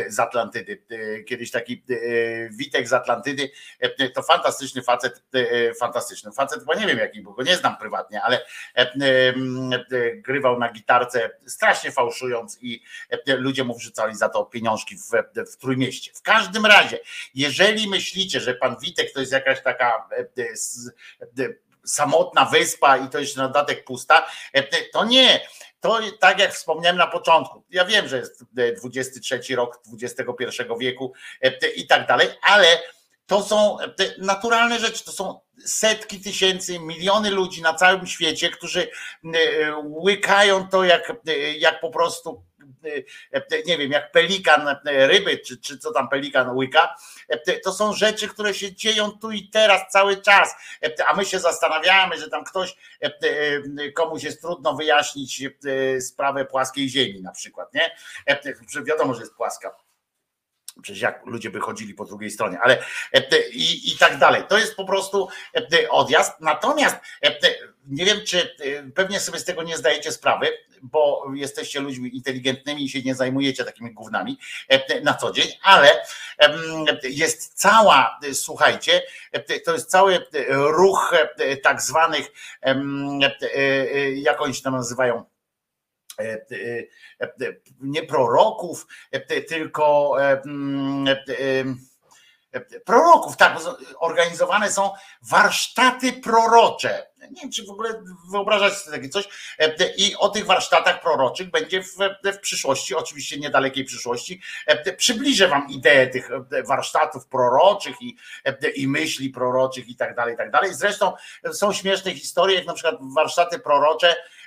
z Atlantydy. Kiedyś taki Witek z Atlantydy, to fantastyczny facet, fantastyczny facet, bo nie wiem jaki, bo go nie znam prywatnie, ale grywał na gitarce, strasznie fałszując i e, ludzie mu wrzucali za to pieniążki w, w Trójmieście. W każdym razie, jeżeli myślicie, że pan Witek to jest jakaś taka e, e, e, samotna wyspa i to jeszcze na dodatek pusta, e, to nie. To tak jak wspomniałem na początku, ja wiem, że jest e, 23 rok XXI wieku e, i tak dalej, ale to są naturalne rzeczy, to są setki tysięcy, miliony ludzi na całym świecie, którzy e, łykają to jak, e, jak po prostu, e, nie wiem, jak pelikan e, ryby, czy, czy co tam pelikan łyka. E, To są rzeczy, które się dzieją tu i teraz cały czas, E, a my się zastanawiamy, że tam ktoś, e, e, komuś jest trudno wyjaśnić e, sprawę płaskiej ziemi na przykład, nie? E, Wiadomo, że jest płaska. Przecież jak ludzie by chodzili po drugiej stronie, ale e, i, i tak dalej. To jest po prostu e, odjazd. Natomiast e, nie wiem, czy pewnie sobie z tego nie zdajecie sprawy, bo jesteście ludźmi inteligentnymi i się nie zajmujecie takimi gównami na co dzień, ale jest cała, słuchajcie, to jest cały ruch tak zwanych, jak oni się tam nazywają, nie proroków, e, tylko e, mm, e, e, proroków, tak, organizowane są warsztaty prorocze. Nie wiem, czy w ogóle wyobrażać sobie takie coś. I o tych warsztatach proroczych będzie w, w przyszłości, oczywiście niedalekiej przyszłości. Przybliżę wam ideę tych warsztatów proroczych i, i myśli proroczych i tak dalej, i tak dalej. Zresztą są śmieszne historie, jak na przykład warsztaty prorocze E, e, e,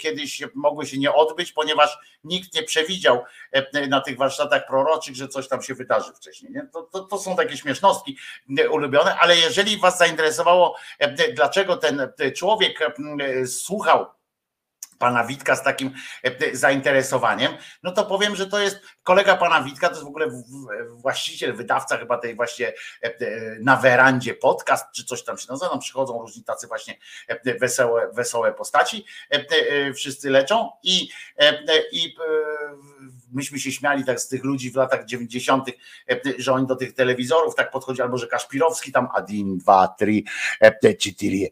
kiedyś mogły się nie odbyć, ponieważ nikt nie przewidział na tych warsztatach proroczych, że coś tam się wydarzy wcześniej. Nie? To, to, to są takie śmiesznostki ulubione, ale jeżeli Was zainteresowało, dlaczego ten człowiek słuchał pana Witka z takim e, zainteresowaniem, no to powiem, że to jest kolega pana Witka, to jest w ogóle właściciel, wydawca chyba tej właśnie e, na werandzie podcast, czy coś tam się nazywa, tam przychodzą różni tacy właśnie e, wesołe, wesołe postaci, wszyscy leczą i, i myśmy się śmiali tak z tych ludzi w latach 90., że oni do tych telewizorów tak podchodzi, albo że Kaszpirowski tam adin, dwa, trzy, cztery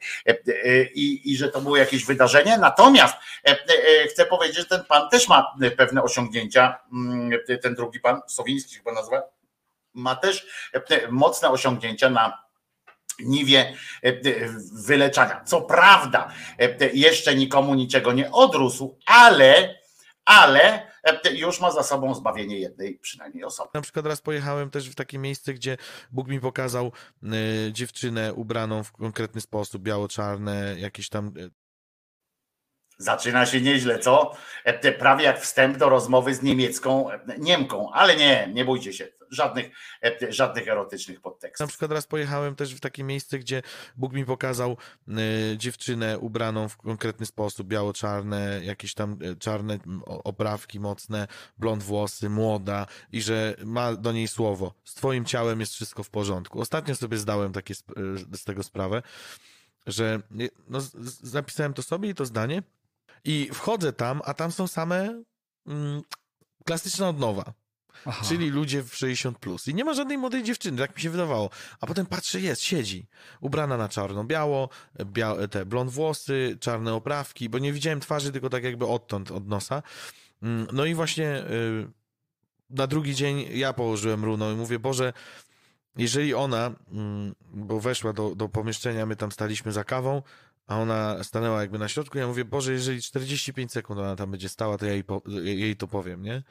i, i że to było jakieś wydarzenie, natomiast E, e, chcę powiedzieć, że ten pan też ma pewne osiągnięcia, mm, ten drugi pan, Sowiński chyba nazywa, ma też e, mocne osiągnięcia na niwie wyleczania. Co prawda, jeszcze nikomu niczego nie odrósł, ale, ale już ma za sobą zbawienie jednej przynajmniej osoby. Na przykład raz pojechałem też w takie miejsce, gdzie Bóg mi pokazał y, dziewczynę ubraną w konkretny sposób, biało-czarne, jakieś tam Zaczyna się nieźle, co? E, prawie jak wstęp do rozmowy z niemiecką e, Niemką, ale nie, nie bójcie się, żadnych, e, żadnych erotycznych podtekstów. Na przykład raz pojechałem też w takie miejsce, gdzie Bóg mi pokazał y, dziewczynę ubraną w konkretny sposób, biało-czarne, jakieś tam czarne oprawki mocne, blond włosy, młoda i że ma do niej słowo, z twoim ciałem jest wszystko w porządku. Ostatnio sobie zdałem takie z, tego sprawę, że no, zapisałem to sobie i to zdanie i wchodzę tam, a tam są same mm, klasyczna odnowa. Aha. Czyli ludzie w 60 plus. I nie ma żadnej młodej dziewczyny, tak mi się wydawało. A potem patrzę, jest, siedzi. Ubrana na czarno-biało, bia te blond włosy, czarne oprawki, bo nie widziałem twarzy, tylko tak jakby odtąd, od nosa. Mm, no i właśnie y, na drugi dzień ja położyłem runo i mówię, Boże, jeżeli ona, mm, bo weszła do, do pomieszczenia, my tam staliśmy za kawą, a ona stanęła jakby na środku. Ja mówię, Boże, jeżeli 45 sekund ona tam będzie stała, to ja jej, po, jej to powiem, nie?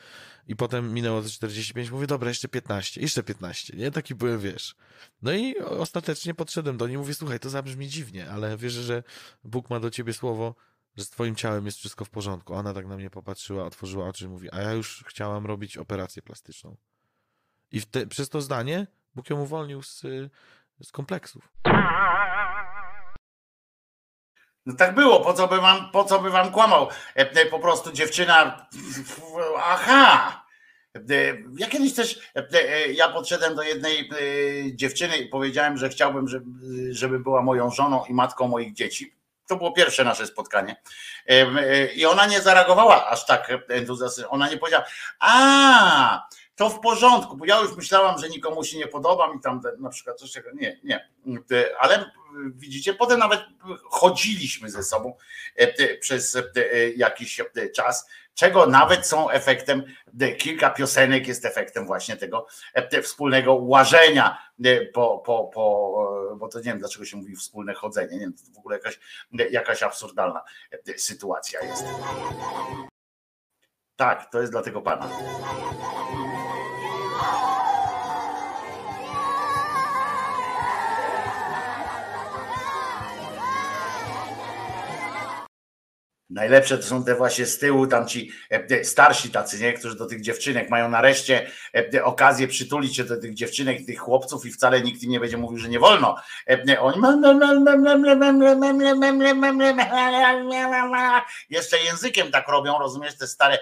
I potem minęło te 45, mówię, dobra, jeszcze 15, jeszcze 15, nie? Taki byłem, wiesz. No i ostatecznie podszedłem do niej, mówię, słuchaj, to zabrzmi dziwnie, ale wierzę, że Bóg ma do ciebie słowo, że z twoim ciałem jest wszystko w porządku. Ona tak na mnie popatrzyła, otworzyła oczy i mówi, a ja już chciałam robić operację plastyczną. I te, przez to zdanie Bóg ją uwolnił z, z kompleksów. No tak było, po co by wam, po co by wam kłamał? E, e, po prostu dziewczyna, aha. E, ja kiedyś też, ja podszedłem do jednej dziewczyny i powiedziałem, że chciałbym, żeby, była moją żoną i matką moich dzieci. To było pierwsze nasze spotkanie. I ona nie zareagowała aż tak entuzjastycznie. Ona nie powiedziała, a, to w porządku, bo ja już myślałam, że nikomu się nie podobam i tam na przykład coś takiego. Nie, nie. Ale widzicie, potem nawet chodziliśmy ze sobą e, przez e, jakiś e, czas, czego nawet są efektem, kilka piosenek jest efektem właśnie tego wspólnego łażenia, po, po, po, bo to nie wiem dlaczego się mówi wspólne chodzenie, nie wiem, to w ogóle jakaś, jakaś absurdalna sytuacja jest. Tak, to jest dla tego pana. 好。Najlepsze to są te właśnie z tyłu, tam ci e, starsi tacy, nie? którzy do tych dziewczynek mają nareszcie e, okazję przytulić się do tych dziewczynek, tych chłopców i wcale nikt im nie będzie mówił, że nie wolno. Oni jeszcze językiem tak robią, rozumiesz, te stare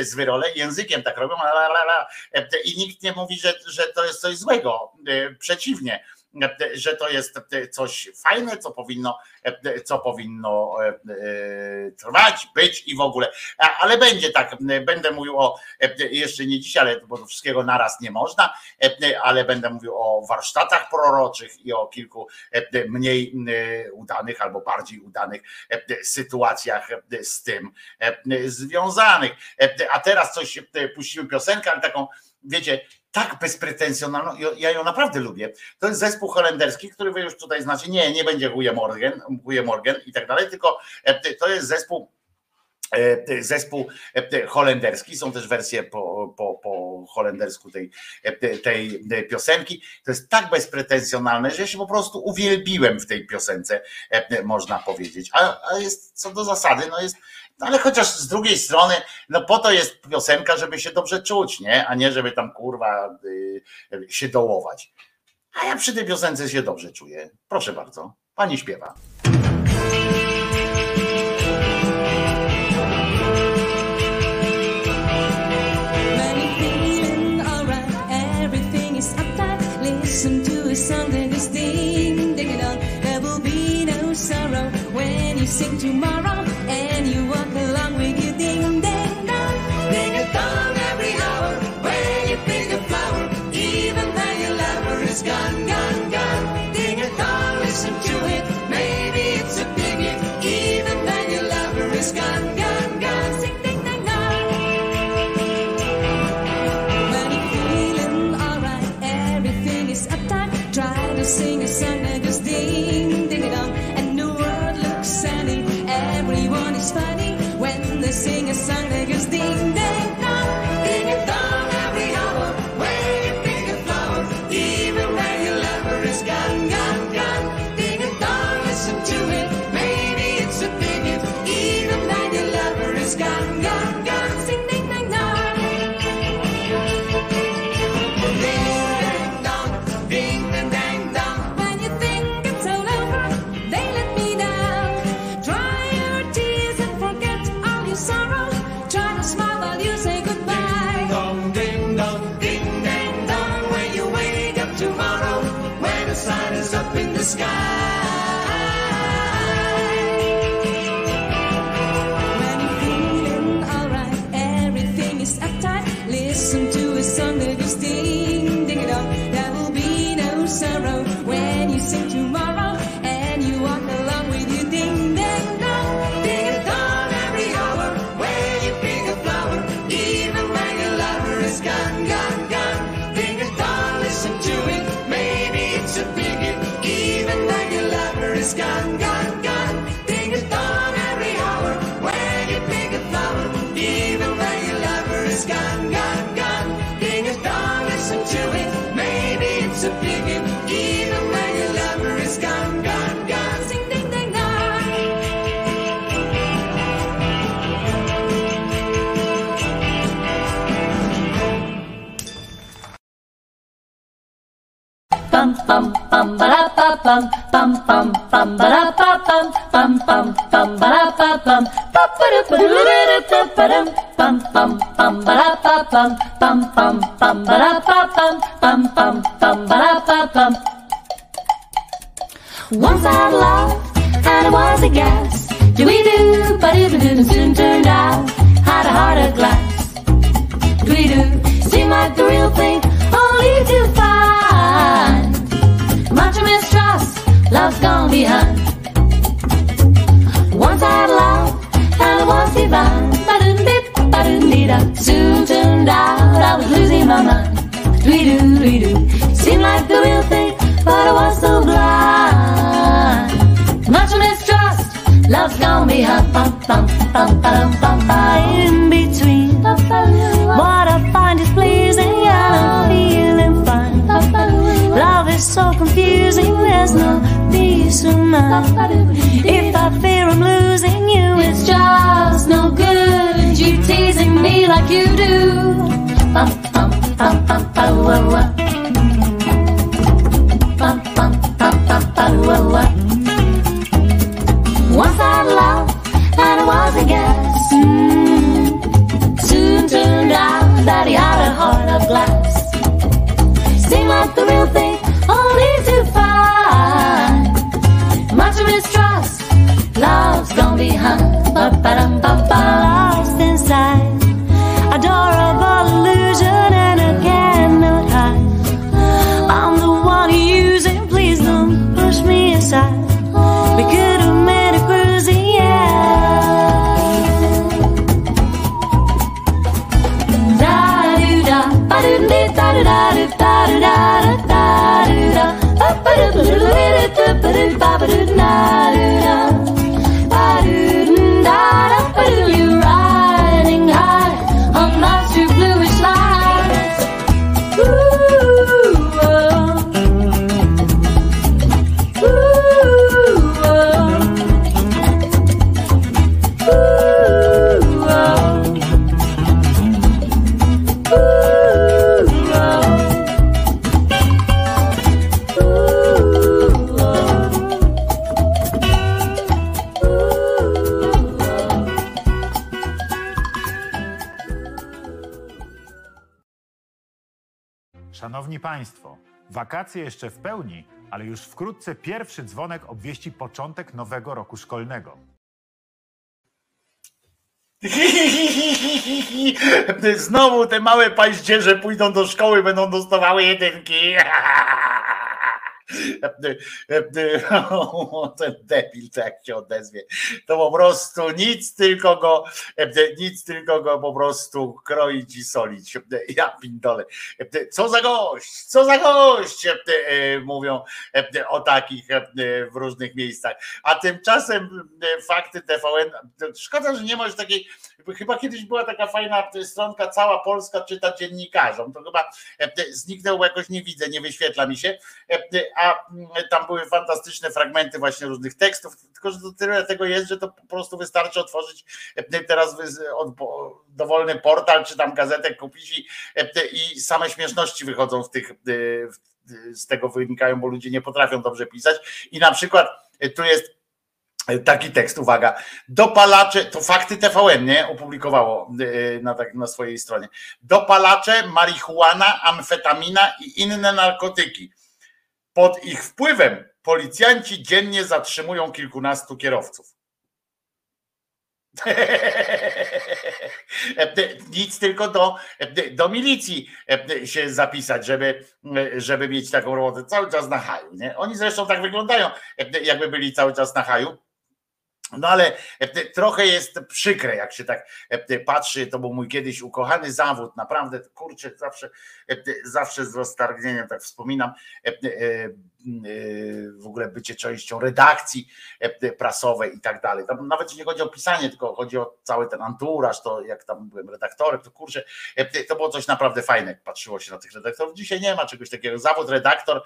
zwyrole, językiem tak robią i nikt nie mówi, że, że to jest coś złego. Przeciwnie że to jest coś fajne, co powinno, co powinno e, trwać, być i w ogóle. Ale będzie tak, będę mówił o, jeszcze nie dzisiaj, ale bo wszystkiego naraz nie można, ale będę mówił o warsztatach proroczych i o kilku mniej udanych albo bardziej udanych sytuacjach z tym związanych. A teraz coś puścimy piosenkę, ale taką, wiecie, tak bezpretensjonalną, ja- ją naprawdę lubię. To jest zespół holenderski, który wy już tutaj znacie. Nie, nie będzie Guje Morgan, Guje Morgan i tak dalej, tylko e, to jest zespół e, zespół e, holenderski, są też wersje po, po, po holendersku tej, tej piosenki. To jest tak bezpretensjonalne, że ja się po prostu uwielbiłem w tej piosence, można powiedzieć. A, a jest co do zasady, no jest, ale chociaż z drugiej strony, no po to jest piosenka, żeby się dobrze czuć, nie? A nie żeby tam kurwa y, się dołować. A ja przy tej piosence się dobrze czuję. Proszę bardzo, pani śpiewa. No sing tomorrow the sun is up in the sky. When you're feeling alright, everything is uptight. Listen to a song that goes ding bum ba da ba bum bum bum bum ba da ba bum bum bum bum ba da ba bum ba ba da ba da da da ba dum bum bum bum ba da ba bum bum bum bum ba da ba bum bum bum bum ba da ba bum. Once I loved and it was a gas. Do we do, but it soon turned out. Had a heart of glass. Do we do? Seemed like the real thing, only to find much mistrust. Love's gone behind. Once I had love and it was divine. Ba-dum-dip, ba-dum-dee-da. Soon turned out I was losing my mind. Dwee-doo, dwee-doo. Seemed like the real thing, but I was so blind. Much mistrust. Love's gone behind. Bum, bum, bum, ba-dum, bum, bum. In between. What I find is pleasing is so confusing, there's no peace of mind. If I fear I'm losing you, it's just no good. You teasing me like you do. Once I loved and it was a guess. Mm. Soon turned out that he had a heart of glass. Seemed like the real thing, Love's gone behind. Lost inside. Adorable illusion, and I cannot hide. I'm the one using. Please don't push me aside. We could have made a cruise, yeah. Da do da, ba do da da da do da da da da da do da. Ba ba da ba do ba do ba do da do da. Szanowni Państwo, wakacje jeszcze w pełni, ale już wkrótce pierwszy dzwonek obwieści początek nowego roku szkolnego. Znowu te małe paździerze pójdą do szkoły, będą dostawały jedynki. Ten debil, to jak się odezwie, to po prostu nic tylko go, nic tylko go po prostu kroić i solić. Ja pindole. Co za gość, co za gość, mówią o takich w różnych miejscach. A tymczasem fakty TVN, szkoda, że nie ma już takiej, chyba kiedyś była taka fajna stronka, cała Polska czyta dziennikarzom, to chyba zniknęło, jakoś nie widzę, nie wyświetla mi się, a tam były fantastyczne fragmenty właśnie różnych tekstów, tylko że to tyle tego jest, że to po prostu wystarczy otworzyć teraz dowolny portal, czy tam gazetę kupić i, same śmieszności wychodzą w tych, z tego wynikają, bo ludzie nie potrafią dobrze pisać. I na przykład tu jest Taki tekst, uwaga. Dopalacze, to fakty TVN, nie? Opublikowało yy, na, tak, na swojej stronie. Dopalacze, marihuana, amfetamina i inne narkotyki. Pod ich wpływem policjanci dziennie zatrzymują kilkunastu kierowców. Nic tylko do, do milicji się zapisać, żeby, żeby mieć taką robotę cały czas na haju. Nie? Oni zresztą tak wyglądają, jakby byli cały czas na haju. No ale trochę jest przykre, jak się tak patrzy, to był mój kiedyś ukochany zawód, naprawdę, kurczę, zawsze, zawsze z roztargnieniem tak wspominam, w ogóle bycie częścią redakcji prasowej i tak dalej. Tam nawet nie chodzi o pisanie, tylko chodzi o cały ten anturaż, to jak tam byłem redaktorem, to kurczę, to było coś naprawdę fajne, jak patrzyło się na tych redaktorów. Dzisiaj nie ma czegoś takiego. Zawód redaktor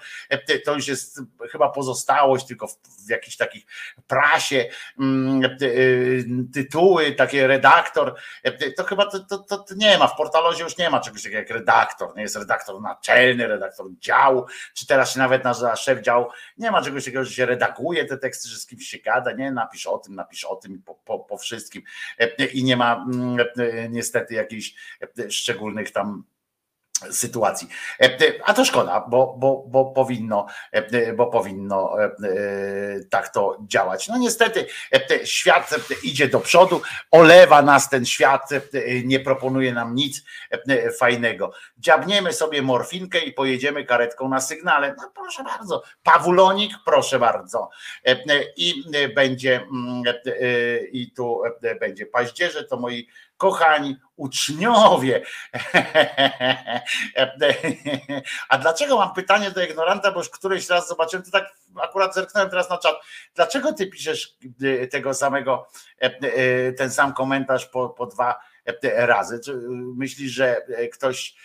to już jest chyba pozostałość tylko w, jakichś takich prasie, tytuły, takie redaktor, to chyba to, to, to nie ma, w portalozie już nie ma czegoś takiego jak redaktor, nie jest redaktor naczelny, redaktor działu, czy teraz się nawet nazywa szef działu, nie ma czegoś takiego, że się redaguje te teksty, że z kimś się gada, nie, napisz o tym, napisz o tym po, po, po wszystkim. I nie ma niestety jakichś szczególnych tam sytuacji. A to szkoda, bo, bo, bo powinno, bo powinno tak to działać. No niestety świat idzie do przodu, olewa nas ten świat, nie proponuje nam nic fajnego. Dziabniemy sobie morfinkę i pojedziemy karetką na sygnale. No proszę bardzo. Pawulonik, proszę bardzo. I będzie i tu będzie paździerze, to moi kochani uczniowie. A dlaczego mam pytanie do ignoranta, bo już któryś raz zobaczyłem, to tak akurat zerknąłem teraz na czat. Dlaczego ty piszesz tego samego, ten sam komentarz po, po dwa razy? Czy myślisz, że ktoś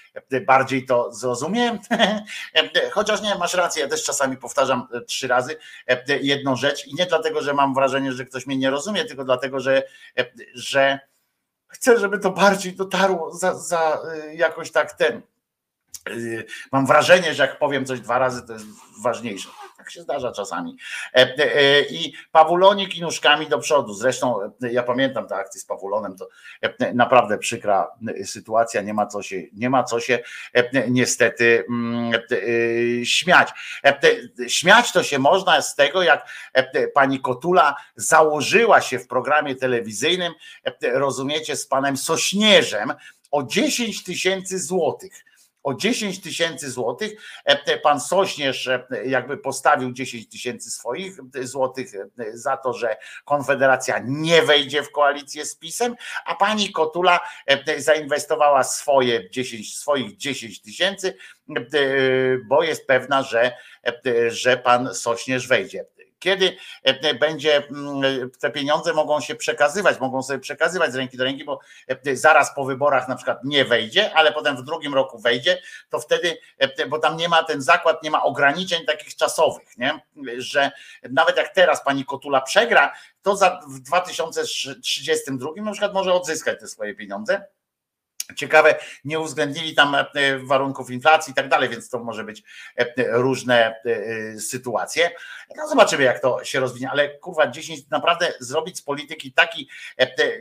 bardziej to zrozumie? Chociaż nie, masz rację, ja też czasami powtarzam trzy razy jedną rzecz i nie dlatego, że mam wrażenie, że ktoś mnie nie rozumie, tylko dlatego, że, że chcę, żeby to bardziej dotarło za, za jakoś tak ten. Mam wrażenie, że jak powiem coś dwa razy, to jest ważniejsze. Tak się zdarza czasami. I Pawulonik i nóżkami do przodu. Zresztą ja pamiętam tę akcję z Pawulonem, to naprawdę przykra sytuacja, nie ma co się, nie ma co się niestety śmiać. Śmiać to się można z tego, jak pani Kotula założyła się w programie telewizyjnym, rozumiecie, z panem Sośnierzem o 10 tysięcy złotych o 10 tysięcy złotych. E, Pan Sośnierz e, jakby postawił 10 tysięcy swoich e, złotych za to, że Konfederacja nie wejdzie w koalicję z PiSem, a pani Kotula zainwestowała swoje 10, swoich 10 tysięcy, bo jest pewna, że, że pan Sośnierz wejdzie. Kiedy e, będzie mm, te pieniądze mogą się przekazywać, mogą sobie przekazywać z ręki do ręki, bo e, zaraz po wyborach na przykład nie wejdzie, ale potem w drugim roku wejdzie, to wtedy, e, bo tam nie ma ten zakład, nie ma ograniczeń takich czasowych, nie? że nawet jak teraz pani Kotula przegra, to za w 2032 na przykład może odzyskać te swoje pieniądze. Ciekawe, nie uwzględnili tam e, warunków inflacji i tak dalej, więc to może być e, różne e, sytuacje. No zobaczymy, jak to się rozwinie, ale kurwa, 10 naprawdę zrobić z polityki taki,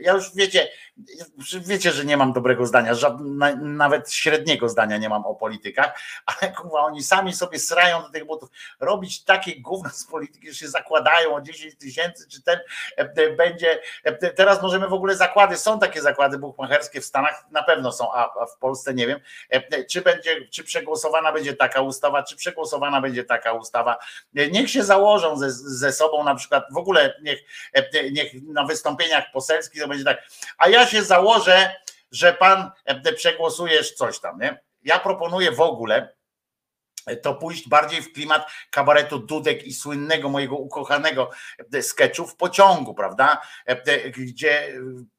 ja już wiecie, wiecie, że nie mam dobrego zdania, żadne, nawet średniego zdania nie mam o politykach, ale kurwa, oni sami sobie srają do tych butów. Robić takie gówno z polityki, że się zakładają o 10 tysięcy, czy ten będzie, teraz możemy w ogóle zakłady, są takie zakłady buchmacherskie w Stanach, na pewno pewno są, a w Polsce nie wiem, e, czy będzie, czy przegłosowana będzie taka ustawa, czy przegłosowana będzie taka ustawa. E, niech się założą ze, ze sobą na przykład, w ogóle niech, e, niech na wystąpieniach poselskich to będzie tak, a ja się założę, że pan przegłosujesz coś tam, nie? Ja proponuję w ogóle, to pójść bardziej w klimat kabaretu Dudek i słynnego mojego ukochanego sketchu w pociągu, prawda? Gdzie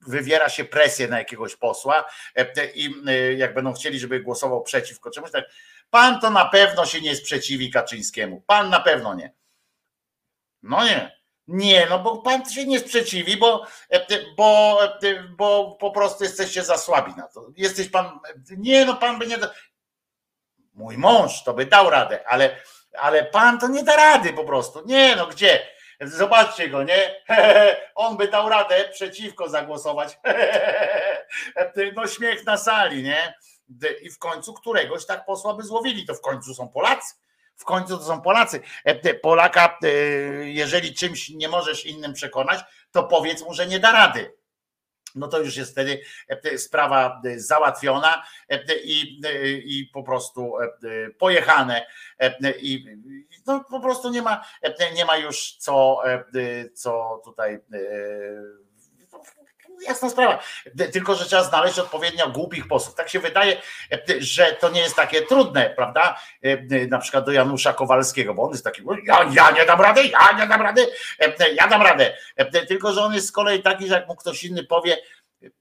wywiera się presję na jakiegoś posła i jak będą chcieli, żeby głosował przeciwko czemuś, tak pan to na pewno się nie sprzeciwi Kaczyńskiemu. Pan na pewno nie. No nie. Nie, no bo pan się nie sprzeciwi, bo, bo, bo po prostu jesteście za słabi na to. Jesteś pan. Nie, no pan by nie. Mój mąż to by dał radę, ale, ale pan to nie da rady po prostu. Nie, no gdzie? Zobaczcie go, nie? On by dał radę przeciwko zagłosować. No śmiech na sali, nie? I w końcu któregoś tak posła by złowili. To w końcu są Polacy. W końcu to są Polacy. Polaka, jeżeli czymś nie możesz innym przekonać, to powiedz mu, że nie da rady no to już jest wtedy sprawa załatwiona i, i po prostu pojechane i no po prostu nie ma, nie ma już co, co tutaj jasna sprawa. Tylko, że trzeba znaleźć odpowiednio głupich posłów. Tak się wydaje, że to nie jest takie trudne, prawda? Na przykład do Janusza Kowalskiego, bo on jest taki, ja, ja nie dam rady, ja nie dam rady, ja dam radę. Tylko, że on jest z kolei taki, że jak mu ktoś inny powie,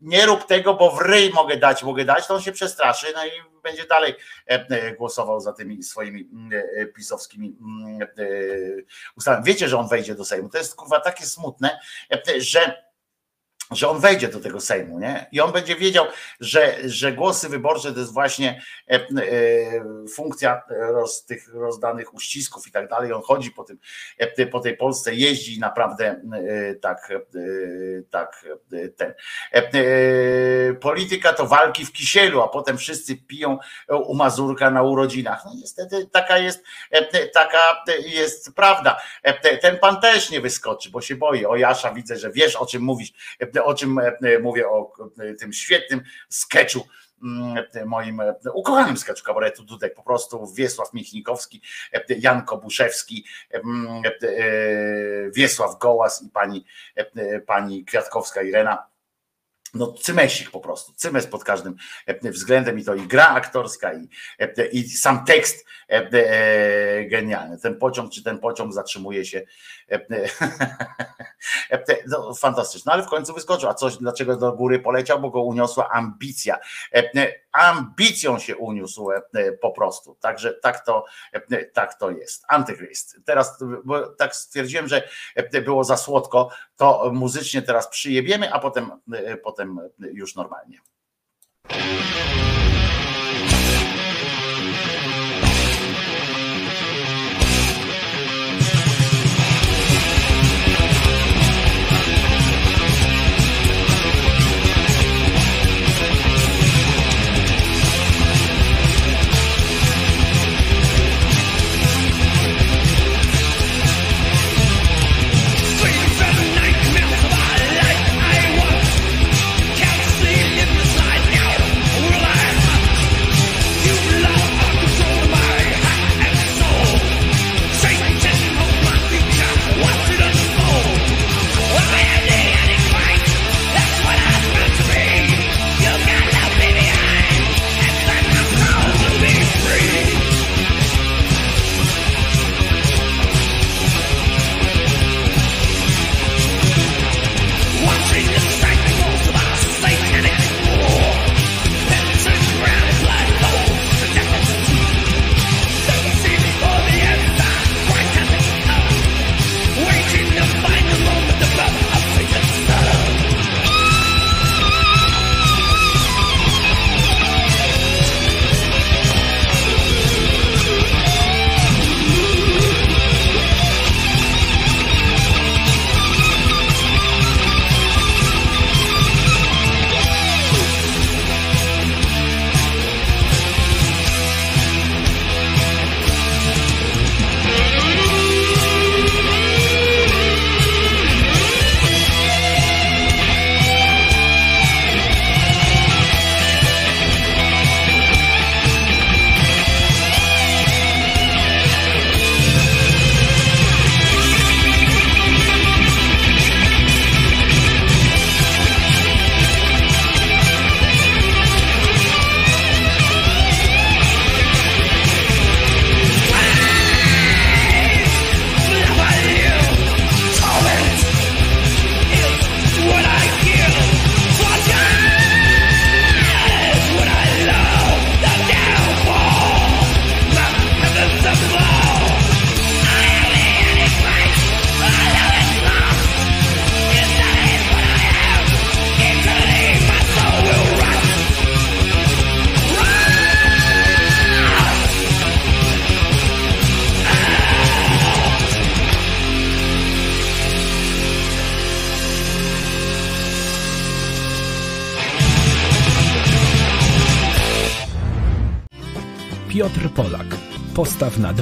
nie rób tego, bo w ryj mogę dać, mogę dać, to on się przestraszy, no i będzie dalej głosował za tymi swoimi pisowskimi ustawami. Wiecie, że on wejdzie do Sejmu. To jest kurwa takie smutne, że że on wejdzie do tego Sejmu, nie? I on będzie wiedział, że, że głosy wyborcze to jest właśnie e, e, funkcja roz, tych rozdanych uścisków i tak dalej. On chodzi po, tym, e, po tej Polsce, jeździ naprawdę tak, tak ten. Polityka to walki w kisielu, a potem wszyscy piją u Mazurka na urodzinach. No niestety taka jest, taka jest prawda. Ten pan też nie wyskoczy, bo się boi. O Jasza widzę, że wiesz o czym mówisz o czym e, mówię, o e, tym świetnym sketchu mm, moim e, ukochanym sketchu kabaretu Dudek, po prostu Wiesław Michnikowski, Jan Kobuszewski, mm, Wiesław Gołas i pani, pani Kwiatkowska Irena no cymesik po prostu, cymes pod każdym względem i to i gra aktorska i, i sam tekst genialny. Ten pociąg, czy ten pociąg zatrzymuje się no, no, ale w końcu wyskoczył. A coś, dlaczego do góry poleciał? Bo go uniosła ambicja. Ambicją się uniósł po prostu. Także tak to, tak to jest. Antychryst. Teraz, bo tak stwierdziłem, że było za słodko, to muzycznie teraz przyjebiemy, a potem, potem już normalnie.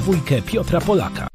Dwójkę Piotra Polaka.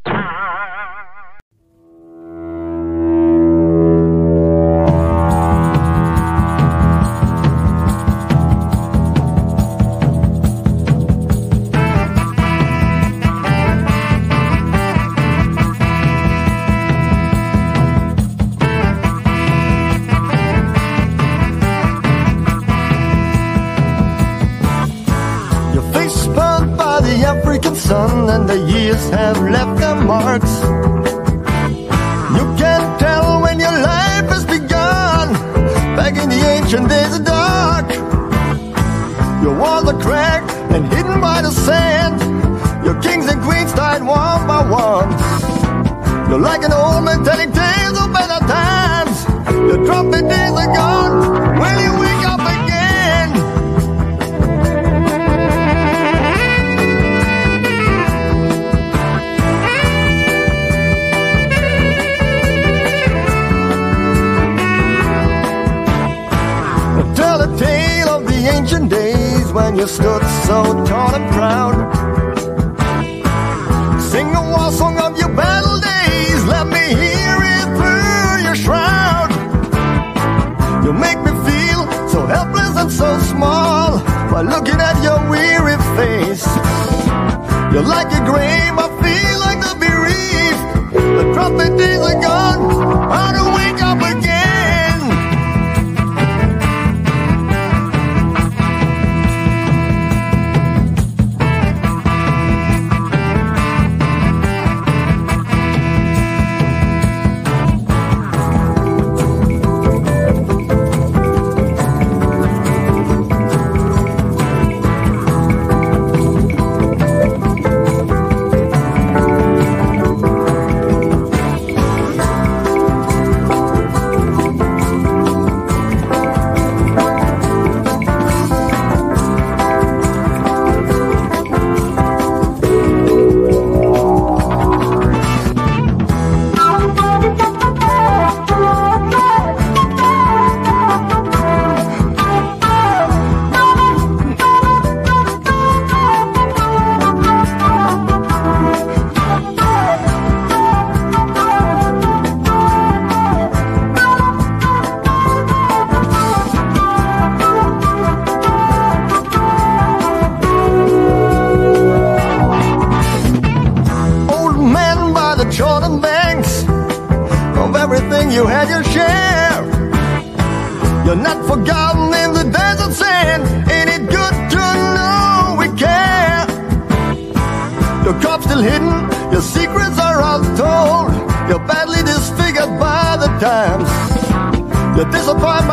You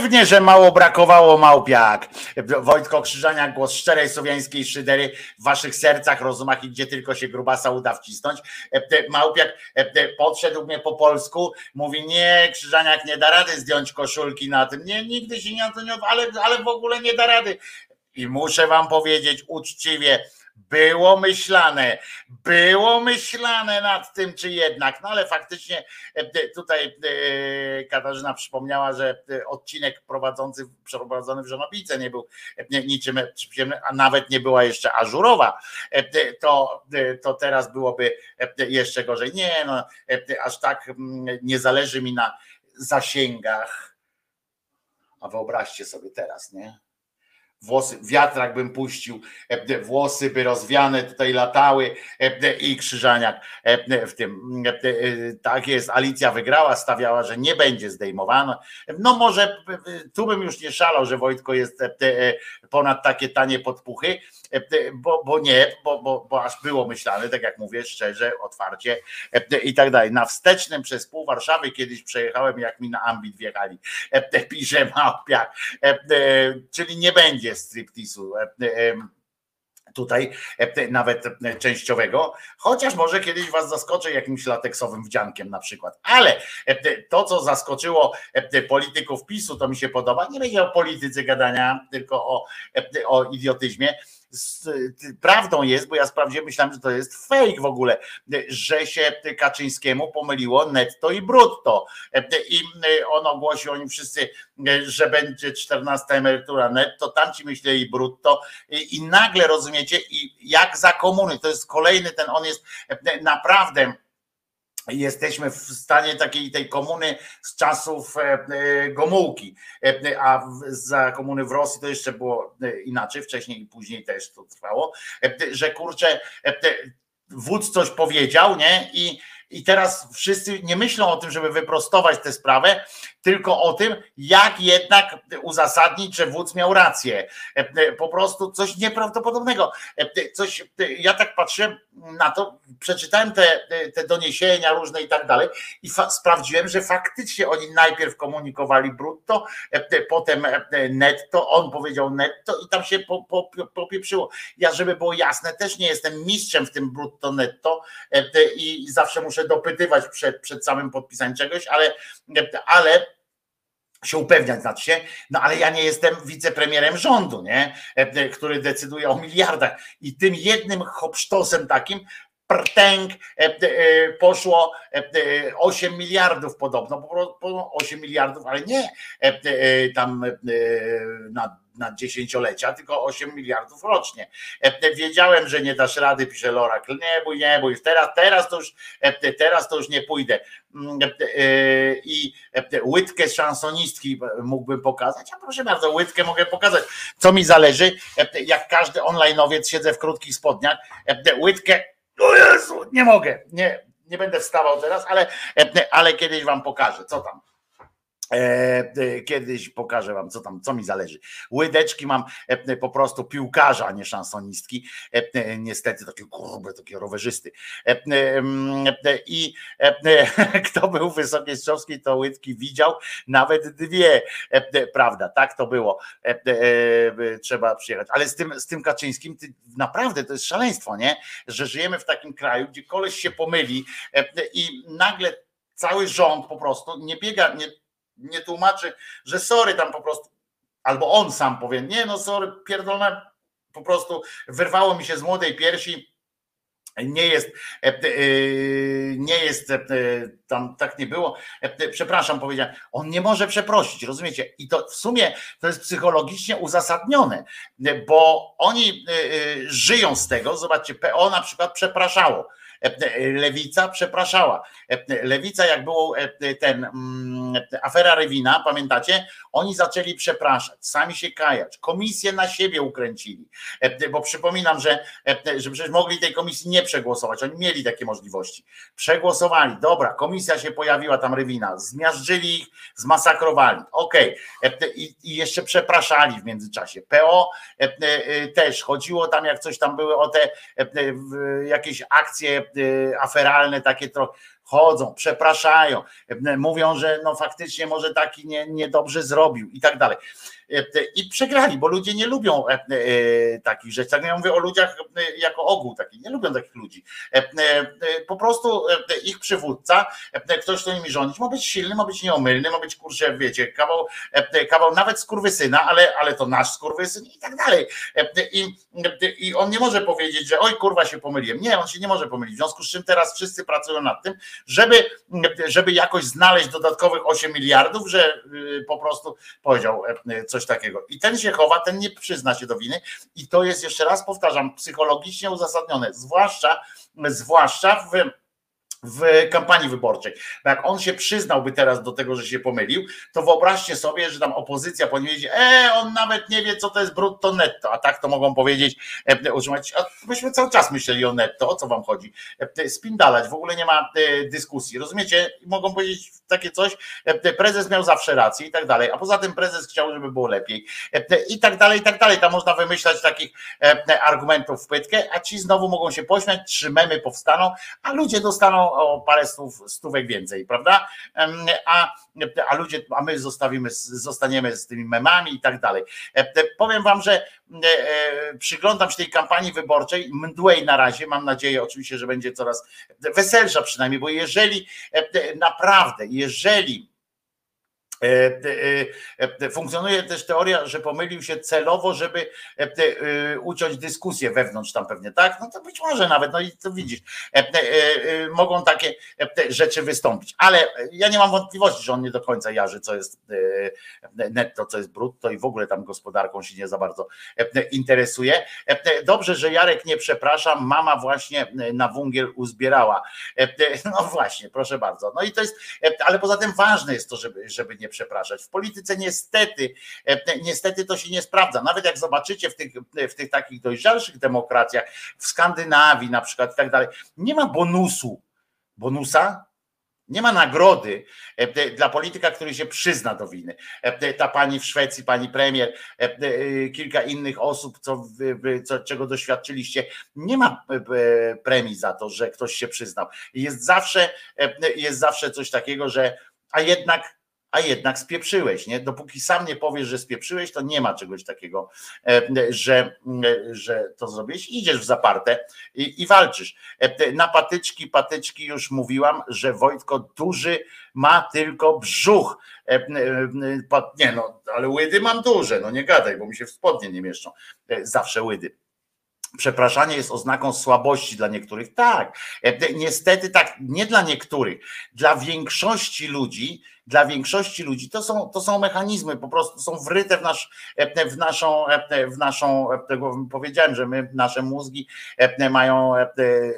pewnie, że mało brakowało małpiak. Wojtko Krzyżaniak, głos szczerej słowiańskiej szydery w waszych sercach, rozumach i gdzie tylko się grubasa uda wcisnąć. E, Małpiak e, podszedł mnie po polsku, mówi nie, Krzyżaniak nie da rady zdjąć koszulki na tym. Nie, nigdy się nie, to nie ale, ale w ogóle nie da rady. I muszę wam powiedzieć uczciwie, było myślane, było myślane nad tym, czy jednak, no ale faktycznie e, tutaj e, Katarzyna przypomniała, że e, odcinek prowadzący, przeprowadzony w Żonobice nie był e, niczym a nawet nie była jeszcze ażurowa, E, to, e, to teraz byłoby e, jeszcze gorzej. Nie, no, e, aż tak nie zależy mi na zasięgach. A wyobraźcie sobie teraz, nie? Włosy, wiatrak bym puścił, włosy by rozwiane tutaj latały i krzyżaniak w tym. e, Tak jest, Alicja wygrała, stawiała, że nie będzie zdejmowana. No może e, tu bym już nie szalał, że Wojtko jest e, ponad takie tanie podpuchy, bo, bo nie, bo, bo, bo aż było myślane, tak jak mówię, szczerze, otwarcie e, i tak dalej. Na wstecznym przez pół Warszawy kiedyś przejechałem, jak mi na ambit wjechali, e, pisze Małpiak, E, e, czyli nie będzie striptisu. e, e, Tutaj e, nawet e, częściowego, chociaż może kiedyś was zaskoczę jakimś lateksowym wdziankiem na przykład. Ale e, to, co zaskoczyło e, polityków PiSu, to mi się podoba. Nie będzie o polityce gadania, tylko o, e, o idiotyzmie. Prawdą jest, bo ja sprawdziłem, myślałem, że to jest fake w ogóle, że się Kaczyńskiemu pomyliło netto i brutto. I on ogłosił, oni wszyscy, że będzie 14 emerytura netto, tamci myśleli brutto i nagle rozumiecie, i jak za komuny, to jest kolejny ten, on jest naprawdę jesteśmy w stanie takiej tej komuny z czasów e, e, Gomułki, E, a za komuny w Rosji to jeszcze było inaczej, wcześniej i później też to trwało, że kurczę, wódz coś powiedział, nie? I, i teraz wszyscy nie myślą o tym, żeby wyprostować tę sprawę, tylko o tym, jak jednak uzasadnić, że wódz miał rację. E, Po prostu coś nieprawdopodobnego. E, Coś, e, ja tak patrzę na to, przeczytałem te, te doniesienia różne i tak dalej i sprawdziłem, że faktycznie oni najpierw komunikowali brutto, e, potem e, netto, on powiedział netto i tam się po, po, popieprzyło. Ja, żeby było jasne, też nie jestem mistrzem w tym brutto netto e, i zawsze muszę dopytywać przed, przed samym podpisaniem czegoś, ale, ale się upewniać znaczy się, no ale ja nie jestem wicepremierem rządu, nie? Który decyduje o miliardach i tym jednym hopsztosem takim prtęk poszło e, e, 8 miliardów podobno, po pro- po 8 miliardów, ale nie tam na na dziesięciolecia, tylko 8 miliardów rocznie. E, Wiedziałem, że nie dasz rady, pisze Lorak. Nie bój, nie bój. Teraz, teraz to już e, teraz to już nie pójdę. Mm, e, e, I e, łydkę szansonistki mógłbym pokazać. A proszę bardzo, łydkę mogę pokazać. Co mi zależy, e, jak każdy onlineowiec siedzę w krótkich spodniach, e, łydkę, o Jezu, nie mogę, nie, nie będę wstawał teraz, ale, e, ale kiedyś wam pokażę, co tam. E, e, Kiedyś pokażę wam, co tam, co mi zależy. Łydeczki mam e, po prostu piłkarza, a nie szansonistki. Niestety takie kurbe, takie rowerzysty. Mm, I kto był w Wysokiej to łydki widział, nawet dwie. Prawda, tak to było. Trzeba przyjechać. Ale z tym, z tym Kaczyńskim, naprawdę to jest szaleństwo, nie? Że żyjemy w takim kraju, gdzie koleś się pomyli i nagle cały rząd po prostu nie biega, nie, nie tłumaczy, że sorry tam po prostu, albo on sam powie, nie no sorry, pierdolone, po prostu wyrwało mi się z młodej piersi, nie jest, e, e, nie jest, e, tam tak nie było, przepraszam, powiedziałem, on nie może przeprosić, rozumiecie? I to w sumie to jest psychologicznie uzasadnione, bo oni żyją z tego, zobaczcie, PO na przykład przepraszało, Lewica przepraszała. E, Lewica, jak było e, ten mm, afera Rewina, pamiętacie? Oni zaczęli przepraszać, sami się kajać, komisję na siebie ukręcili. E, Bo przypominam, że, e, że przecież mogli tej komisji nie przegłosować. Oni mieli takie możliwości. Przegłosowali, dobra, komisja się pojawiła tam Rewina, zmiażdżyli ich, zmasakrowali. Okej. E, I, jeszcze przepraszali w międzyczasie. PO e, e, też chodziło tam, jak coś tam były o te e, jakieś akcje e, aferalne, takie trochę chodzą, przepraszają, e, mówią, że no faktycznie może taki nie, niedobrze zrobił i tak dalej. E, I przegrali, bo ludzie nie lubią e, e, takich rzeczy. Tak ja mówię o ludziach e, jako ogół taki, nie lubią takich ludzi. E, e, e, Po prostu e, ich przywódca, e, ktoś, kto nimi rządzić, ma być silny, ma być nieomylny, ma być kurczę, wiecie, kawał, e, kawał nawet skurwysyna, ale, ale to nasz skurwysyn i tak dalej. E, I, I on nie może powiedzieć, że oj kurwa się pomyliłem. Nie, on się nie może pomylić. W związku z czym teraz wszyscy pracują nad tym, żeby, żeby jakoś znaleźć dodatkowych 8 miliardów, że y, po prostu powiedział e, coś takiego. I ten się chowa, ten nie przyzna się do winy. I to jest jeszcze raz powtarzam, psychologicznie uzasadnione, zwłaszcza, zwłaszcza w w kampanii wyborczej. Bo jak on się przyznałby teraz do tego, że się pomylił, to wyobraźcie sobie, że tam opozycja powinien powiedzieć, e, on nawet nie wie, co to jest brutto netto, a tak to mogą powiedzieć, e, utrzymać, a myśmy cały czas myśleli o netto, o co wam chodzi? E, spindalać, w ogóle nie ma e, dyskusji, rozumiecie? Mogą powiedzieć takie coś, e, prezes miał zawsze rację i tak dalej, a poza tym prezes chciał, żeby było lepiej e, i tak dalej, i tak dalej. Tam można wymyślać takich e, argumentów w pytkę, a ci znowu mogą się pośmiać, trzy memy powstaną, a ludzie dostaną o parę stów, stówek więcej, prawda? A, a ludzie, a my zostawimy, zostaniemy z tymi memami i tak dalej. E, Powiem wam, że e, e, przyglądam się tej kampanii wyborczej, mdłej na razie, mam nadzieję oczywiście, że będzie coraz weselsza przynajmniej, bo jeżeli naprawdę, jeżeli Funkcjonuje też teoria, że pomylił się celowo, żeby e, e, uciąć dyskusję wewnątrz tam pewnie, tak? No to być może nawet, no i to widzisz, e, e, e, mogą takie e, rzeczy wystąpić, ale ja nie mam wątpliwości, że on nie do końca jarzy, co jest e, netto, co jest brutto i w ogóle tam gospodarką się nie za bardzo e, interesuje. E, Dobrze, że Jarek nie przepraszam, mama właśnie na wungiel uzbierała. E, No właśnie, proszę bardzo. No i to jest, e, ale poza tym ważne jest to, żeby, żeby nie przepraszać. W polityce niestety, e, niestety to się nie sprawdza. Nawet jak zobaczycie w tych, w tych takich dojrzalszych demokracjach, w Skandynawii na przykład i tak dalej, nie ma bonusu. Bonusa? Nie ma nagrody e, dla polityka, który się przyzna do winy. E, Ta pani w Szwecji, pani premier, e, e, kilka innych osób, co, co, czego doświadczyliście, nie ma e, e, premii za to, że ktoś się przyznał. Jest zawsze, e, jest zawsze coś takiego, że a jednak a jednak spieprzyłeś, nie? Dopóki sam nie powiesz, że spieprzyłeś, to nie ma czegoś takiego, e, że, e, że to zrobiłeś. Idziesz w zaparte i, i walczysz. E, Na patyczki, patyczki już mówiłam, że Wojtko duży ma tylko brzuch. Nie no, ale łydy mam duże, no nie gadaj, bo mi się w spodnie nie mieszczą. Zawsze łydy. Przepraszanie jest oznaką słabości dla niektórych. Tak, niestety tak, nie dla niektórych, dla większości ludzi, dla większości ludzi to są, to są mechanizmy, po prostu są wryte w, nasz, w naszą, w naszą, tego powiedziałem, że my, nasze mózgi e, mają e,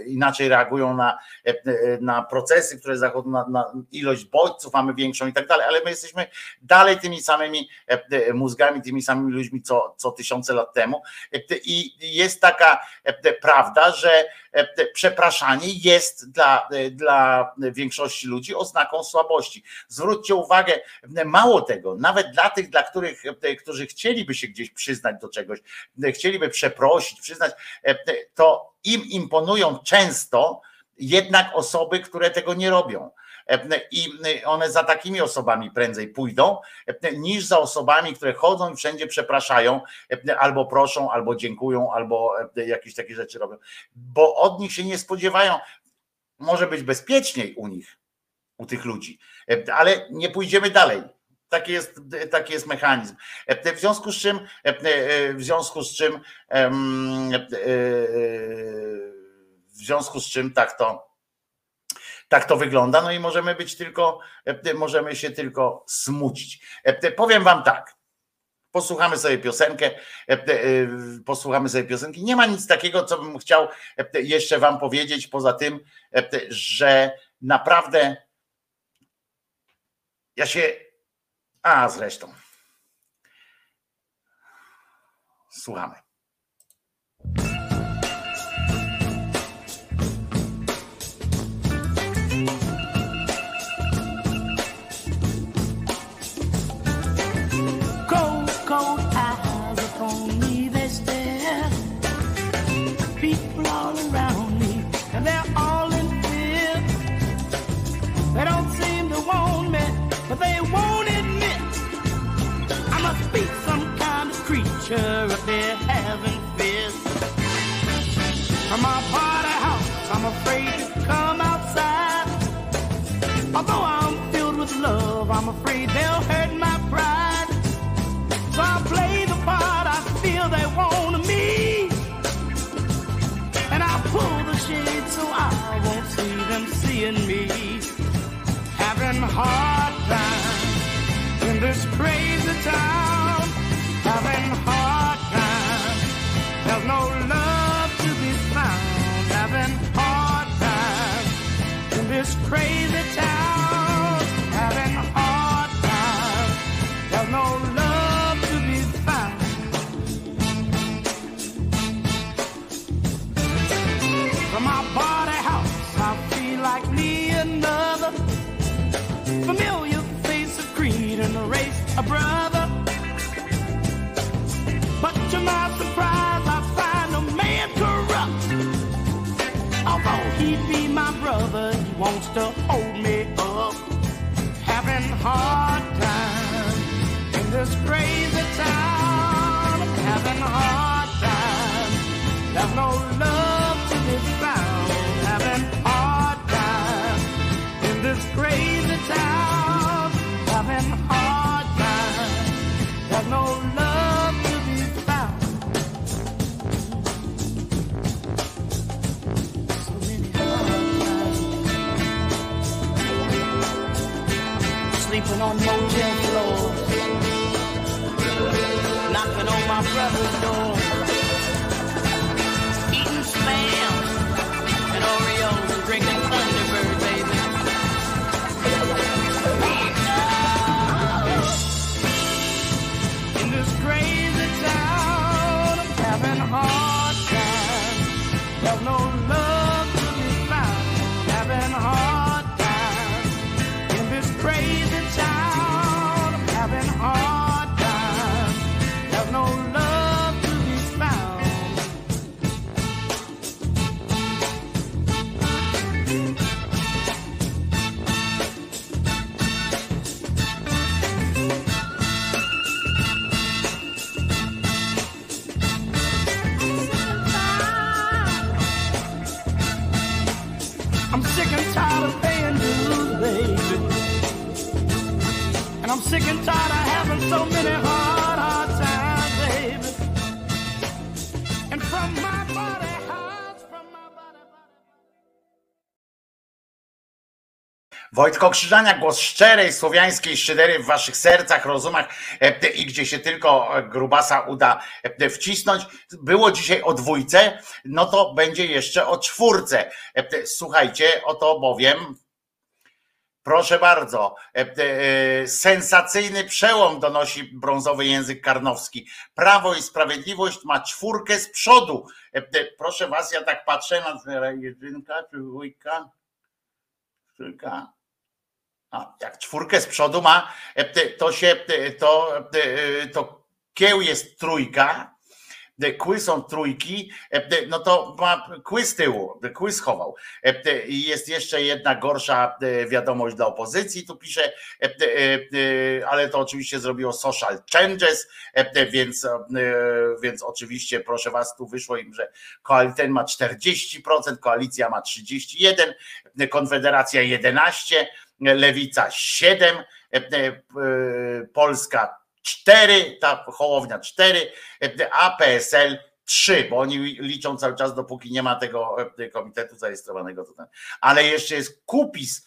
inaczej reagują na, e, na procesy, które zachodzą na, na ilość bodźców, mamy większą i tak dalej, ale my jesteśmy dalej tymi samymi mózgami, tymi samymi ludźmi, co, co tysiące lat temu. I jest taka prawda, że przepraszanie jest dla, e, dla większości ludzi oznaką słabości. Zwróćcie uwagę, mało tego, nawet dla tych, dla których, e, którzy chcieliby się gdzieś przyznać do czegoś, e, chcieliby przeprosić, przyznać, e, to im imponują często jednak osoby, które tego nie robią. E, I one za takimi osobami prędzej pójdą, e, niż za osobami, które chodzą i wszędzie przepraszają, e, albo proszą, albo dziękują, albo e, jakieś takie rzeczy robią. Bo od nich się nie spodziewają. Może być bezpieczniej u nich, u tych ludzi, E, ale nie pójdziemy dalej. Taki jest, taki jest mechanizm. E, W związku z czym, e, e, w związku z czym, e, w związku z czym tak to, tak to wygląda. No i możemy być tylko, e, możemy się tylko smucić. E, Powiem wam tak. Posłuchamy sobie piosenkę, e, posłuchamy sobie piosenki. Nie ma nic takiego, co bym chciał jeszcze wam powiedzieć, poza tym, że naprawdę ja się. A zresztą. Słuchamy. If they're having fears. From my party house, I'm afraid to come outside. Although I'm filled with love, I'm afraid they'll hurt to my surprise, I find a man corrupt. Although he be my brother, he wants to hold me up. Having hard time in this crazy times. Sleeping on motel floors. Knocking on my brother's door. Wojtko Krzyżania, głos szczerej słowiańskiej szydery w waszych sercach, rozumach e, i gdzie się tylko e, grubasa uda e, wcisnąć. Było dzisiaj o dwójce, no to będzie jeszcze o czwórce. Słuchajcie, oto bowiem Proszę bardzo, sensacyjny przełom donosi brązowy język karnowski. Prawo i Sprawiedliwość ma czwórkę z przodu. Proszę was, ja tak patrzę na jedynka, trójka, trójka. A, jak czwórkę z przodu ma, e, to się, te- to, te- to kieł jest trójka, kły są trójki, e, no to ma kły z tyłu, kły schował. E, I jest jeszcze jedna gorsza e, wiadomość dla opozycji, tu pisze, e, e, e, ale to oczywiście zrobiło social changes, e, więc, e, więc oczywiście proszę was, tu wyszło im, że ten ma 40%, koalicja ma 31%, e, Konfederacja 11%, Lewica 7, e, e, Polska 4, ta Hołownia 4, e, a PSL 3, bo oni liczą cały czas, dopóki nie ma tego komitetu zarejestrowanego. Ale jeszcze jest kupis,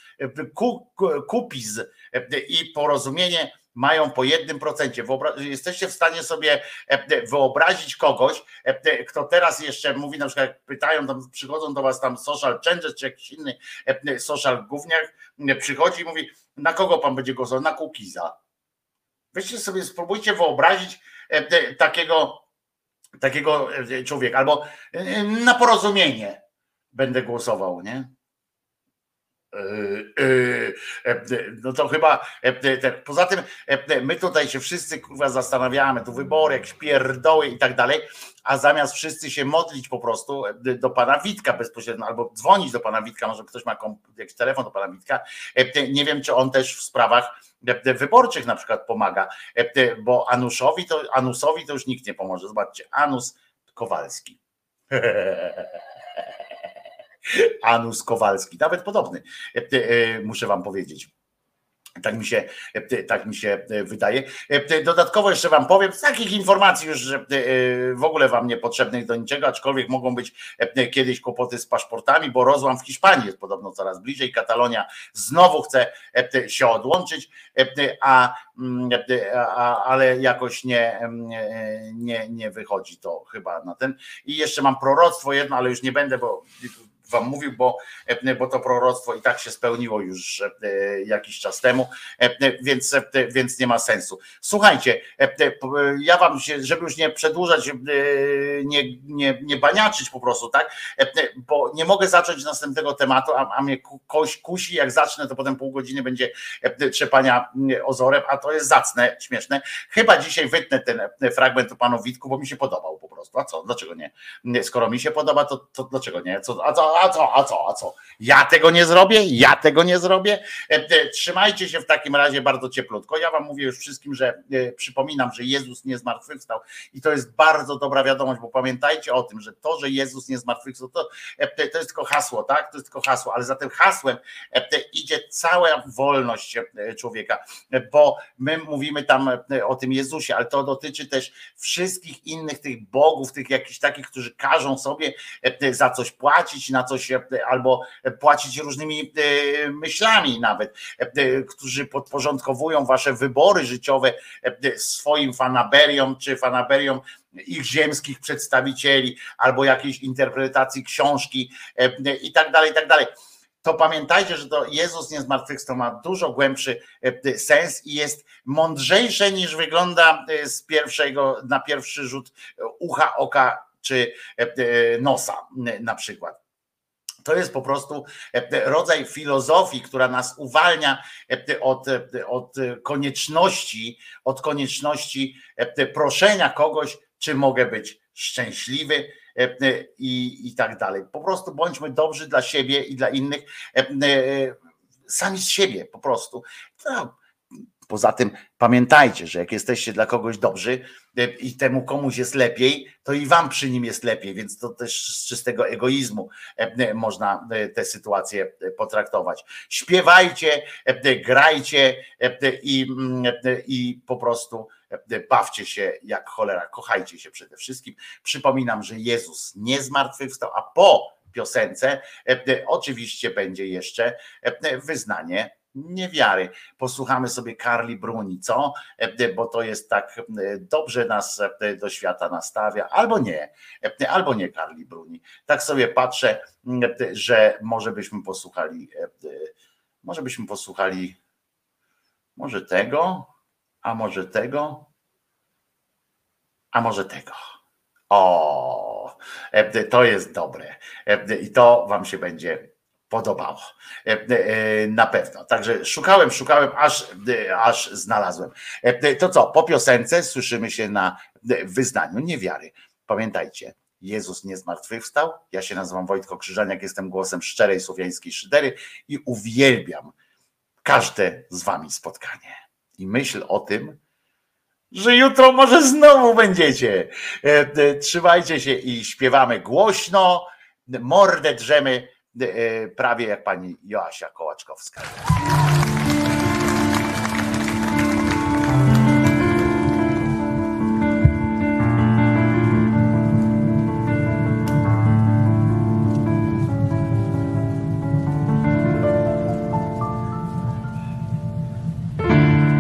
ku, ku- kupiz e, i porozumienie mają po jednym procencie. Jesteście w stanie sobie e, wyobrazić kogoś, e, kto teraz jeszcze mówi, na przykład jak pytają, tam przychodzą do was tam social changes, czy jakiś inny e, social gówniak, e, przychodzi i mówi, na kogo pan będzie głosował? Na Kukiza. Weźcie sobie, spróbujcie wyobrazić e, e, takiego, takiego e, człowieka, albo e, na porozumienie będę głosował, nie? E, No to chyba e, te- poza tym e, my tutaj się wszyscy kurwa zastanawiamy, tu wybory, jakieś pierdoły i tak dalej, a zamiast wszyscy się modlić po prostu e, do pana Witka bezpośrednio, albo dzwonić do pana Witka, może ktoś ma jakiś telefon do pana Witka, e, nie wiem czy on też w sprawach e, wyborczych na przykład pomaga, e, bo Anuszowi to, Anusowi to już nikt nie pomoże, zobaczcie, Anus Kowalski. Anus Kowalski, nawet podobny, e, e, muszę wam powiedzieć. Tak mi się, e, tak mi się wydaje. Dodatkowo jeszcze wam powiem, z takich informacji już że, w ogóle wam niepotrzebnych do niczego, aczkolwiek mogą być kiedyś kłopoty z paszportami, bo rozłam w Hiszpanii jest podobno coraz bliżej. Katalonia znowu chce się odłączyć, a, mm, e, a, ale jakoś nie, mm, nie, nie wychodzi to chyba na ten. I jeszcze mam proroctwo jedno, ale już nie będę, bo wam mówił, bo, e, bo to proroctwo i tak się spełniło już e, jakiś czas temu, e, więc, więc nie ma sensu. Słuchajcie, ja wam się, żeby już nie przedłużać, nie, nie, nie baniaczyć po prostu, tak? Bo nie mogę zacząć następnego tematu, a, a mnie koś kusi, jak zacznę, to potem pół godziny będzie trzepania ozorem, a to jest zacne, śmieszne. Chyba dzisiaj wytnę ten fragment o panu Witku, bo mi się podobał po prostu. A co? Dlaczego nie? Nie, Skoro mi się podoba, to, to dlaczego nie? Co, a co, a co, a co, a co? Ja tego nie zrobię? Ja tego nie zrobię? E, e, Trzymajcie się w takim razie bardzo cieplutko. Ja wam mówię już wszystkim, że e, przypominam, że Jezus nie zmartwychwstał i to jest bardzo dobra wiadomość, bo pamiętajcie o tym, że to, że Jezus nie zmartwychwstał, to, to jest tylko hasło, tak? To jest tylko hasło, ale za tym hasłem idzie cała wolność człowieka, bo my mówimy tam o tym Jezusie, ale to dotyczy też wszystkich innych tych bogów, tych jakichś takich, którzy każą sobie za coś płacić, na coś e, albo płacić różnymi e, myślami nawet, e, którzy podporządkowują wasze wybory życiowe swoim fanaberiom czy fanaberiom ich ziemskich przedstawicieli albo jakiejś interpretacji książki i tak dalej, i tak dalej to pamiętajcie, że to Jezus nie zmartwychwstał ma dużo głębszy sens i jest mądrzejsze niż wygląda z pierwszego, na pierwszy rzut ucha, oka czy nosa na przykład. To jest po prostu e, rodzaj filozofii, która nas uwalnia e, od, e, od konieczności, od konieczności e, proszenia kogoś, czy mogę być szczęśliwy e, e, i, i tak dalej. Po prostu bądźmy dobrzy dla siebie i dla innych, e, e, sami z siebie po prostu. No, Poza tym pamiętajcie, że jak jesteście dla kogoś dobrzy e, i temu komuś jest lepiej, to i wam przy nim jest lepiej, więc to też z czystego egoizmu e, e, można tę sytuację potraktować. Śpiewajcie, grajcie i, mm, i po prostu bawcie się jak cholera, kochajcie się przede wszystkim. Przypominam, że Jezus nie zmartwychwstał, a po piosence oczywiście będzie jeszcze wyznanie niewiary. Posłuchamy sobie Karli Bruni, co? E, Bo to jest tak e, dobrze nas e, do świata nastawia, albo nie, E, albo nie Karli Bruni. Tak sobie patrzę, m, e, że może byśmy posłuchali, e, e, może byśmy posłuchali może tego, a może tego, a może tego. O, e, to jest dobre. E, I to Wam się będzie podobało. E, e, Na pewno. Także szukałem, szukałem, aż, e, aż znalazłem. To co, po piosence słyszymy się na wyznaniu niewiary. Pamiętajcie, Jezus nie zmartwychwstał. Ja się nazywam Wojtko Krzyżaniak, jestem głosem szczerej słowiańskiej szydery i uwielbiam każde z wami spotkanie. I myśl o tym, że jutro może znowu będziecie. Trzymajcie się i śpiewamy głośno, mordę drzemy prawie jak pani Joasia Kołaczkowska.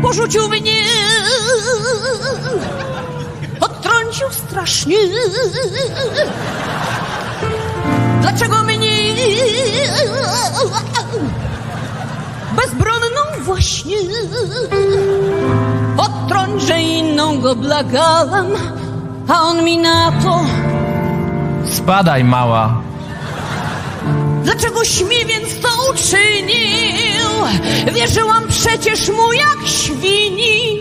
Porzucił mnie, odtrącił strasznie. Dlaczego mnie bezbronną właśnie odtrąć, że inną go blagałam, a on mi na to Spadaj, mała. Dlaczegoś mi więc to uczynił? Wierzyłam przecież mu jak świni.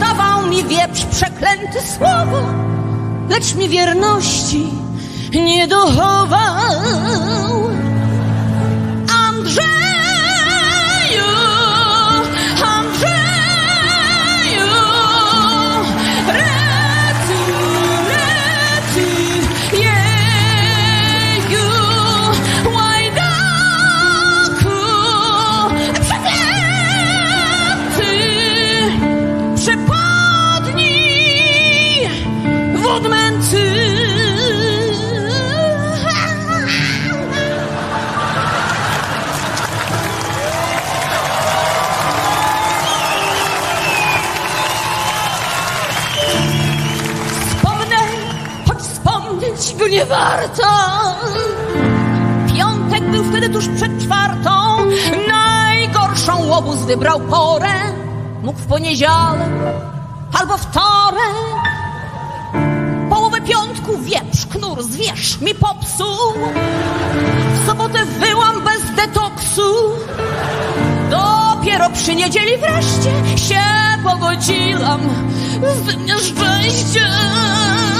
Dawał mi wieprz przeklęty słowo, lecz mi wierności 你都好棒 Nie warto. wtedy tuż przed czwartą. Najgorszą łobuz wybrał porę. Mógł w poniedziałek albo wtorek. Połowę piątku wieprz, knur, zwierz mi popsuł. W sobotę wyłam bez detoksu. Dopiero przy niedzieli wreszcie się pogodziłam z tym nieszczęściem.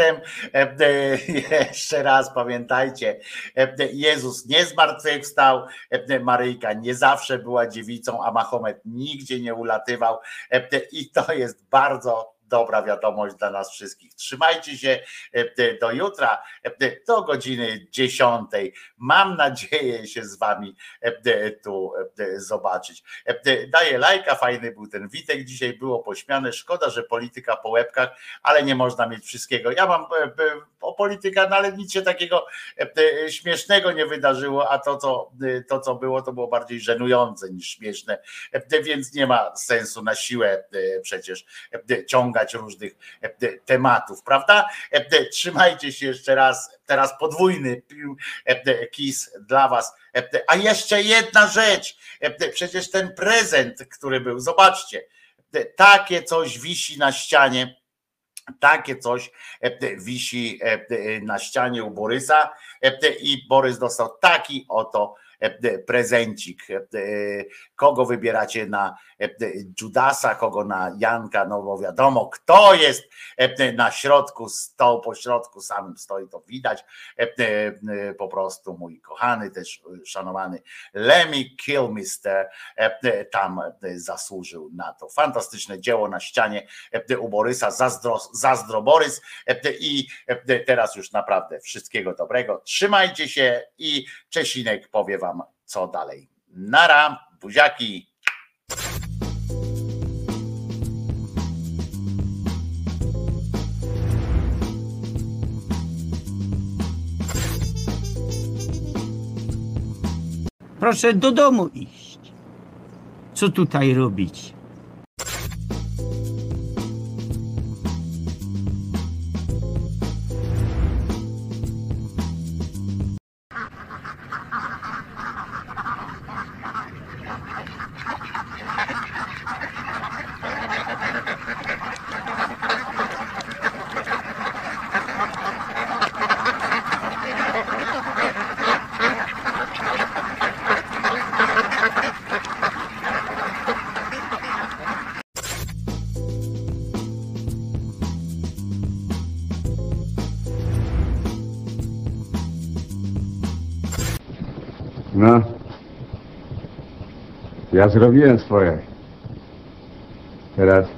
Zatem e, e, jeszcze raz pamiętajcie, e, Jezus nie zmartwychwstał, Maryjka nie zawsze była dziewicą, a Mahomet nigdzie nie ulatywał. I to jest bardzo dobra wiadomość dla nas wszystkich. Trzymajcie się e, do jutra, e, do godziny 10. Mam nadzieję się z wami e, tu zobaczyć. Daję lajka, fajny był ten Witek, dzisiaj było pośmiane, szkoda, że polityka po łebkach, ale nie można mieć wszystkiego. Ja mam polityka, no ale nic się takiego e, e, śmiesznego nie wydarzyło, a to co, e, to, co było, to było bardziej żenujące niż śmieszne, więc nie ma sensu na siłę przecież ciągać różnych tematów, prawda? Trzymajcie się jeszcze raz, teraz podwójny kis dla was. A jeszcze jedna rzecz, przecież ten prezent, który był, zobaczcie, takie coś wisi na ścianie, takie coś e, wisi e, na ścianie u Borysa e, i Borys dostał taki oto e, prezencik. Kogo wybieracie na Judasa, kogo na Janka, no bo wiadomo, kto jest na środku stołu, po środku samym stoi, to widać. Po prostu mój kochany, też szanowany Lemmy Kilmister tam zasłużył na to. Fantastyczne dzieło na ścianie u Borysa, zazdro, zazdro Borys i teraz już naprawdę wszystkiego dobrego. Trzymajcie się i Czesinek powie wam co dalej. Nara, buziaki. Proszę do domu iść. Co tutaj robić? Ja zrobiłem swoje. Teraz forsa.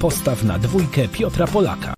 Postaw na dwójkę Piotra Polaka.